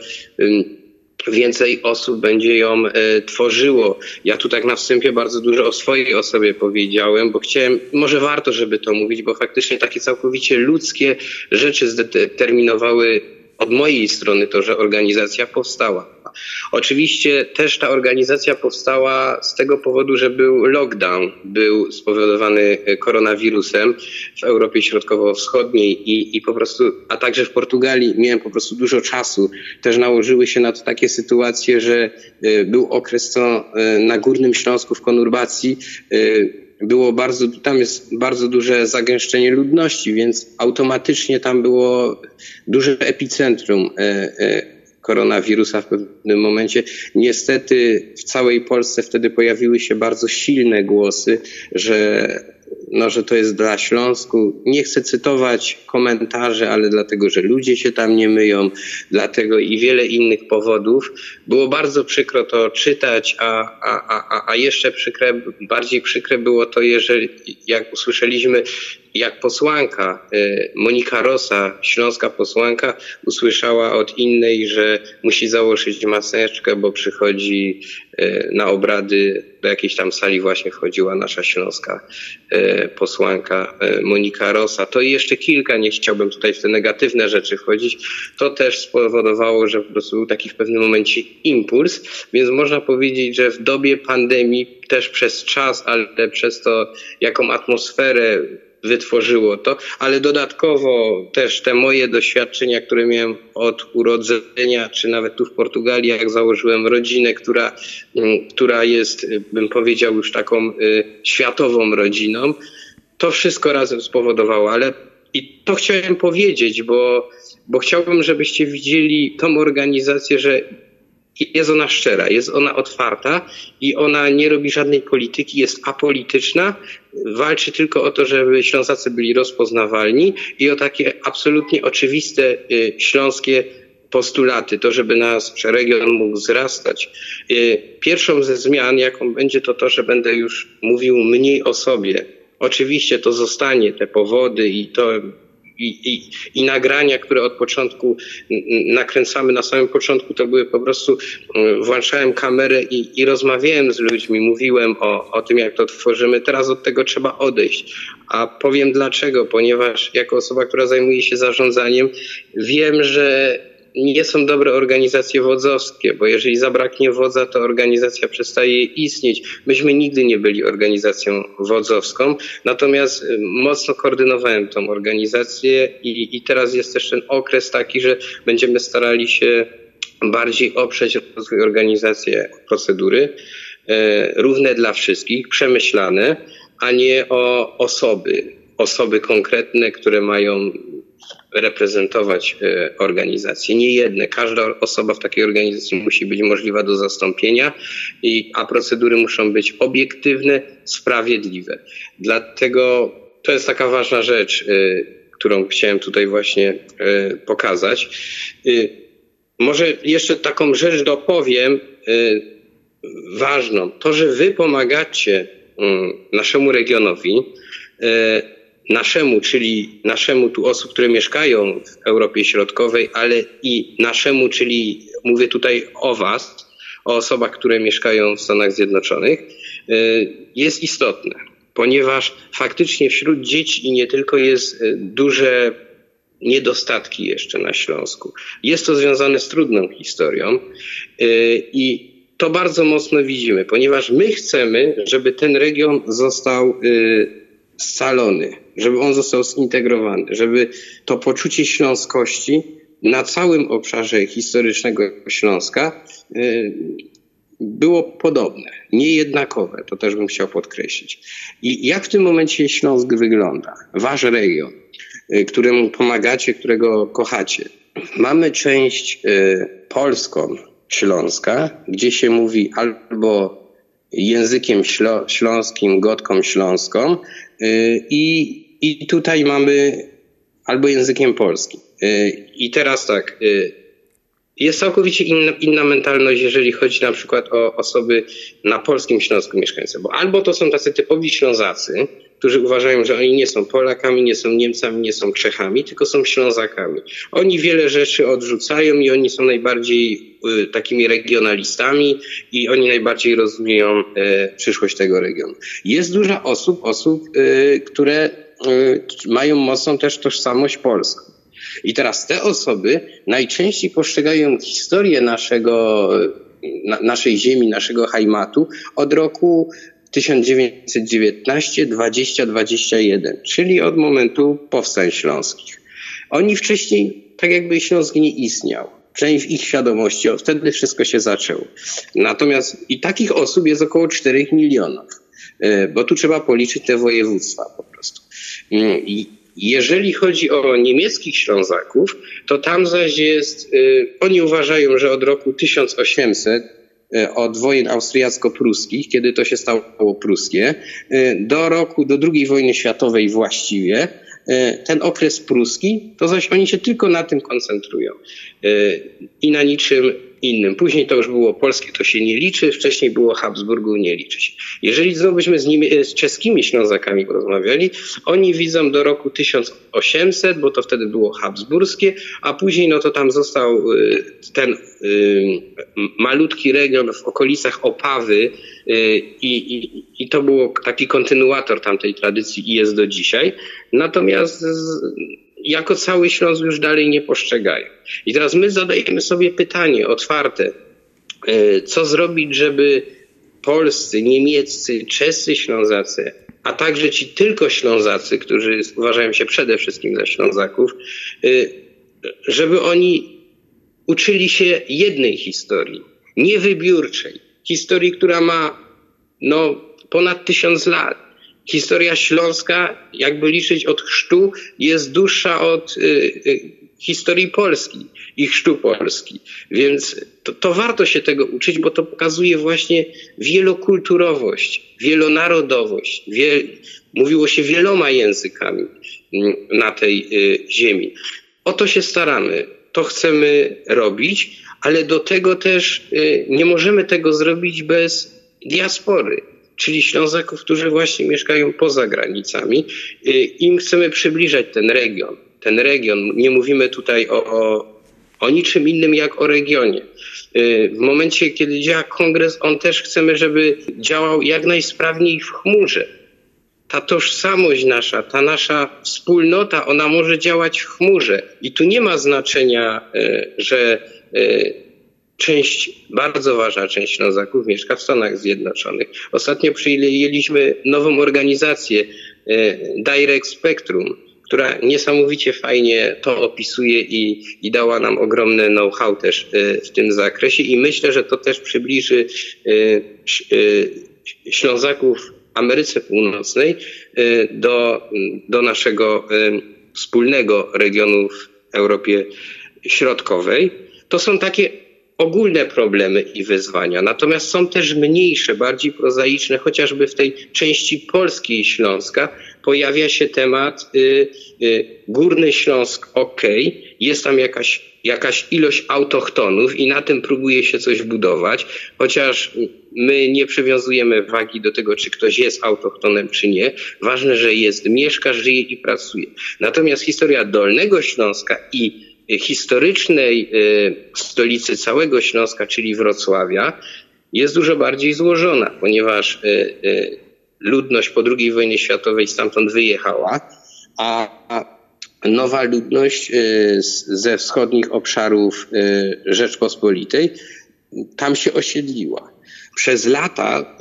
więcej osób będzie ją e, tworzyło. Ja tu tak na wstępie bardzo dużo o swojej osobie powiedziałem, bo chciałem, może warto, żeby to mówić, bo faktycznie takie całkowicie ludzkie rzeczy zdeterminowały od mojej strony to, że organizacja powstała. Oczywiście też ta organizacja powstała z tego powodu, że był lockdown, był spowodowany e, koronawirusem w Europie Środkowo-Wschodniej i, i po prostu, a także w Portugalii miałem po prostu dużo czasu. Też nałożyły się na to takie sytuacje, że e, był okres, co e, na Górnym Śląsku w konurbacji było bardzo, tam jest bardzo duże zagęszczenie ludności, więc automatycznie tam było duże epicentrum e, e, koronawirusa w pewnym momencie. Niestety w całej Polsce wtedy pojawiły się bardzo silne głosy, że no, że to jest dla Śląsku. Nie chcę cytować komentarzy, ale dlatego, że ludzie się tam nie myją, dlatego i wiele innych powodów. Było bardzo przykro to czytać, a, a, a, a jeszcze przykre, bardziej przykre było to, jeżeli, jak usłyszeliśmy, jak posłanka y, Monika Rosa, śląska posłanka, usłyszała od innej, że musi założyć maseczkę, bo przychodzi y, na obrady do jakiejś tam sali właśnie wchodziła nasza śląska y, posłanka Monika Rosa. To i jeszcze kilka, nie chciałbym tutaj w te negatywne rzeczy wchodzić. To też spowodowało, że po prostu był taki w pewnym momencie impuls, więc można powiedzieć, że w dobie pandemii też przez czas, ale przez to, jaką atmosferę wytworzyło to, ale dodatkowo też te moje doświadczenia, które miałem od urodzenia, czy nawet tu w Portugalii, jak założyłem rodzinę, która, mm, która jest, y, bym powiedział, już taką y, światową rodziną, to wszystko razem spowodowało, ale i to chciałem powiedzieć, bo, bo chciałbym, żebyście widzieli tą organizację, że jest ona szczera, jest ona otwarta i ona nie robi żadnej polityki, jest apolityczna, walczy tylko o to, żeby Ślązacy byli rozpoznawalni i o takie absolutnie oczywiste y, śląskie postulaty, to żeby nasz region mógł wzrastać. Y, pierwszą ze zmian, jaką będzie to to, że będę już mówił mniej o sobie. Oczywiście to zostanie, te powody i to i, i, i nagrania, które od początku nakręcamy na samym początku, to były po prostu, włączałem kamerę i, i rozmawiałem z ludźmi, mówiłem o, o tym, jak to tworzymy. Teraz od tego trzeba odejść. A powiem dlaczego, ponieważ jako osoba, która zajmuje się zarządzaniem, wiem, że nie są dobre organizacje wodzowskie, bo jeżeli zabraknie wodza, to organizacja przestaje istnieć. Myśmy nigdy nie byli organizacją wodzowską, natomiast y, mocno koordynowałem tą organizację i, i teraz jest też ten okres taki, że będziemy starali się bardziej oprzeć rozwój organizacji procedury, e, równe dla wszystkich, przemyślane, a nie o osoby, osoby konkretne, które mają reprezentować e, organizację. Nie jedne. Każda osoba w takiej organizacji musi być możliwa do zastąpienia, i, a procedury muszą być obiektywne, sprawiedliwe. Dlatego to jest taka ważna rzecz, e, którą chciałem tutaj właśnie e, pokazać. Może jeszcze taką rzecz dopowiem ważną. To, że wy pomagacie mm, naszemu regionowi, naszemu, czyli naszemu tu osób, które mieszkają w Europie Środkowej, ale i naszemu, czyli mówię tutaj o Was, o osobach, które mieszkają w Stanach Zjednoczonych, y, jest istotne, ponieważ faktycznie wśród dzieci i nie tylko jest y, duże niedostatki jeszcze na Śląsku. Jest to związane z trudną historią y, i to bardzo mocno widzimy, ponieważ my chcemy, żeby ten region został scalony, żeby on został zintegrowany, żeby to poczucie śląskości na całym obszarze historycznego Śląska y, było podobne, niejednakowe, to też bym chciał podkreślić. I jak w tym momencie Śląsk wygląda? Wasz region, y, któremu pomagacie, którego kochacie. Mamy część y, polską Śląska, gdzie się mówi albo językiem śląskim, gotką śląską i i tutaj mamy albo językiem polskim. Y, I teraz tak, y, jest całkowicie inna, inna mentalność, jeżeli chodzi na przykład o osoby na polskim Śląsku mieszkające, bo albo to są tacy typowi Ślązacy, którzy uważają, że oni nie są Polakami, nie są Niemcami, nie są Czechami, tylko są Ślązakami. Oni wiele rzeczy odrzucają i oni są najbardziej y, takimi regionalistami i oni najbardziej rozumieją y, przyszłość tego regionu. Jest dużo osób, osób, y, które y, mają mocną też tożsamość polską. I teraz te osoby najczęściej postrzegają historię naszego, na, naszej ziemi, naszego Hajmatu od roku 1919, 20, 21, czyli od momentu powstań śląskich. Oni wcześniej, tak jakby Śląsk nie istniał. Przynajmniej w ich świadomości, od wtedy wszystko się zaczęło. Natomiast i takich osób jest około 4 milionów, e, bo tu trzeba policzyć te województwa po prostu. Mm, I jeżeli chodzi o niemieckich Ślązaków, to tam zaś jest, y, oni uważają, że od roku 1800 e, od wojen austriacko-pruskich, kiedy to się stało pruskie, e, do roku, do II wojny światowej właściwie, e, ten okres pruski, to zaś oni się tylko na tym koncentrują. E, i na niczym innym. Później to już było polskie, to się nie liczy, wcześniej było Habsburgu, nie liczy się. Jeżeli znowu byśmy z, nimi, e, z czeskimi Ślązakami porozmawiali, oni widzą do roku 1800, bo to wtedy było habsburskie, a później no to tam został y, ten m- malutki region w okolicach Opawy i, i, i to było taki kontynuator tamtej tradycji i jest do dzisiaj. Natomiast z, jako cały Śląsk już dalej nie postrzegają. I teraz my zadajemy sobie pytanie otwarte, e, co zrobić, żeby polscy, niemieccy, czescy Ślązacy, a także ci tylko Ślązacy, którzy uważają się przede wszystkim za Ślązaków, e, żeby oni uczyli się jednej historii, niewybiórczej, historii, która ma no, ponad tysiąc lat. Historia śląska, jakby liczyć od chrztu, jest dłuższa od y, y, historii Polski i chrztu Polski. Więc to, to warto się tego uczyć, bo to pokazuje właśnie wielokulturowość, wielonarodowość. Wie, mówiło się wieloma językami mm, na tej y, ziemi. O to się staramy, to chcemy robić, ale do tego też y, nie możemy tego zrobić bez diaspory czyli Ślązaków, którzy właśnie mieszkają poza granicami. Y, Im chcemy przybliżać ten region. Ten region, nie mówimy tutaj o, o, o niczym innym jak o regionie. Y, W momencie, kiedy działa kongres, on też chcemy, żeby działał jak najsprawniej w chmurze. Ta tożsamość nasza, ta nasza wspólnota, ona może działać w chmurze. I tu nie ma znaczenia, y, że część, bardzo ważna część Ślązaków mieszka w Stanach Zjednoczonych. Ostatnio przyjęliśmy nową organizację e, Direct Spectrum, która niesamowicie fajnie to opisuje i, i dała nam ogromne know-how też e, w tym zakresie i myślę, że to też przybliży e, Ślązaków Ameryce Północnej do, do naszego wspólnego regionu w Europie Środkowej. To są takie ogólne problemy i wyzwania. Natomiast są też mniejsze, bardziej prozaiczne, chociażby w tej części polskiej Śląska pojawia się temat y, y, Górny Śląsk ok, jest tam jakaś, jakaś ilość autochtonów i na tym próbuje się coś budować, chociaż my nie przywiązujemy wagi do tego, czy ktoś jest autochtonem, czy nie. Ważne, że jest, mieszka, żyje i pracuje. Natomiast historia Dolnego Śląska i historycznej y, stolicy całego Śląska, czyli Wrocławia, jest dużo bardziej złożona, ponieważ y, y, ludność po II wojnie światowej stamtąd wyjechała, a nowa ludność ze wschodnich obszarów Rzeczpospolitej tam się osiedliła. Przez lata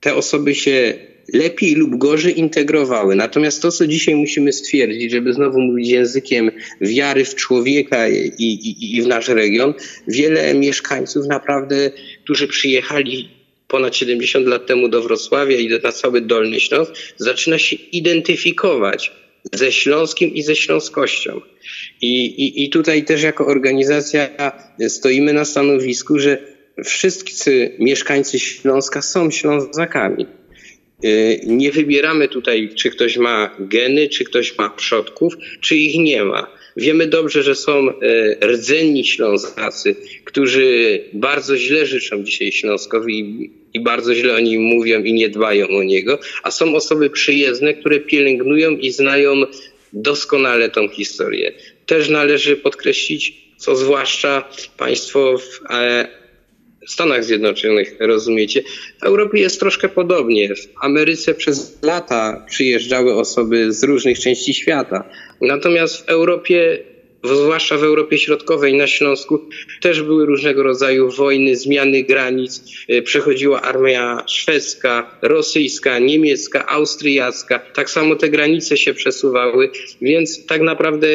te osoby się lepiej lub gorzej integrowały. Natomiast to, co dzisiaj musimy stwierdzić, żeby znowu mówić językiem wiary w człowieka i, i, i w nasz region, wiele mieszkańców naprawdę, którzy przyjechali ponad 70 lat temu do Wrocławia i na cały Dolny Śląsk, zaczyna się identyfikować ze Śląskiem i ze Śląskością. I, i, I tutaj też jako organizacja stoimy na stanowisku, że wszyscy mieszkańcy Śląska są Ślązakami. Y, Nie wybieramy tutaj, czy ktoś ma geny, czy ktoś ma przodków, czy ich nie ma. Wiemy dobrze, że są e, rdzenni Ślązacy, którzy bardzo źle życzą dzisiaj Śląskowi i, i bardzo źle o nim mówią i nie dbają o niego, a są osoby przyjezdne, które pielęgnują i znają doskonale tą historię. Też należy podkreślić, co zwłaszcza państwo w e, Stanach Zjednoczonych rozumiecie. W Europie jest troszkę podobnie. W Ameryce przez lata przyjeżdżały osoby z różnych części świata. Natomiast w Europie, zwłaszcza w Europie Środkowej, na Śląsku, też były różnego rodzaju wojny, zmiany granic. Y, Przechodziła armia szwedzka, rosyjska, niemiecka, austriacka. Tak samo te granice się przesuwały, więc tak naprawdę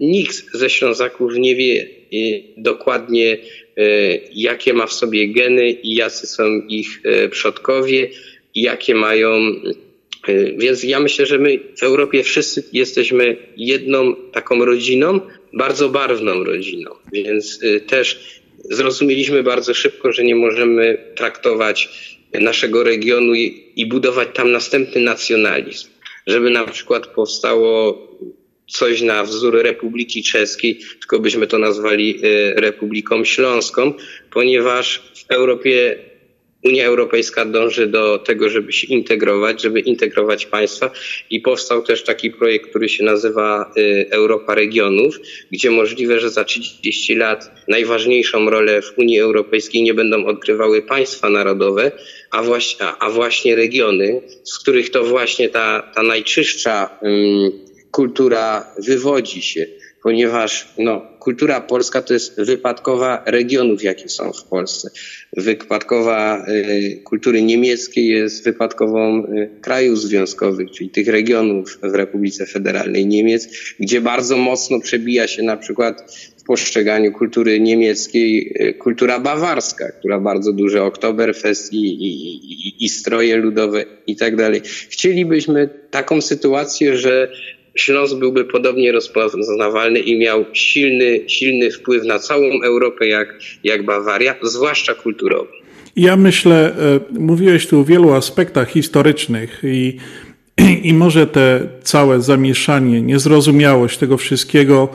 nikt ze Ślązaków nie wie y, dokładnie, jakie ma w sobie geny i jacy są ich y, przodkowie, jakie mają. y, Więc ja myślę, że my w Europie wszyscy jesteśmy jedną taką rodziną, bardzo barwną rodziną. Więc też zrozumieliśmy bardzo szybko, że nie możemy traktować naszego regionu i budować tam następny nacjonalizm. Żeby na przykład powstało coś na wzór Republiki Czeskiej, tylko byśmy to nazwali y, Republiką Śląską, ponieważ w Europie Unia Europejska dąży do tego, żeby się integrować, żeby integrować państwa i powstał też taki projekt, który się nazywa y, Europa Regionów, gdzie możliwe, że za 30 lat najważniejszą rolę w Unii Europejskiej nie będą odgrywały państwa narodowe, a właśnie, a właśnie regiony, z których to właśnie ta, ta najczystsza kultura wywodzi się ponieważ no, kultura polska to jest wypadkowa regionów, jakie są w Polsce. Wypadkowa y, kultury niemieckiej jest wypadkową y, krajów związkowych, czyli tych regionów w Republice Federalnej Niemiec, gdzie bardzo mocno przebija się na przykład w postrzeganiu kultury niemieckiej y, kultura bawarska, która bardzo duży Oktoberfest i, i, i, i stroje ludowe i tak dalej. Chcielibyśmy taką sytuację, że Śląsk byłby podobnie rozpoznawalny i miał silny, silny wpływ na całą Europę jak, jak Bawaria, zwłaszcza kulturowy. Ja myślę, e, mówiłeś tu o wielu aspektach historycznych i, i może te całe zamieszanie, niezrozumiałość tego wszystkiego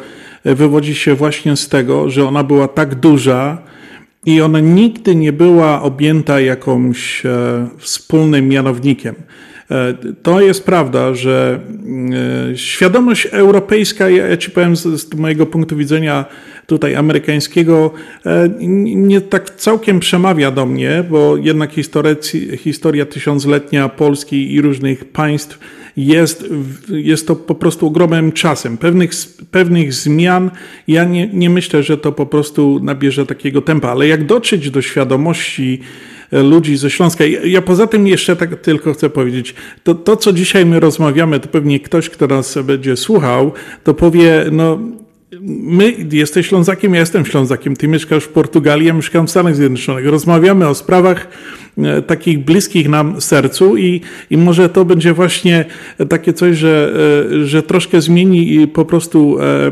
e, wywodzi się właśnie z tego, że ona była tak duża i ona nigdy nie była objęta jakimś e, wspólnym mianownikiem. E, to jest prawda, że e, świadomość europejska, ja ci powiem z, z mojego punktu widzenia tutaj amerykańskiego, e, nie tak całkiem przemawia do mnie, bo jednak historia tysiącletnia Polski i różnych państw jest, jest to po prostu ogromnym czasem. Pewnych, pewnych zmian, ja nie, nie myślę, że to po prostu nabierze takiego tempa, ale jak dotrzeć do świadomości, ludzi ze Śląska. Ja poza tym jeszcze tak tylko chcę powiedzieć, to, to co dzisiaj my rozmawiamy, to pewnie ktoś, kto nas będzie słuchał, to powie, no my, jesteś Ślązakiem, ja jestem Ślązakiem, ty mieszkasz w Portugalii, ja mieszkam w Stanach Zjednoczonych. Rozmawiamy o sprawach e, takich bliskich nam sercu i, i może to będzie właśnie takie coś, że, e, że troszkę zmieni po prostu e,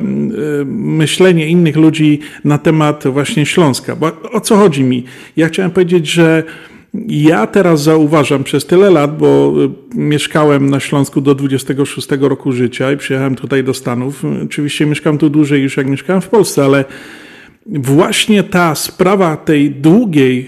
myślenie innych ludzi na temat właśnie Śląska. Bo o co chodzi mi? Ja chciałem powiedzieć, że ja teraz zauważam przez tyle lat, bo y, mieszkałem na Śląsku do 26 roku życia i przyjechałem tutaj do Stanów. Oczywiście mieszkam tu dłużej już jak mieszkałem w Polsce, ale właśnie ta sprawa tej długiej,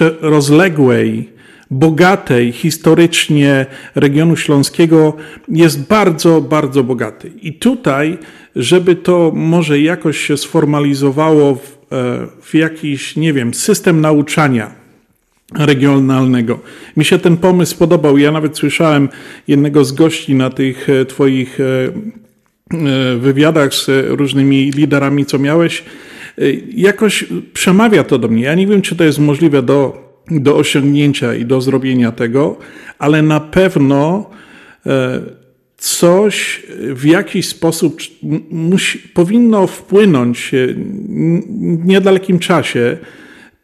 e, rozległej, bogatej historycznie regionu śląskiego jest bardzo, bardzo bogaty. I tutaj, żeby to może jakoś się sformalizowało w, e, w jakiś, nie wiem, system nauczania, regionalnego. Mi się ten pomysł podobał. Ja nawet słyszałem jednego z gości na tych e, Twoich e, e, wywiadach z różnymi liderami, co miałeś. Jakoś przemawia to do mnie. Ja nie wiem, czy to jest możliwe do, do osiągnięcia i do zrobienia tego, ale na pewno coś w jakiś sposób musi, powinno wpłynąć w niedalekim czasie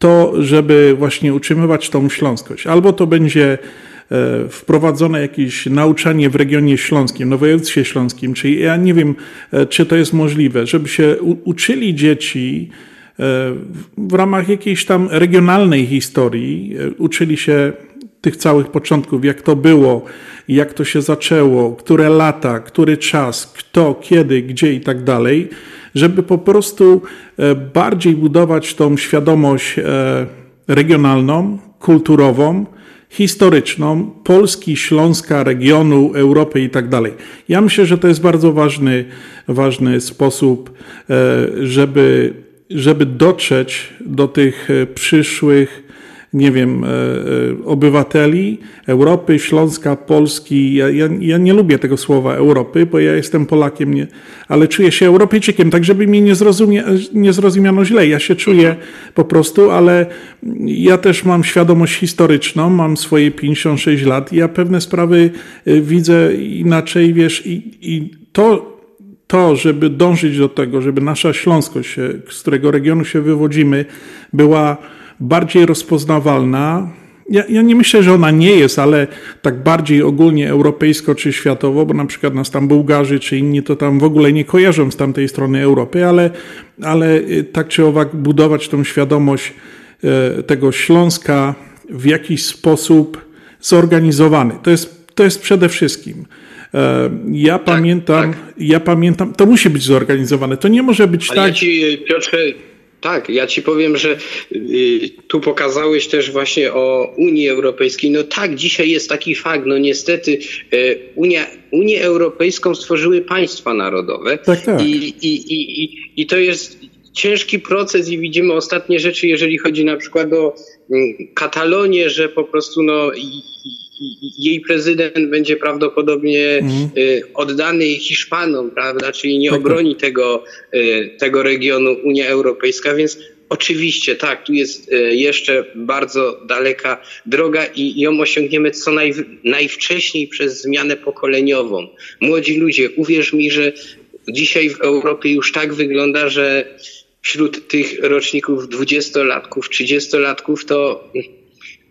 to, żeby właśnie utrzymywać tą śląskość. Albo to będzie e, wprowadzone jakieś nauczanie w regionie śląskim, no województwie śląskim, czyli ja nie wiem, e, czy to jest możliwe, żeby się uczyli dzieci e, w ramach jakiejś tam regionalnej historii, uczyli się tych całych początków, jak to było, jak to się zaczęło, które lata, który czas, kto, kiedy, gdzie i tak dalej żeby po prostu e, bardziej budować tą świadomość e, regionalną, kulturową, historyczną Polski, Śląska, regionu, Europy i tak dalej. Ja myślę, że to jest bardzo ważny, ważny sposób, e, żeby, żeby dotrzeć do tych przyszłych nie wiem, e, e, obywateli Europy, Śląska, Polski. Ja, ja, ja, nie lubię tego słowa Europy, bo ja jestem Polakiem, nie, ale czuję się Europejczykiem, tak żeby mnie nie, nie zrozumiano źle. Ja się czuję po prostu, ale ja też mam świadomość historyczną, mam swoje 56 lat i ja pewne sprawy e, widzę inaczej, wiesz, i, i to, to, żeby dążyć do tego, żeby nasza Śląskość, z którego regionu się wywodzimy, była bardziej rozpoznawalna, Ja, ja nie myślę, że ona nie jest, ale tak bardziej ogólnie europejsko czy światowo, bo na przykład nas tam Bułgarzy czy inni to tam w ogóle nie kojarzą z tamtej strony Europy, ale, ale y, tak czy owak budować tą świadomość e, tego Śląska w jakiś sposób zorganizowany. To jest, to jest przede wszystkim. E, Ja pamiętam, ja pamiętam, to musi być zorganizowane. To nie może być Ale tak. ja ci, Piotrze, tak, ja ci powiem, że y, tu pokazałeś też właśnie o Unii Europejskiej. No tak, dzisiaj jest taki fakt. No niestety y, Unia, Unię Europejską stworzyły państwa narodowe. Tak, tak. I, i, i, i, I to jest ciężki proces i widzimy ostatnie rzeczy, jeżeli chodzi na przykład o mm, Katalonię, że po prostu no, jej prezydent będzie prawdopodobnie Mhm. y, oddany Hiszpanom, prawda? Czyli nie Tak, tak. obroni tego, y, tego regionu Unia Europejska, więc oczywiście tak, tu jest y, jeszcze bardzo daleka droga i ją osiągniemy co naj, najwcześniej przez zmianę pokoleniową. Młodzi ludzie, uwierz mi, że dzisiaj w Europie już tak wygląda, że wśród tych roczników dwudziestolatków, trzydziestolatków to,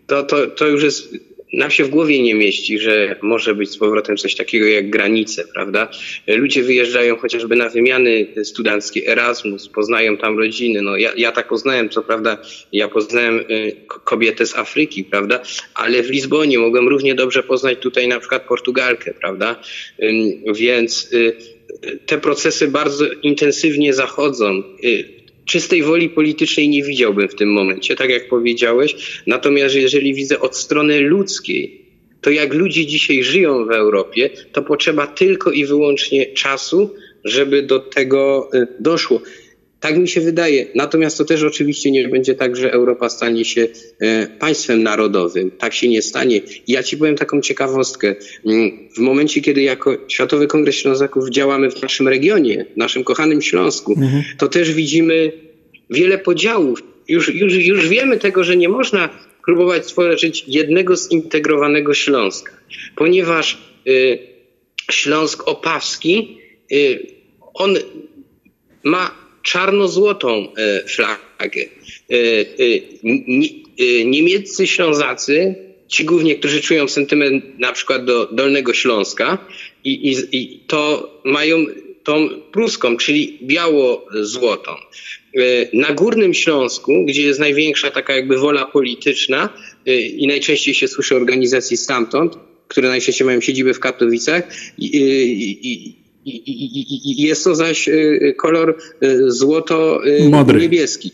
to, to, to już jest nam się w głowie nie mieści, że może być z powrotem coś takiego jak granice, prawda? Ludzie wyjeżdżają chociażby na wymiany studenckie, Erasmus, poznają tam rodziny. No, ja, ja tak poznałem, co prawda, ja poznałem y, ko- kobietę z Afryki, prawda? Ale w Lizbonie mogłem równie dobrze poznać tutaj na przykład Portugalkę, prawda? Więc y, te procesy bardzo intensywnie zachodzą. Czystej woli politycznej nie widziałbym w tym momencie, tak jak powiedziałeś. Natomiast jeżeli widzę od strony ludzkiej, to jak ludzie dzisiaj żyją w Europie, to potrzeba tylko i wyłącznie czasu, żeby do tego y, doszło. Tak mi się wydaje. Natomiast to też oczywiście nie będzie tak, że Europa stanie się e, państwem narodowym. Tak się nie stanie. Ja ci powiem taką ciekawostkę. Mm, W momencie, kiedy jako Światowy Kongres Ślązaków działamy w naszym regionie, w naszym kochanym Śląsku, to też widzimy wiele podziałów. Już, już, już wiemy tego, że nie można próbować stworzyć jednego zintegrowanego Śląska, ponieważ y, Śląsk Opawski, y, on ma czarno-złotą e, flagę. E, e, ni- Niemieccy Ślązacy, ci głównie, którzy czują sentyment na przykład do Dolnego Śląska i, i, i to mają tą pruską, czyli biało-złotą. Na Górnym Śląsku, gdzie jest największa taka jakby wola polityczna i najczęściej się słyszy organizacji stamtąd, które najczęściej mają siedzibę w Katowicach i- i jest to zaś y, kolor Modry. złoto-niebieski.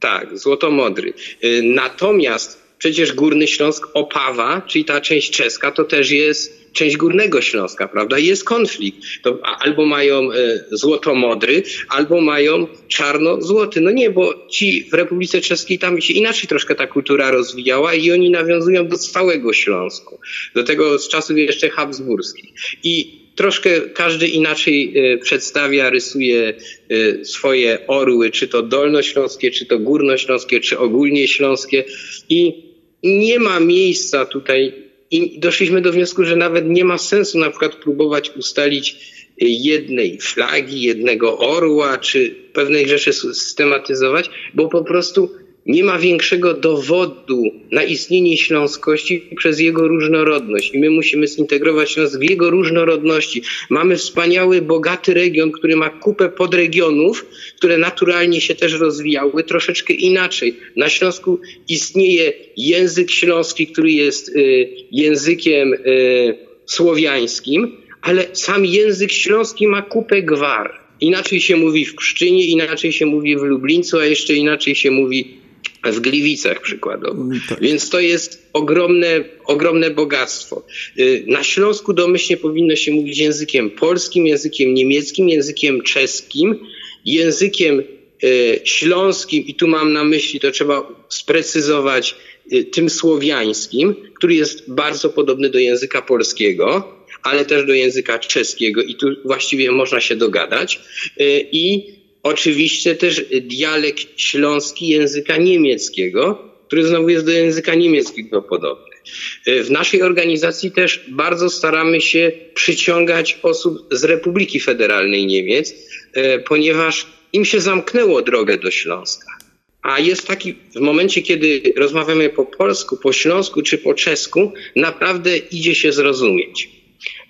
Tak, złoto-modry. Y, Natomiast przecież Górny Śląsk Opawa, czyli ta część czeska, to też jest część Górnego Śląska, prawda? Jest konflikt. To albo mają y, złoto-modry, albo mają czarno-złoty. No nie, bo ci w Republice Czeskiej tam się inaczej troszkę ta kultura rozwijała i oni nawiązują do całego Śląsku. Do tego z czasów jeszcze habsburskich. I troszkę każdy inaczej e, przedstawia, rysuje e, swoje orły, czy to dolnośląskie, czy to górnośląskie, czy ogólnie śląskie. I nie ma miejsca tutaj i doszliśmy do wniosku, że nawet nie ma sensu na przykład próbować ustalić e, jednej flagi, jednego orła, czy pewnych rzeczy systematyzować, bo po prostu nie ma większego dowodu na istnienie śląskości przez jego różnorodność. I my musimy zintegrować Śląsk w jego różnorodności. Mamy wspaniały, bogaty region, który ma kupę podregionów, które naturalnie się też rozwijały troszeczkę inaczej. Na Śląsku istnieje język śląski, który jest y, językiem y, słowiańskim, ale sam język śląski ma kupę gwar. Inaczej się mówi w Pszczynie, inaczej się mówi w Lublińcu, a jeszcze inaczej się mówi w Gliwicach przykładowo. Więc to jest ogromne, ogromne bogactwo. Y, Na Śląsku domyślnie powinno się mówić językiem polskim, językiem niemieckim, językiem czeskim, językiem y, śląskim i tu mam na myśli, to trzeba sprecyzować, y, tym słowiańskim, który jest bardzo podobny do języka polskiego, ale też do języka czeskiego i tu właściwie można się dogadać. I oczywiście też dialekt śląski języka niemieckiego, który znowu jest do języka niemieckiego podobny. Y, W naszej organizacji też bardzo staramy się przyciągać osób z Republiki Federalnej Niemiec, y, ponieważ im się zamknęło drogę do Śląska. A jest taki, w momencie, kiedy rozmawiamy po polsku, po śląsku czy po czesku, naprawdę idzie się zrozumieć.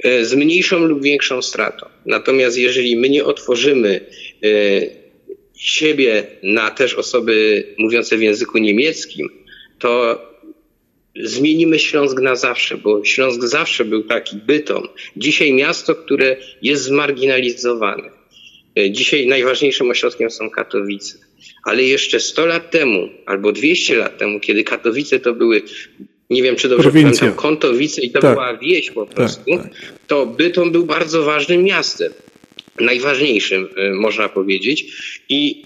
E, Z mniejszą lub większą stratą. Natomiast jeżeli my nie otworzymy e, siebie na też osoby mówiące w języku niemieckim, to zmienimy Śląsk na zawsze, bo Śląsk zawsze był taki bytom. Dzisiaj miasto, które jest zmarginalizowane. E, Dzisiaj najważniejszym ośrodkiem są Katowice. Ale jeszcze 100 lat temu, albo 200 lat temu, kiedy Katowice to były, nie wiem czy dobrze Prowincja. pamiętam, Kontowice i to Tak. była wieś po prostu, to Bytom był bardzo ważnym miastem. Najważniejszym, y, można powiedzieć. I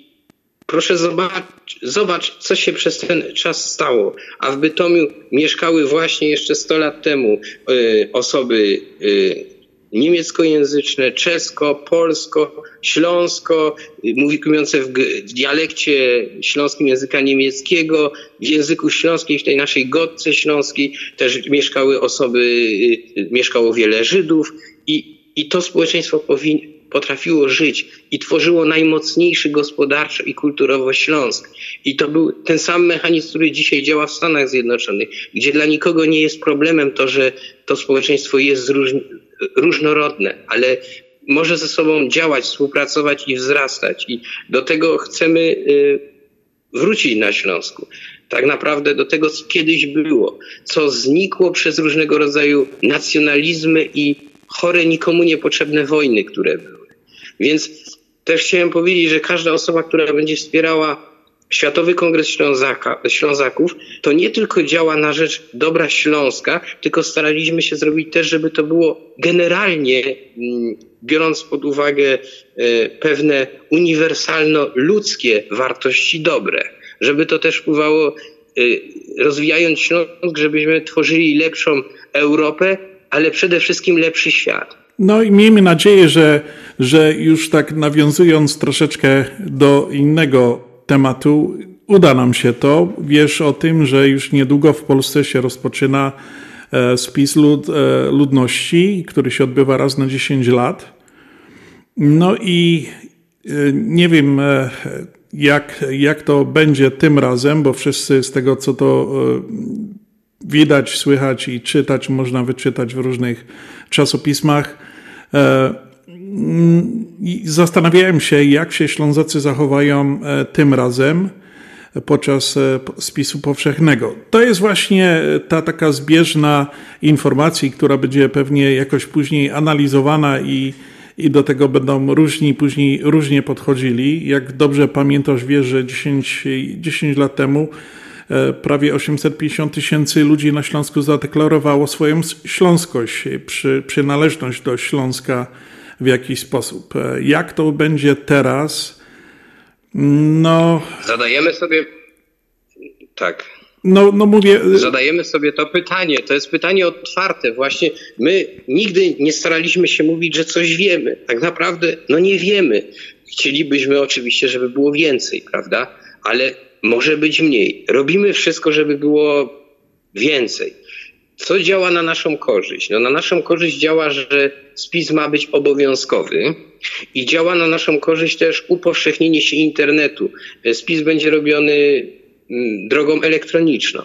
proszę zobaczyć, zobacz, co się przez ten czas stało. A w Bytomiu mieszkały właśnie jeszcze 100 lat temu y, osoby y, niemieckojęzyczne, czesko, polsko, śląsko, mówiące w, dialekcie śląskim języka niemieckiego, w języku śląskim, w tej naszej godce śląskiej też mieszkały osoby, mieszkało wiele Żydów i, i to społeczeństwo powin, potrafiło żyć i tworzyło najmocniejszy gospodarczo i kulturowo Śląsk. I to był ten sam mechanizm, który dzisiaj działa w Stanach Zjednoczonych, gdzie dla nikogo nie jest problemem to, że to społeczeństwo jest zróżni- różnorodne, ale może ze sobą działać, współpracować i wzrastać. I do tego chcemy y, wrócić na Śląsku. Tak naprawdę do tego, co kiedyś było, co znikło przez różnego rodzaju nacjonalizmy i chore, nikomu niepotrzebne wojny, które były. Więc też chciałem powiedzieć, że każda osoba, która będzie wspierała Światowy Kongres Ślązaka, Ślązaków, to nie tylko działa na rzecz dobra Śląska, tylko staraliśmy się zrobić też, żeby to było generalnie, mm, biorąc pod uwagę e, pewne uniwersalno-ludzkie wartości dobre, żeby to też wpływało, e, rozwijając Śląsk, żebyśmy tworzyli lepszą Europę, ale przede wszystkim lepszy świat. No i miejmy nadzieję, że, że już tak nawiązując troszeczkę do innego tematu, uda nam się to. Wiesz o tym, że już niedługo w Polsce się rozpoczyna e, spis lud, e, ludności, który się odbywa raz na 10 lat. No i e, nie wiem, jak, jak to będzie tym razem, bo wszyscy z tego, co to widać, słychać i czytać, można wyczytać w różnych czasopismach. E, mm, Zastanawiałem się, jak się Ślązacy zachowają e, tym razem podczas e, spisu powszechnego. To jest właśnie ta taka zbieżna informacji, która będzie pewnie jakoś później analizowana i, i do tego będą różni później różnie podchodzili. Jak dobrze pamiętasz, wiesz, że 10, 10 lat temu prawie 850 tysięcy ludzi na Śląsku zadeklarowało swoją śląskość, e, przy, przynależność do Śląska w jakiś sposób. E, Jak to będzie teraz? No, Zadajemy sobie. Tak. no, no mówię. Zadajemy sobie to pytanie. To jest pytanie otwarte. Właśnie my nigdy nie staraliśmy się mówić, że coś wiemy. Tak naprawdę, no nie wiemy. Chcielibyśmy oczywiście, żeby było więcej, prawda? Ale może być mniej. Robimy wszystko, żeby było więcej. Co działa na naszą korzyść? No na naszą korzyść działa, że spis ma być obowiązkowy i działa na naszą korzyść też upowszechnienie się internetu. Spis będzie robiony mm, drogą elektroniczną.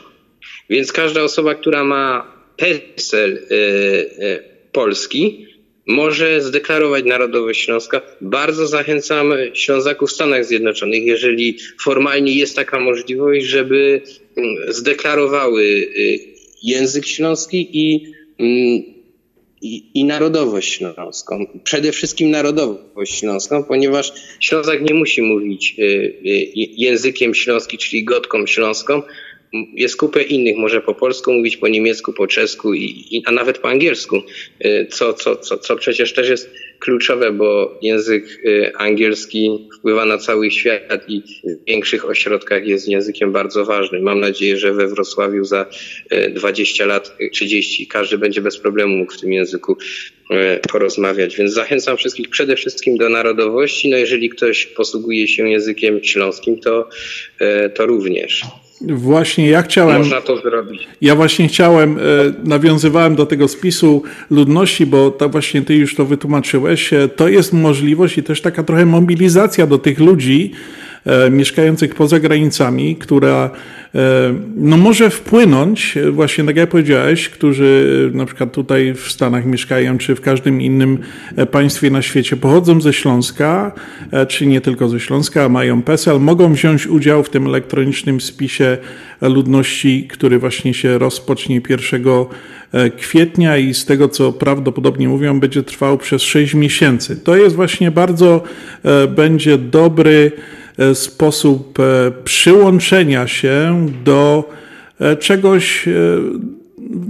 Więc każda osoba, która ma PESEL y, y, polski, może zdeklarować narodowość Śląska. Bardzo zachęcam Ślązaków w Stanach Zjednoczonych, jeżeli formalnie jest taka możliwość, żeby mm, zdeklarowały y, język śląski i, mm, i, i narodowość śląską. Przede wszystkim narodowość śląską, ponieważ Ślązak nie musi mówić y, y, językiem śląskim, czyli gotką śląską. Jest kupę innych, może po polsku mówić, po niemiecku, po czesku, i, a nawet po angielsku, y, co, co, co, co przecież też jest kluczowe, bo język y, angielski wpływa na cały świat i w większych ośrodkach jest językiem bardzo ważnym. Mam nadzieję, że we Wrocławiu za y, 20 lat, y, 30 każdy będzie bez problemu mógł w tym języku porozmawiać. Więc zachęcam wszystkich przede wszystkim do narodowości. No jeżeli ktoś posługuje się językiem śląskim, to, to również. Właśnie ja chciałem. Można to zrobić. Ja właśnie chciałem, e, nawiązywałem do tego spisu ludności, bo to właśnie ty już to wytłumaczyłeś. E, To jest możliwość i też taka trochę mobilizacja do tych ludzi, mieszkających poza granicami, która e, no, może wpłynąć, e, właśnie tak jak powiedziałeś, którzy e, na przykład tutaj w Stanach mieszkają, czy w każdym innym e, państwie na świecie, pochodzą ze Śląska, e, czy nie tylko ze Śląska, mają PESEL, mogą wziąć udział w tym elektronicznym spisie ludności, który właśnie się rozpocznie 1 e, kwietnia i z tego, co prawdopodobnie mówią, będzie trwał przez 6 miesięcy. To jest właśnie bardzo, e, będzie dobry e, sposób e, przyłączenia się do e, czegoś e,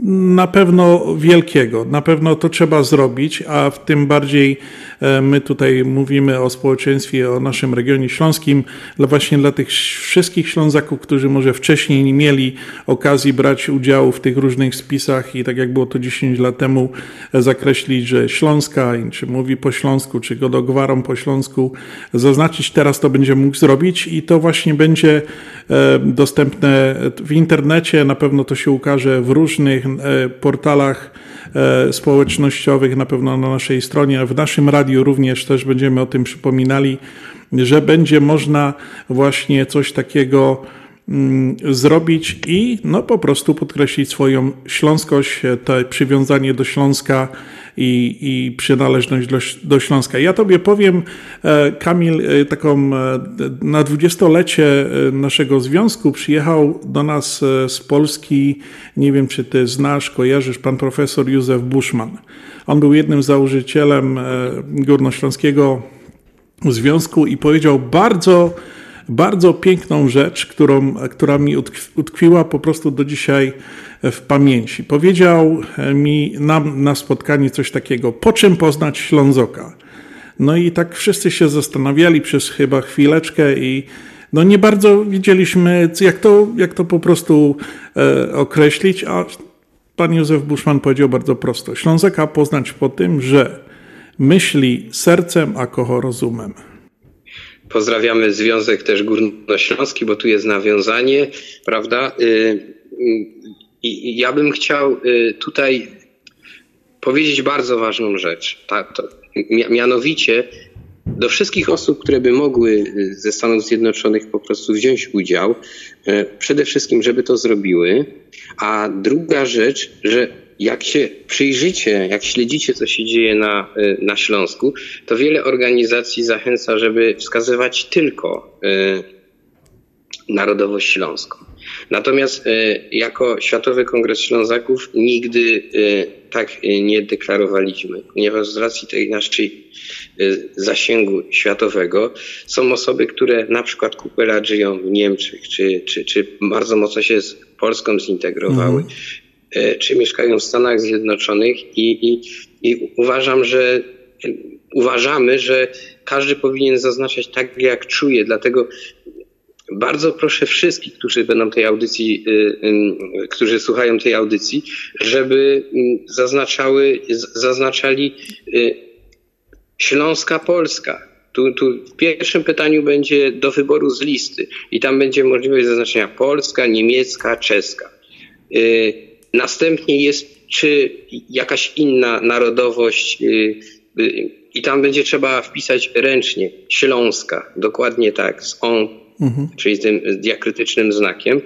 na pewno wielkiego. Na pewno to trzeba zrobić, a w tym bardziej e, my tutaj mówimy o społeczeństwie, o naszym regionie śląskim, właśnie dla tych wszystkich Ślązaków, którzy może wcześniej nie mieli okazji brać udziału w tych różnych spisach i tak jak było to 10 lat temu, e, zakreślić, że Śląska, czy mówi po śląsku, czy go dogwarą po śląsku, zaznaczyć teraz to będzie mógł zrobić i to właśnie będzie e, dostępne w internecie, na pewno to się ukaże w różnych e, portalach e, społecznościowych, na pewno na naszej stronie, w naszym radiu również też będziemy o tym przypominali, że będzie można właśnie coś takiego mm, zrobić i no po prostu podkreślić swoją śląskość, e, to przywiązanie do Śląska i, i przynależność do, do Śląska. Ja tobie powiem, e, Kamil, e, taką e, na dwudziestolecie naszego związku przyjechał do nas z Polski, nie wiem czy ty znasz, kojarzysz, pan profesor Józef Buszman. On był jednym założycielem Górnośląskiego Związku i powiedział bardzo bardzo piękną rzecz, którą, która mi utkw- utkwiła po prostu do dzisiaj w pamięci. Powiedział mi nam na spotkaniu coś takiego, po czym poznać Ślązoka. No i tak wszyscy się zastanawiali przez chyba chwileczkę i no nie bardzo wiedzieliśmy, jak to, jak to po prostu e, określić, a pan Józef Buszman powiedział bardzo prosto. Ślązaka poznać po tym, że myśli sercem, a kocha rozumem. Pozdrawiamy Związek też Górnośląski, bo tu jest nawiązanie, prawda? Y, y, I ja bym chciał y, tutaj powiedzieć bardzo ważną rzecz. Mianowicie do wszystkich osób, które by mogły ze Stanów Zjednoczonych po prostu wziąć udział, przede wszystkim, żeby to zrobiły, a druga rzecz, że jak się przyjrzycie, jak śledzicie, co się dzieje na, na Śląsku, to wiele organizacji zachęca, żeby wskazywać tylko y, narodowość śląską. Natomiast y, jako Światowy Kongres Ślązaków nigdy y, tak nie deklarowaliśmy, ponieważ z racji tej naszej zasięgu światowego są osoby, które na przykład kupę lat żyją w Niemczech, czy, czy, czy bardzo mocno się z Polską zintegrowały. Mhm czy mieszkają w Stanach Zjednoczonych i, i, i uważam, że uważamy, że każdy powinien zaznaczać tak, jak czuje. Dlatego bardzo proszę wszystkich, którzy będą tej audycji, którzy słuchają tej audycji, żeby zaznaczały, zaznaczali Śląska Polska. Tu, tu w pierwszym pytaniu będzie do wyboru z listy i tam będzie możliwość zaznaczenia polska, niemiecka, czeska. Następnie jest czy jakaś inna narodowość i tam będzie trzeba wpisać ręcznie Śląska, dokładnie tak, z on, mhm. czyli z tym diakrytycznym znakiem.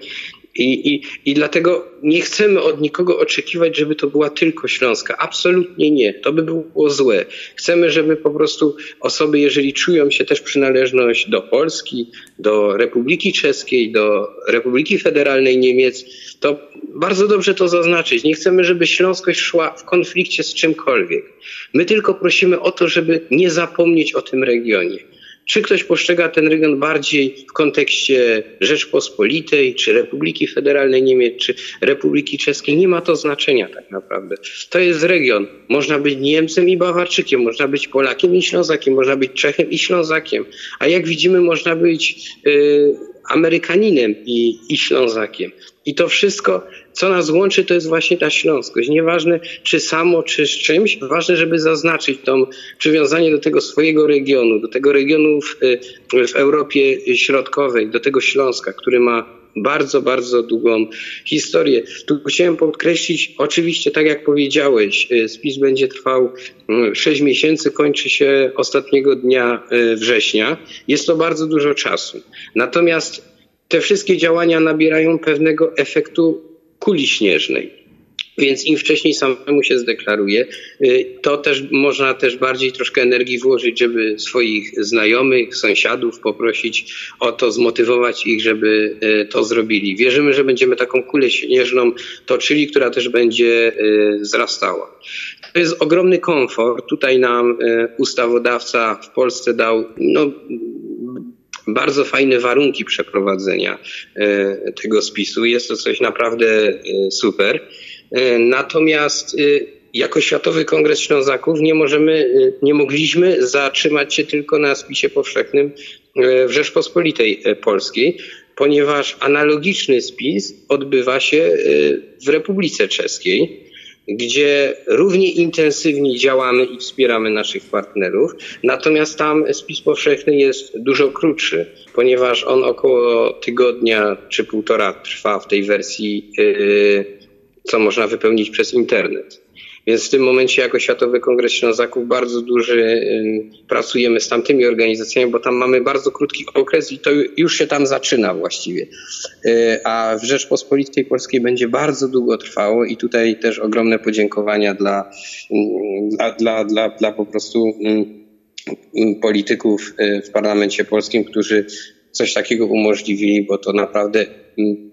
I, i, I dlatego nie chcemy od nikogo oczekiwać, żeby to była tylko Śląska. Absolutnie nie. To by było złe. Chcemy, żeby po prostu osoby, jeżeli czują się też przynależność do Polski, do Republiki Czeskiej, do Republiki Federalnej Niemiec, to bardzo dobrze to zaznaczyć. Nie chcemy, żeby Śląskość szła w konflikcie z czymkolwiek. My tylko prosimy o to, żeby nie zapomnieć o tym regionie. Czy ktoś postrzega ten region bardziej w kontekście Rzeczpospolitej, czy Republiki Federalnej Niemiec, czy Republiki Czeskiej, nie ma to znaczenia tak naprawdę. To jest region. Można być Niemcem i Bawarczykiem, można być Polakiem i Ślązakiem, można być Czechem i Ślązakiem. A jak widzimy, można być y, Amerykaninem i, i Ślązakiem. I to wszystko, co nas łączy, to jest właśnie ta śląskość. Nieważne czy samo, czy z czymś, ważne, żeby zaznaczyć to przywiązanie do tego swojego regionu, do tego regionu w, w Europie Środkowej, do tego Śląska, który ma bardzo, bardzo długą historię. Tu chciałem podkreślić, oczywiście, tak jak powiedziałeś, y, spis będzie trwał 6 miesięcy, kończy się ostatniego dnia y, września. Jest to bardzo dużo czasu. Natomiast te wszystkie działania nabierają pewnego efektu kuli śnieżnej. Więc im wcześniej samemu się zdeklaruje, y, to też można też bardziej troszkę energii włożyć, żeby swoich znajomych, sąsiadów poprosić o to, zmotywować ich, żeby y, to zrobili. Wierzymy, że będziemy taką kulę śnieżną toczyli, która też będzie y, wzrastała. To jest ogromny komfort. Tutaj nam ustawodawca w Polsce dał no, bardzo fajne warunki przeprowadzenia tego spisu. Jest to coś naprawdę super. E, natomiast e, jako Światowy Kongres Ślązaków nie możemy, e, nie mogliśmy zatrzymać się tylko na spisie powszechnym w Rzeczpospolitej Polskiej, ponieważ analogiczny spis odbywa się w Republice Czeskiej, gdzie równie intensywnie działamy i wspieramy naszych partnerów. Natomiast tam spis powszechny jest dużo krótszy, ponieważ on około tygodnia czy półtora trwa w tej wersji co można wypełnić przez internet. Więc w tym momencie jako Światowy Kongres Ślązaków bardzo duży pracujemy z tamtymi organizacjami, bo tam mamy bardzo krótki okres i to już się tam zaczyna właściwie. Y, a w Rzeczpospolitej Polskiej będzie bardzo długo trwało i tutaj też ogromne podziękowania dla, dla, dla, dla, dla po prostu polityków y, w parlamencie polskim, którzy coś takiego umożliwili, bo to naprawdę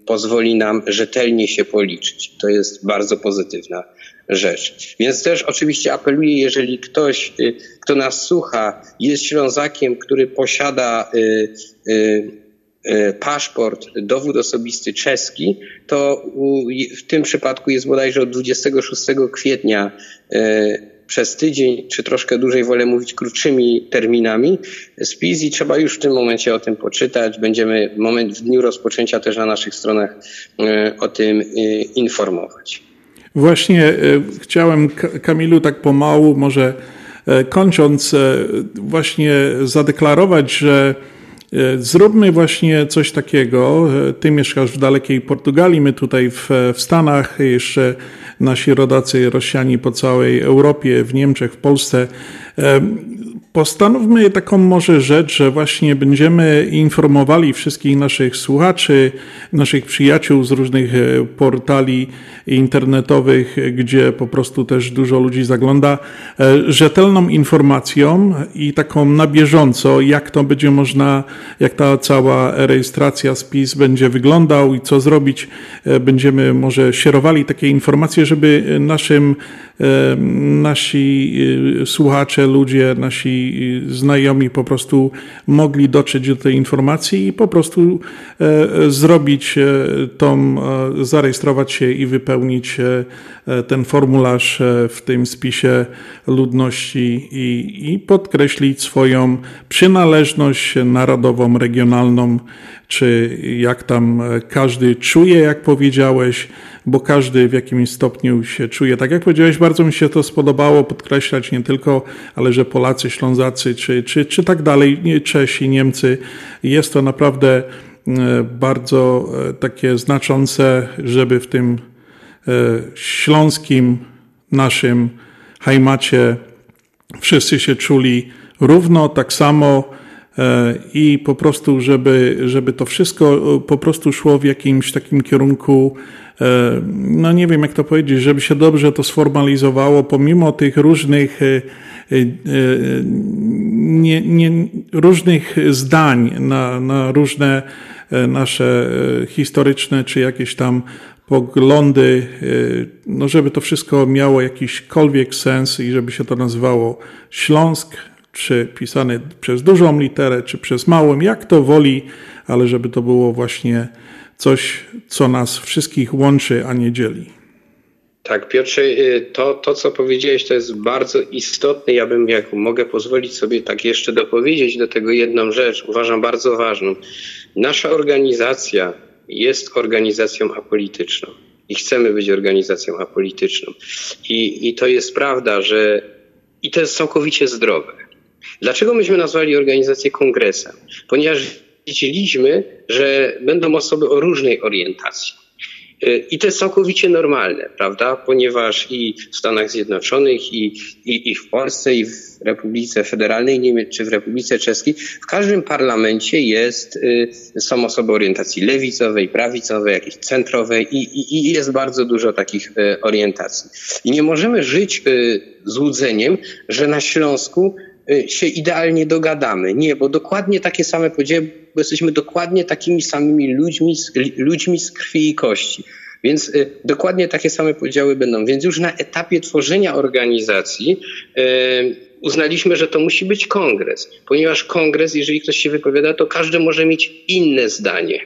pozwoli nam rzetelnie się policzyć. To jest bardzo pozytywna rzecz. Więc też oczywiście apeluję, jeżeli ktoś, y, kto nas słucha, jest Ślązakiem, który posiada y, y, paszport, dowód osobisty czeski, to w tym przypadku jest bodajże od 26 kwietnia przez tydzień, czy troszkę dłużej wolę mówić krótszymi terminami spis i trzeba już w tym momencie o tym poczytać. Będziemy moment w dniu rozpoczęcia też na naszych stronach e, o tym e, informować. Właśnie e, chciałem Kamilu tak pomału, może kończąc, właśnie zadeklarować, że Zróbmy właśnie coś takiego. Ty mieszkasz w dalekiej Portugalii, my tutaj w, w Stanach, jeszcze nasi rodacy Rosjanie po całej Europie, w Niemczech, w Polsce. Postanówmy taką może rzecz, że właśnie będziemy informowali wszystkich naszych słuchaczy, naszych przyjaciół z różnych e, portali internetowych, gdzie po prostu też dużo ludzi zagląda, e, rzetelną informacją i taką na bieżąco, jak to będzie można, jak ta cała rejestracja spis będzie wyglądał i co zrobić. E, będziemy może sierowali takie informacje, żeby naszym nasi słuchacze, ludzie, nasi znajomi po prostu mogli dotrzeć do tej informacji i po prostu e, zrobić e, tą, e, zarejestrować się i wypełnić ten formularz w tym spisie ludności i, i podkreślić swoją przynależność narodową, regionalną, czy jak tam każdy czuje, jak powiedziałeś, bo każdy w jakimś stopniu się czuje. Tak jak powiedziałeś, bardzo mi się to spodobało podkreślać nie tylko, ale że Polacy, Ślązacy, czy, czy, czy tak dalej, Czesi, Niemcy, jest to naprawdę e, bardzo e, takie znaczące, żeby w tym e, śląskim naszym hajmacie. Wszyscy się czuli równo, tak samo i po prostu, żeby, żeby to wszystko po prostu szło w jakimś takim kierunku E, no nie wiem jak to powiedzieć, żeby się dobrze to sformalizowało, pomimo tych różnych, e, e, nie, nie, różnych zdań na, na różne nasze historyczne czy jakieś tam poglądy, no żeby to wszystko miało jakiśkolwiek sens i żeby się to nazywało Śląsk, czy pisany przez dużą literę, czy przez małą, jak to woli, ale żeby to było właśnie coś, co nas wszystkich łączy, a nie dzieli. Tak, Piotrze, y, to, to co powiedziałeś, to jest bardzo istotne. Ja bym, jak mogę pozwolić sobie tak jeszcze dopowiedzieć do tego jedną rzecz, uważam bardzo ważną. Nasza organizacja jest organizacją apolityczną i chcemy być organizacją apolityczną. I, i to jest prawda, że i to jest całkowicie zdrowe. Dlaczego myśmy nazwali organizację kongresem? Ponieważ przewidzieliśmy, że będą osoby o różnej orientacji. Y, I to jest całkowicie normalne, prawda? Ponieważ i w Stanach Zjednoczonych, i, i, i w Polsce, i w Republice Federalnej Niemiec, czy w Republice Czeskiej, w każdym parlamencie jest, y, są osoby orientacji lewicowej, prawicowej, jakiejś centrowej i, i, i jest bardzo dużo takich y, orientacji. I nie możemy żyć y, złudzeniem, że na Śląsku się idealnie dogadamy. Nie, bo dokładnie takie same podziały, bo jesteśmy dokładnie takimi samymi ludźmi, ludźmi z krwi i kości. Więc y, dokładnie takie same podziały będą. Więc już na etapie tworzenia organizacji y, uznaliśmy, że to musi być kongres, ponieważ kongres, jeżeli ktoś się wypowiada, to każdy może mieć inne zdanie.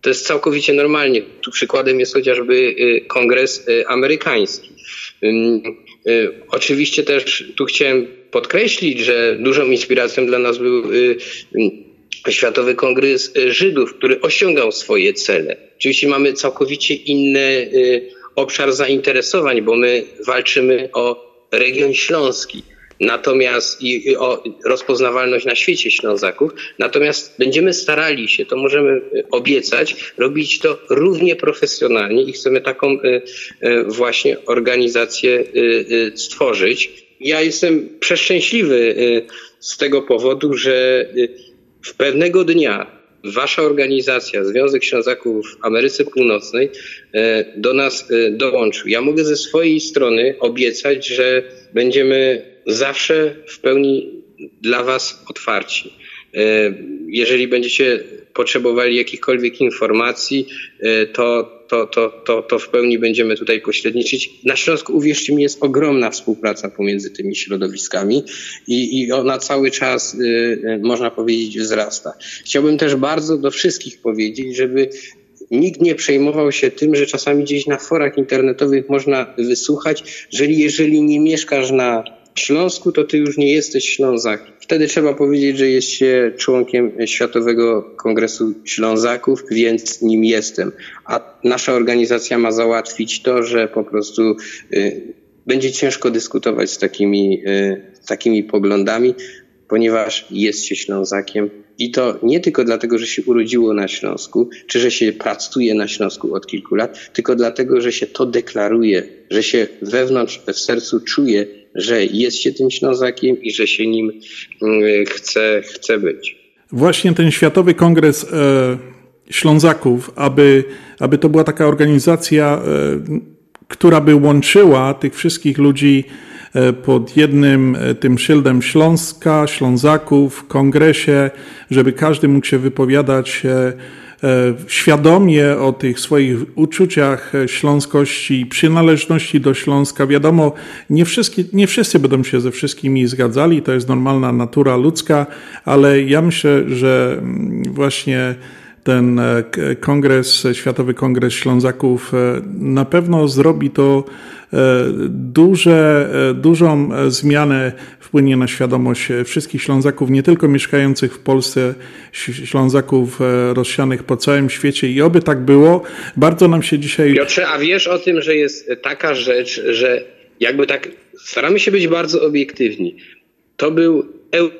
To jest całkowicie normalnie. Tu przykładem jest chociażby y, kongres y, amerykański. Y, Oczywiście też tu chciałem podkreślić, że dużą inspiracją dla nas był y, y, Światowy Kongres Żydów, który osiągał swoje cele. Oczywiście mamy całkowicie inny obszar zainteresowań, bo my walczymy o region śląski. Natomiast i, i o rozpoznawalność na świecie Ślązaków. Natomiast będziemy starali się, to możemy y, obiecać, robić to równie profesjonalnie i chcemy taką y, y, właśnie organizację y, y, stworzyć. Ja jestem przeszczęśliwy y, z tego powodu, że w pewnego dnia wasza organizacja, Związek Ślązaków w Ameryce Północnej, do nas dołączył. Ja mogę ze swojej strony obiecać, że będziemy zawsze w pełni dla was otwarci. E, Jeżeli będziecie potrzebowali jakichkolwiek informacji, e, to, to, to, to, to w pełni będziemy tutaj pośredniczyć. Na Śląsku, uwierzcie mi, jest ogromna współpraca pomiędzy tymi środowiskami i, i ona cały czas, y, można powiedzieć, wzrasta. Chciałbym też bardzo do wszystkich powiedzieć, żeby nikt nie przejmował się tym, że czasami gdzieś na forach internetowych można wysłuchać, że jeżeli nie mieszkasz na Śląsku, to ty już nie jesteś Ślązakiem. Wtedy trzeba powiedzieć, że jest się członkiem Światowego Kongresu Ślązaków, więc nim jestem. A nasza organizacja ma załatwić to, że po prostu y, będzie ciężko dyskutować z takimi, y, takimi poglądami, ponieważ jest się Ślązakiem i to nie tylko dlatego, że się urodziło na Śląsku, czy że się pracuje na Śląsku od kilku lat, tylko dlatego, że się to deklaruje, że się wewnątrz, w sercu czuje, że jest się tym Ślązakiem i że się nim y, chce, chce być. Właśnie ten Światowy Kongres e, Ślązaków, aby, aby to była taka organizacja, e, która by łączyła tych wszystkich ludzi pod jednym e, tym szyldem Śląska, Ślązaków, w kongresie, żeby każdy mógł się wypowiadać e, e, świadomie o tych swoich uczuciach e, śląskości, przynależności do Śląska. Wiadomo, nie, wszystkie, nie wszyscy będą się ze wszystkimi zgadzali, to jest normalna natura ludzka, ale ja myślę, że mm, właśnie ten e, kongres, Światowy Kongres Ślązaków e, na pewno zrobi to e, duże, e, dużą e, zmianę wpłynie na świadomość e, wszystkich Ślązaków, nie tylko mieszkających w Polsce, Ślązaków e, rozsianych po całym świecie i oby tak było. Bardzo nam się dzisiaj... Piotrze, a wiesz o tym, że jest taka rzecz, że jakby tak staramy się być bardzo obiektywni. To był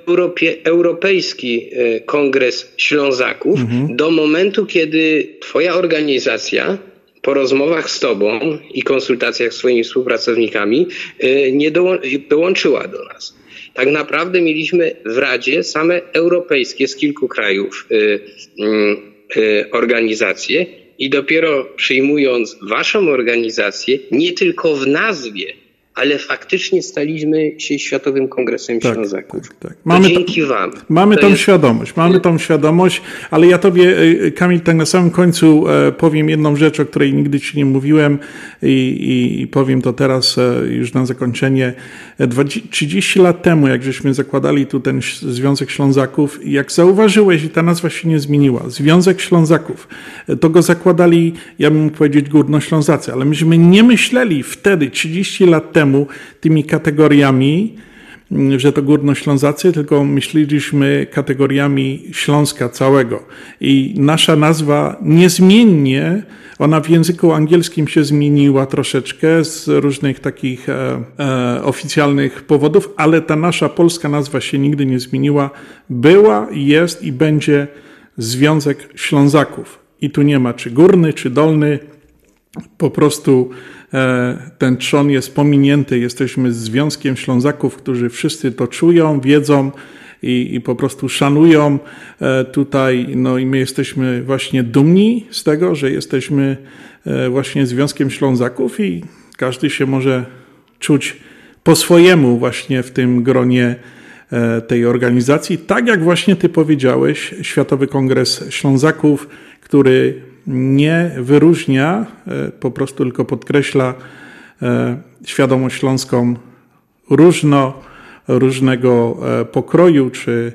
Europie, Europejski e, Kongres Ślązaków do momentu, kiedy twoja organizacja po rozmowach z tobą i konsultacjach z swoimi współpracownikami e, nie dołą- dołączyła do nas. Tak naprawdę mieliśmy w Radzie same europejskie z kilku krajów y, y, organizacje i dopiero przyjmując waszą organizację, nie tylko w nazwie, ale faktycznie staliśmy się Światowym Kongresem Ślązaków. Tak, Mamy to to- dzięki wam. Mamy tą jest- świadomość, mamy tą świadomość, ale ja tobie, e, Kamil, tak na samym końcu e, powiem jedną rzecz, o której nigdy ci nie mówiłem i, i, i powiem to teraz e, już na zakończenie. E, 20, 30 lat temu, jak żeśmy zakładali tu ten Związek Ślązaków, jak zauważyłeś, i ta nazwa się nie zmieniła, Związek Ślązaków, e, to go zakładali, ja bym mógł powiedzieć Górnoślązacy, ale myśmy nie myśleli wtedy, 30 lat temu, tymi kategoriami, mm, że to Górnoślązacy, tylko myśleliśmy kategoriami Śląska całego. I nasza nazwa niezmiennie, ona w języku angielskim się zmieniła troszeczkę z różnych takich e, e, oficjalnych powodów, ale ta nasza polska nazwa się nigdy nie zmieniła. Była, jest i będzie Związek Ślązaków. I tu nie ma czy górny, czy dolny, po prostu ten trzon jest pominięty. Jesteśmy Związkiem Ślązaków, którzy wszyscy to czują, wiedzą i, i po prostu szanują e, tutaj. No i my jesteśmy właśnie dumni z tego, że jesteśmy e, właśnie Związkiem Ślązaków i każdy się może czuć po swojemu właśnie w tym gronie e, tej organizacji. Tak jak właśnie ty powiedziałeś, Światowy Kongres Ślązaków, który nie wyróżnia, e, po prostu tylko podkreśla e, świadomość śląską różno, różnego e, pokroju czy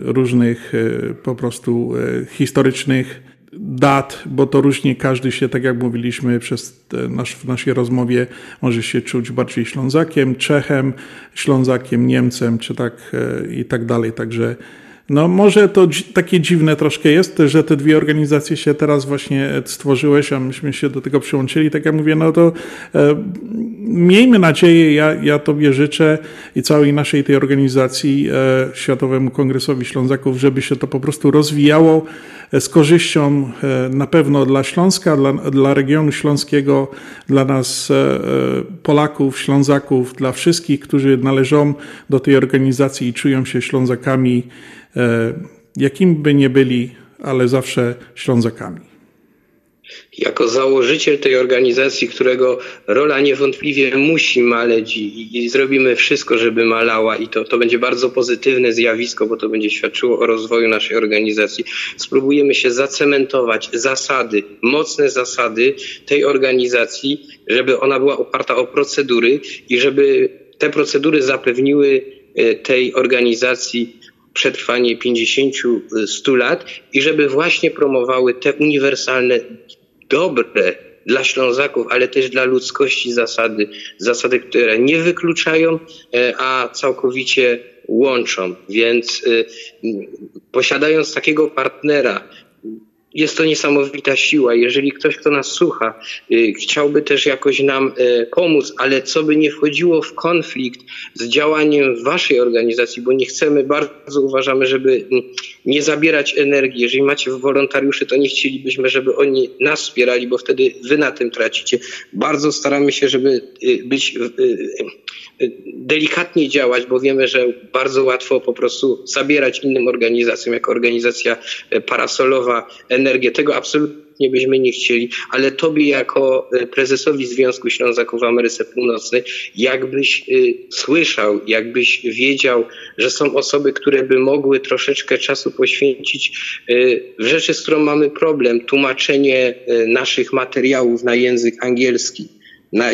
różnych po prostu historycznych dat, bo to różnie każdy się, tak jak mówiliśmy przez nasz, w naszej rozmowie, może się czuć bardziej Ślązakiem, Czechem, Ślązakiem, Niemcem, czy tak i tak dalej. Także no może to takie dziwne troszkę jest, że te dwie organizacje się teraz właśnie stworzyłeś, a myśmy się do tego przyłączyli. Tak jak mówię, no to e, miejmy nadzieję, ja, ja Tobie życzę i całej naszej tej organizacji, e, Światowemu Kongresowi Ślązaków, żeby się to po prostu rozwijało z korzyścią e, na pewno dla Śląska, dla, dla regionu śląskiego, dla nas e, e, Polaków, Ślązaków, dla wszystkich, którzy należą do tej organizacji i czują się Ślązakami, jakim by nie byli, ale zawsze Ślązakami. Jako założyciel tej organizacji, którego rola niewątpliwie musi maleć i, i, zrobimy wszystko, żeby malała i to, to będzie bardzo pozytywne zjawisko, bo to będzie świadczyło o rozwoju naszej organizacji. Spróbujemy się zacementować zasady, mocne zasady tej organizacji, żeby ona była oparta o procedury i żeby te procedury zapewniły e, tej organizacji przetrwanie 50-100 lat i żeby właśnie promowały te uniwersalne dobre dla Ślązaków, ale też dla ludzkości zasady, zasady, które nie wykluczają, e, a całkowicie łączą. Więc e, posiadając takiego partnera, jest to niesamowita siła. Jeżeli ktoś, kto nas słucha, y, chciałby też jakoś nam y, pomóc, ale co by nie wchodziło w konflikt z działaniem waszej organizacji, bo nie chcemy, bardzo uważamy, żeby mm, nie zabierać energii. Jeżeli macie wolontariuszy, to nie chcielibyśmy, żeby oni nas wspierali, bo wtedy wy na tym tracicie. Bardzo staramy się, żeby y, być delikatnie działać, bo wiemy, że bardzo łatwo po prostu zabierać innym organizacjom, jako organizacja parasolowa, energię. Tego absolutnie byśmy nie chcieli, ale tobie jako e, prezesowi Związku Ślązaków w Ameryce Północnej, jakbyś y, słyszał, jakbyś wiedział, że są osoby, które by mogły troszeczkę czasu poświęcić w rzeczy, z którą mamy problem, tłumaczenie naszych materiałów na język angielski, na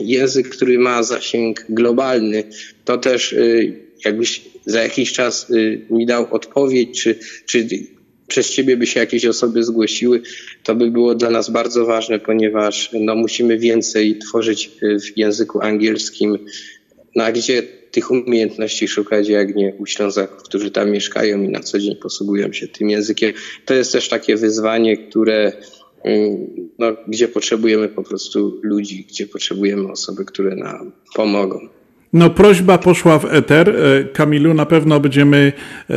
język, który ma zasięg globalny, to też jakbyś za jakiś czas mi dał odpowiedź, czy, czy przez ciebie by się jakieś osoby zgłosiły, to by było dla nas bardzo ważne, ponieważ no, musimy więcej tworzyć y, w języku angielskim, no a gdzie tych umiejętności szukać, jak nie u Ślązaków, którzy tam mieszkają i na co dzień posługują się tym językiem. To jest też takie wyzwanie, które y, no, gdzie potrzebujemy po prostu ludzi, gdzie potrzebujemy osoby, które nam pomogą. No, prośba poszła w eter. E, Kamilu, na pewno będziemy, e,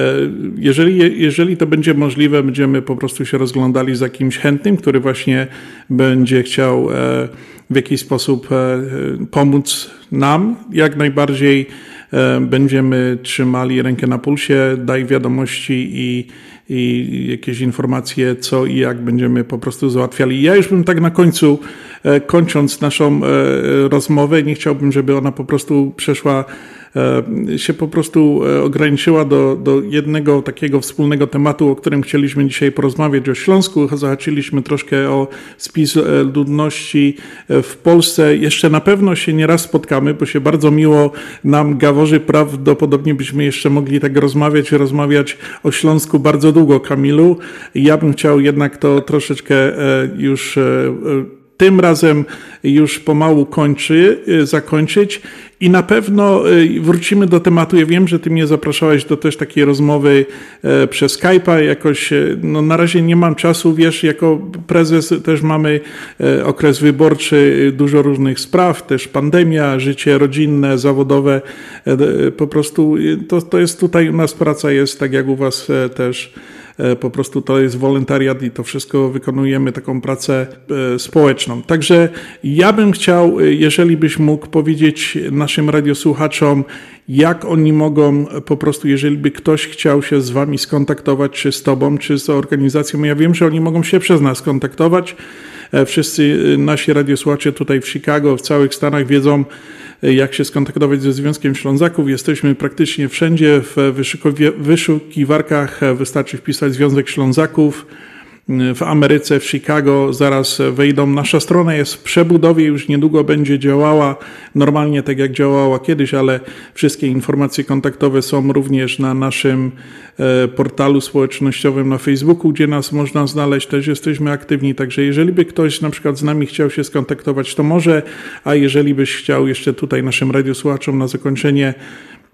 jeżeli, jeżeli to będzie możliwe, będziemy po prostu się rozglądali za kimś chętnym, który właśnie będzie chciał e, w jakiś sposób pomóc nam. Jak najbardziej będziemy trzymali rękę na pulsie, daj wiadomości i i jakieś informacje, co i jak będziemy po prostu załatwiali. Ja już bym tak na końcu, e, kończąc naszą e, rozmowę, nie chciałbym, żeby ona po prostu przeszła się po prostu e, ograniczyła do, do jednego takiego wspólnego tematu, o którym chcieliśmy dzisiaj porozmawiać o Śląsku. Zahaczyliśmy troszkę o spis e, ludności w Polsce. Jeszcze na pewno się nieraz spotkamy, bo się bardzo miło nam gaworzy. Prawdopodobnie byśmy jeszcze mogli tak rozmawiać, rozmawiać o Śląsku bardzo długo, Kamilu. Ja bym chciał jednak to troszeczkę już tym razem już pomału kończy, zakończyć i na pewno y, wrócimy do tematu. Ja wiem, że ty mnie zapraszałeś do też takiej rozmowy e, przez Skype'a. Jakoś, e, no na razie nie mam czasu, wiesz, jako prezes też mamy e, okres wyborczy, dużo różnych spraw, też pandemia, życie rodzinne, zawodowe. Po prostu to, to jest tutaj u nas praca jest, tak jak u was też po prostu to jest wolontariat i to wszystko wykonujemy taką pracę e, społeczną. Także ja bym chciał, e, jeżeli byś mógł powiedzieć naszym radiosłuchaczom, jak oni mogą po prostu, jeżeli by ktoś chciał się z wami skontaktować, czy z tobą, czy z organizacją, ja wiem, że oni mogą się przez nas kontaktować. E, Wszyscy e, nasi radiosłuchacze tutaj w Chicago, w całych Stanach wiedzą, e, jak się skontaktować ze Związkiem Ślązaków. Jesteśmy praktycznie wszędzie w wyszukiwarkach. Wystarczy wpisać Związek Ślązaków w Ameryce, w Chicago, zaraz wejdą. Nasza strona jest w przebudowie, już niedługo będzie działała normalnie tak jak działała kiedyś, ale wszystkie informacje kontaktowe są również na naszym e, portalu społecznościowym na Facebooku, gdzie nas można znaleźć, też jesteśmy aktywni, także jeżeli by ktoś na przykład z nami chciał się skontaktować, to może, a jeżeli byś chciał jeszcze tutaj naszym radiosłuchaczom na zakończenie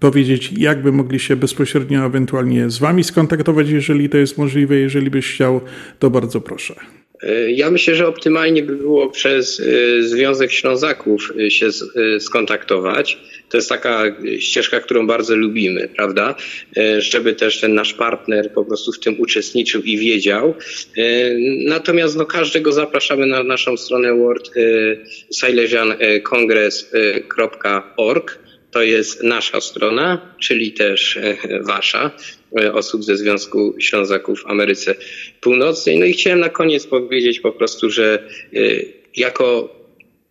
powiedzieć, jakby mogli się bezpośrednio ewentualnie z Wami skontaktować, jeżeli to jest możliwe. Jeżeli byś chciał, to bardzo proszę. E, Ja myślę, że optymalnie by było przez e, Związek Ślązaków e, się skontaktować. To jest taka ścieżka, którą bardzo lubimy, prawda? Żeby też ten nasz partner po prostu w tym uczestniczył i wiedział. Natomiast no, każdego zapraszamy na naszą stronę world. To jest nasza strona, czyli też e, wasza, e, osób ze Związku Ślązaków w Ameryce Północnej. No i chciałem na koniec powiedzieć po prostu, że e, jako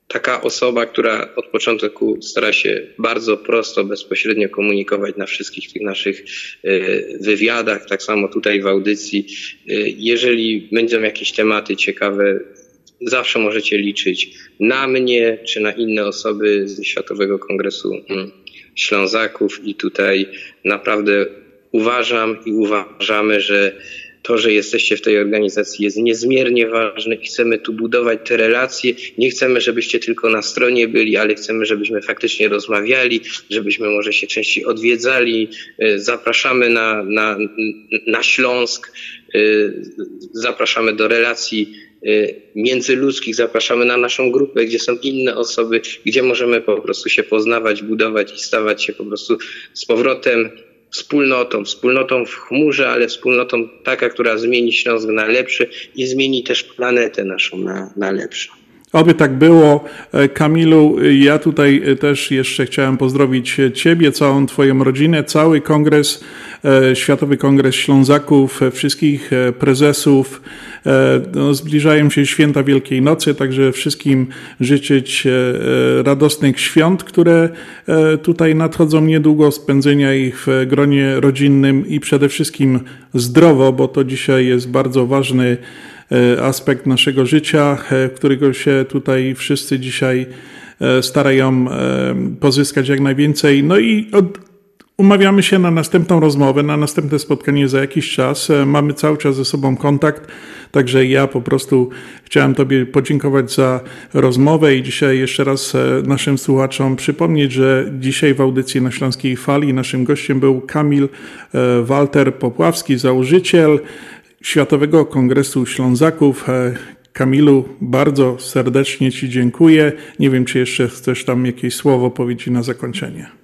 taka osoba, która od początku stara się bardzo prosto, bezpośrednio komunikować na wszystkich tych naszych wywiadach, tak samo tutaj w audycji. Jeżeli będą jakieś tematy ciekawe, zawsze możecie liczyć na mnie czy na inne osoby ze Światowego Kongresu mm, Ślązaków i tutaj naprawdę uważam i uważamy, że to, że jesteście w tej organizacji jest niezmiernie ważne i chcemy tu budować te relacje. Nie chcemy, żebyście tylko na stronie byli, ale chcemy, żebyśmy faktycznie rozmawiali, żebyśmy może się częściej odwiedzali. E, Zapraszamy na, na, na Śląsk, e, zapraszamy do relacji międzyludzkich, zapraszamy na naszą grupę, gdzie są inne osoby, gdzie możemy po prostu się poznawać, budować i stawać się po prostu z powrotem wspólnotą, wspólnotą w chmurze, ale wspólnotą taka, która zmieni Śląsk na lepszy i zmieni też planetę naszą na, na lepszą. Oby tak było. E, Kamilu, ja tutaj e, też jeszcze chciałem pozdrowić e, Ciebie, całą Twoją rodzinę, cały kongres, Światowy Kongres Ślązaków, e, wszystkich e, prezesów. E, No, zbliżają się święta Wielkiej Nocy, także wszystkim życzyć e, e, radosnych świąt, które e, tutaj nadchodzą niedługo, spędzenia ich w gronie rodzinnym i przede wszystkim zdrowo, bo to dzisiaj jest bardzo ważny e, aspekt naszego życia, e, którego się tutaj wszyscy dzisiaj e, starają e, pozyskać jak najwięcej. No i od, umawiamy się na następną rozmowę, na następne spotkanie za jakiś czas. E, Mamy cały czas ze sobą kontakt, także ja po prostu chciałem Tobie podziękować za rozmowę i dzisiaj jeszcze raz e, naszym słuchaczom przypomnieć, że dzisiaj w audycji na Śląskiej Fali naszym gościem był Kamil e, Walter Popławski, założyciel Światowego Kongresu Ślązaków. Kamilu, bardzo serdecznie Ci dziękuję. Nie wiem, czy jeszcze chcesz tam jakieś słowo powiedzieć na zakończenie.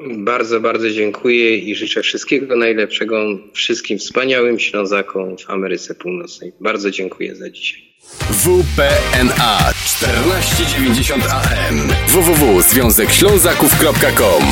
Bardzo, bardzo dziękuję i życzę wszystkiego najlepszego wszystkim wspaniałym Ślązakom w Ameryce Północnej. Bardzo dziękuję za dzisiaj. WPNA 1490 AM www.związekślązaków.com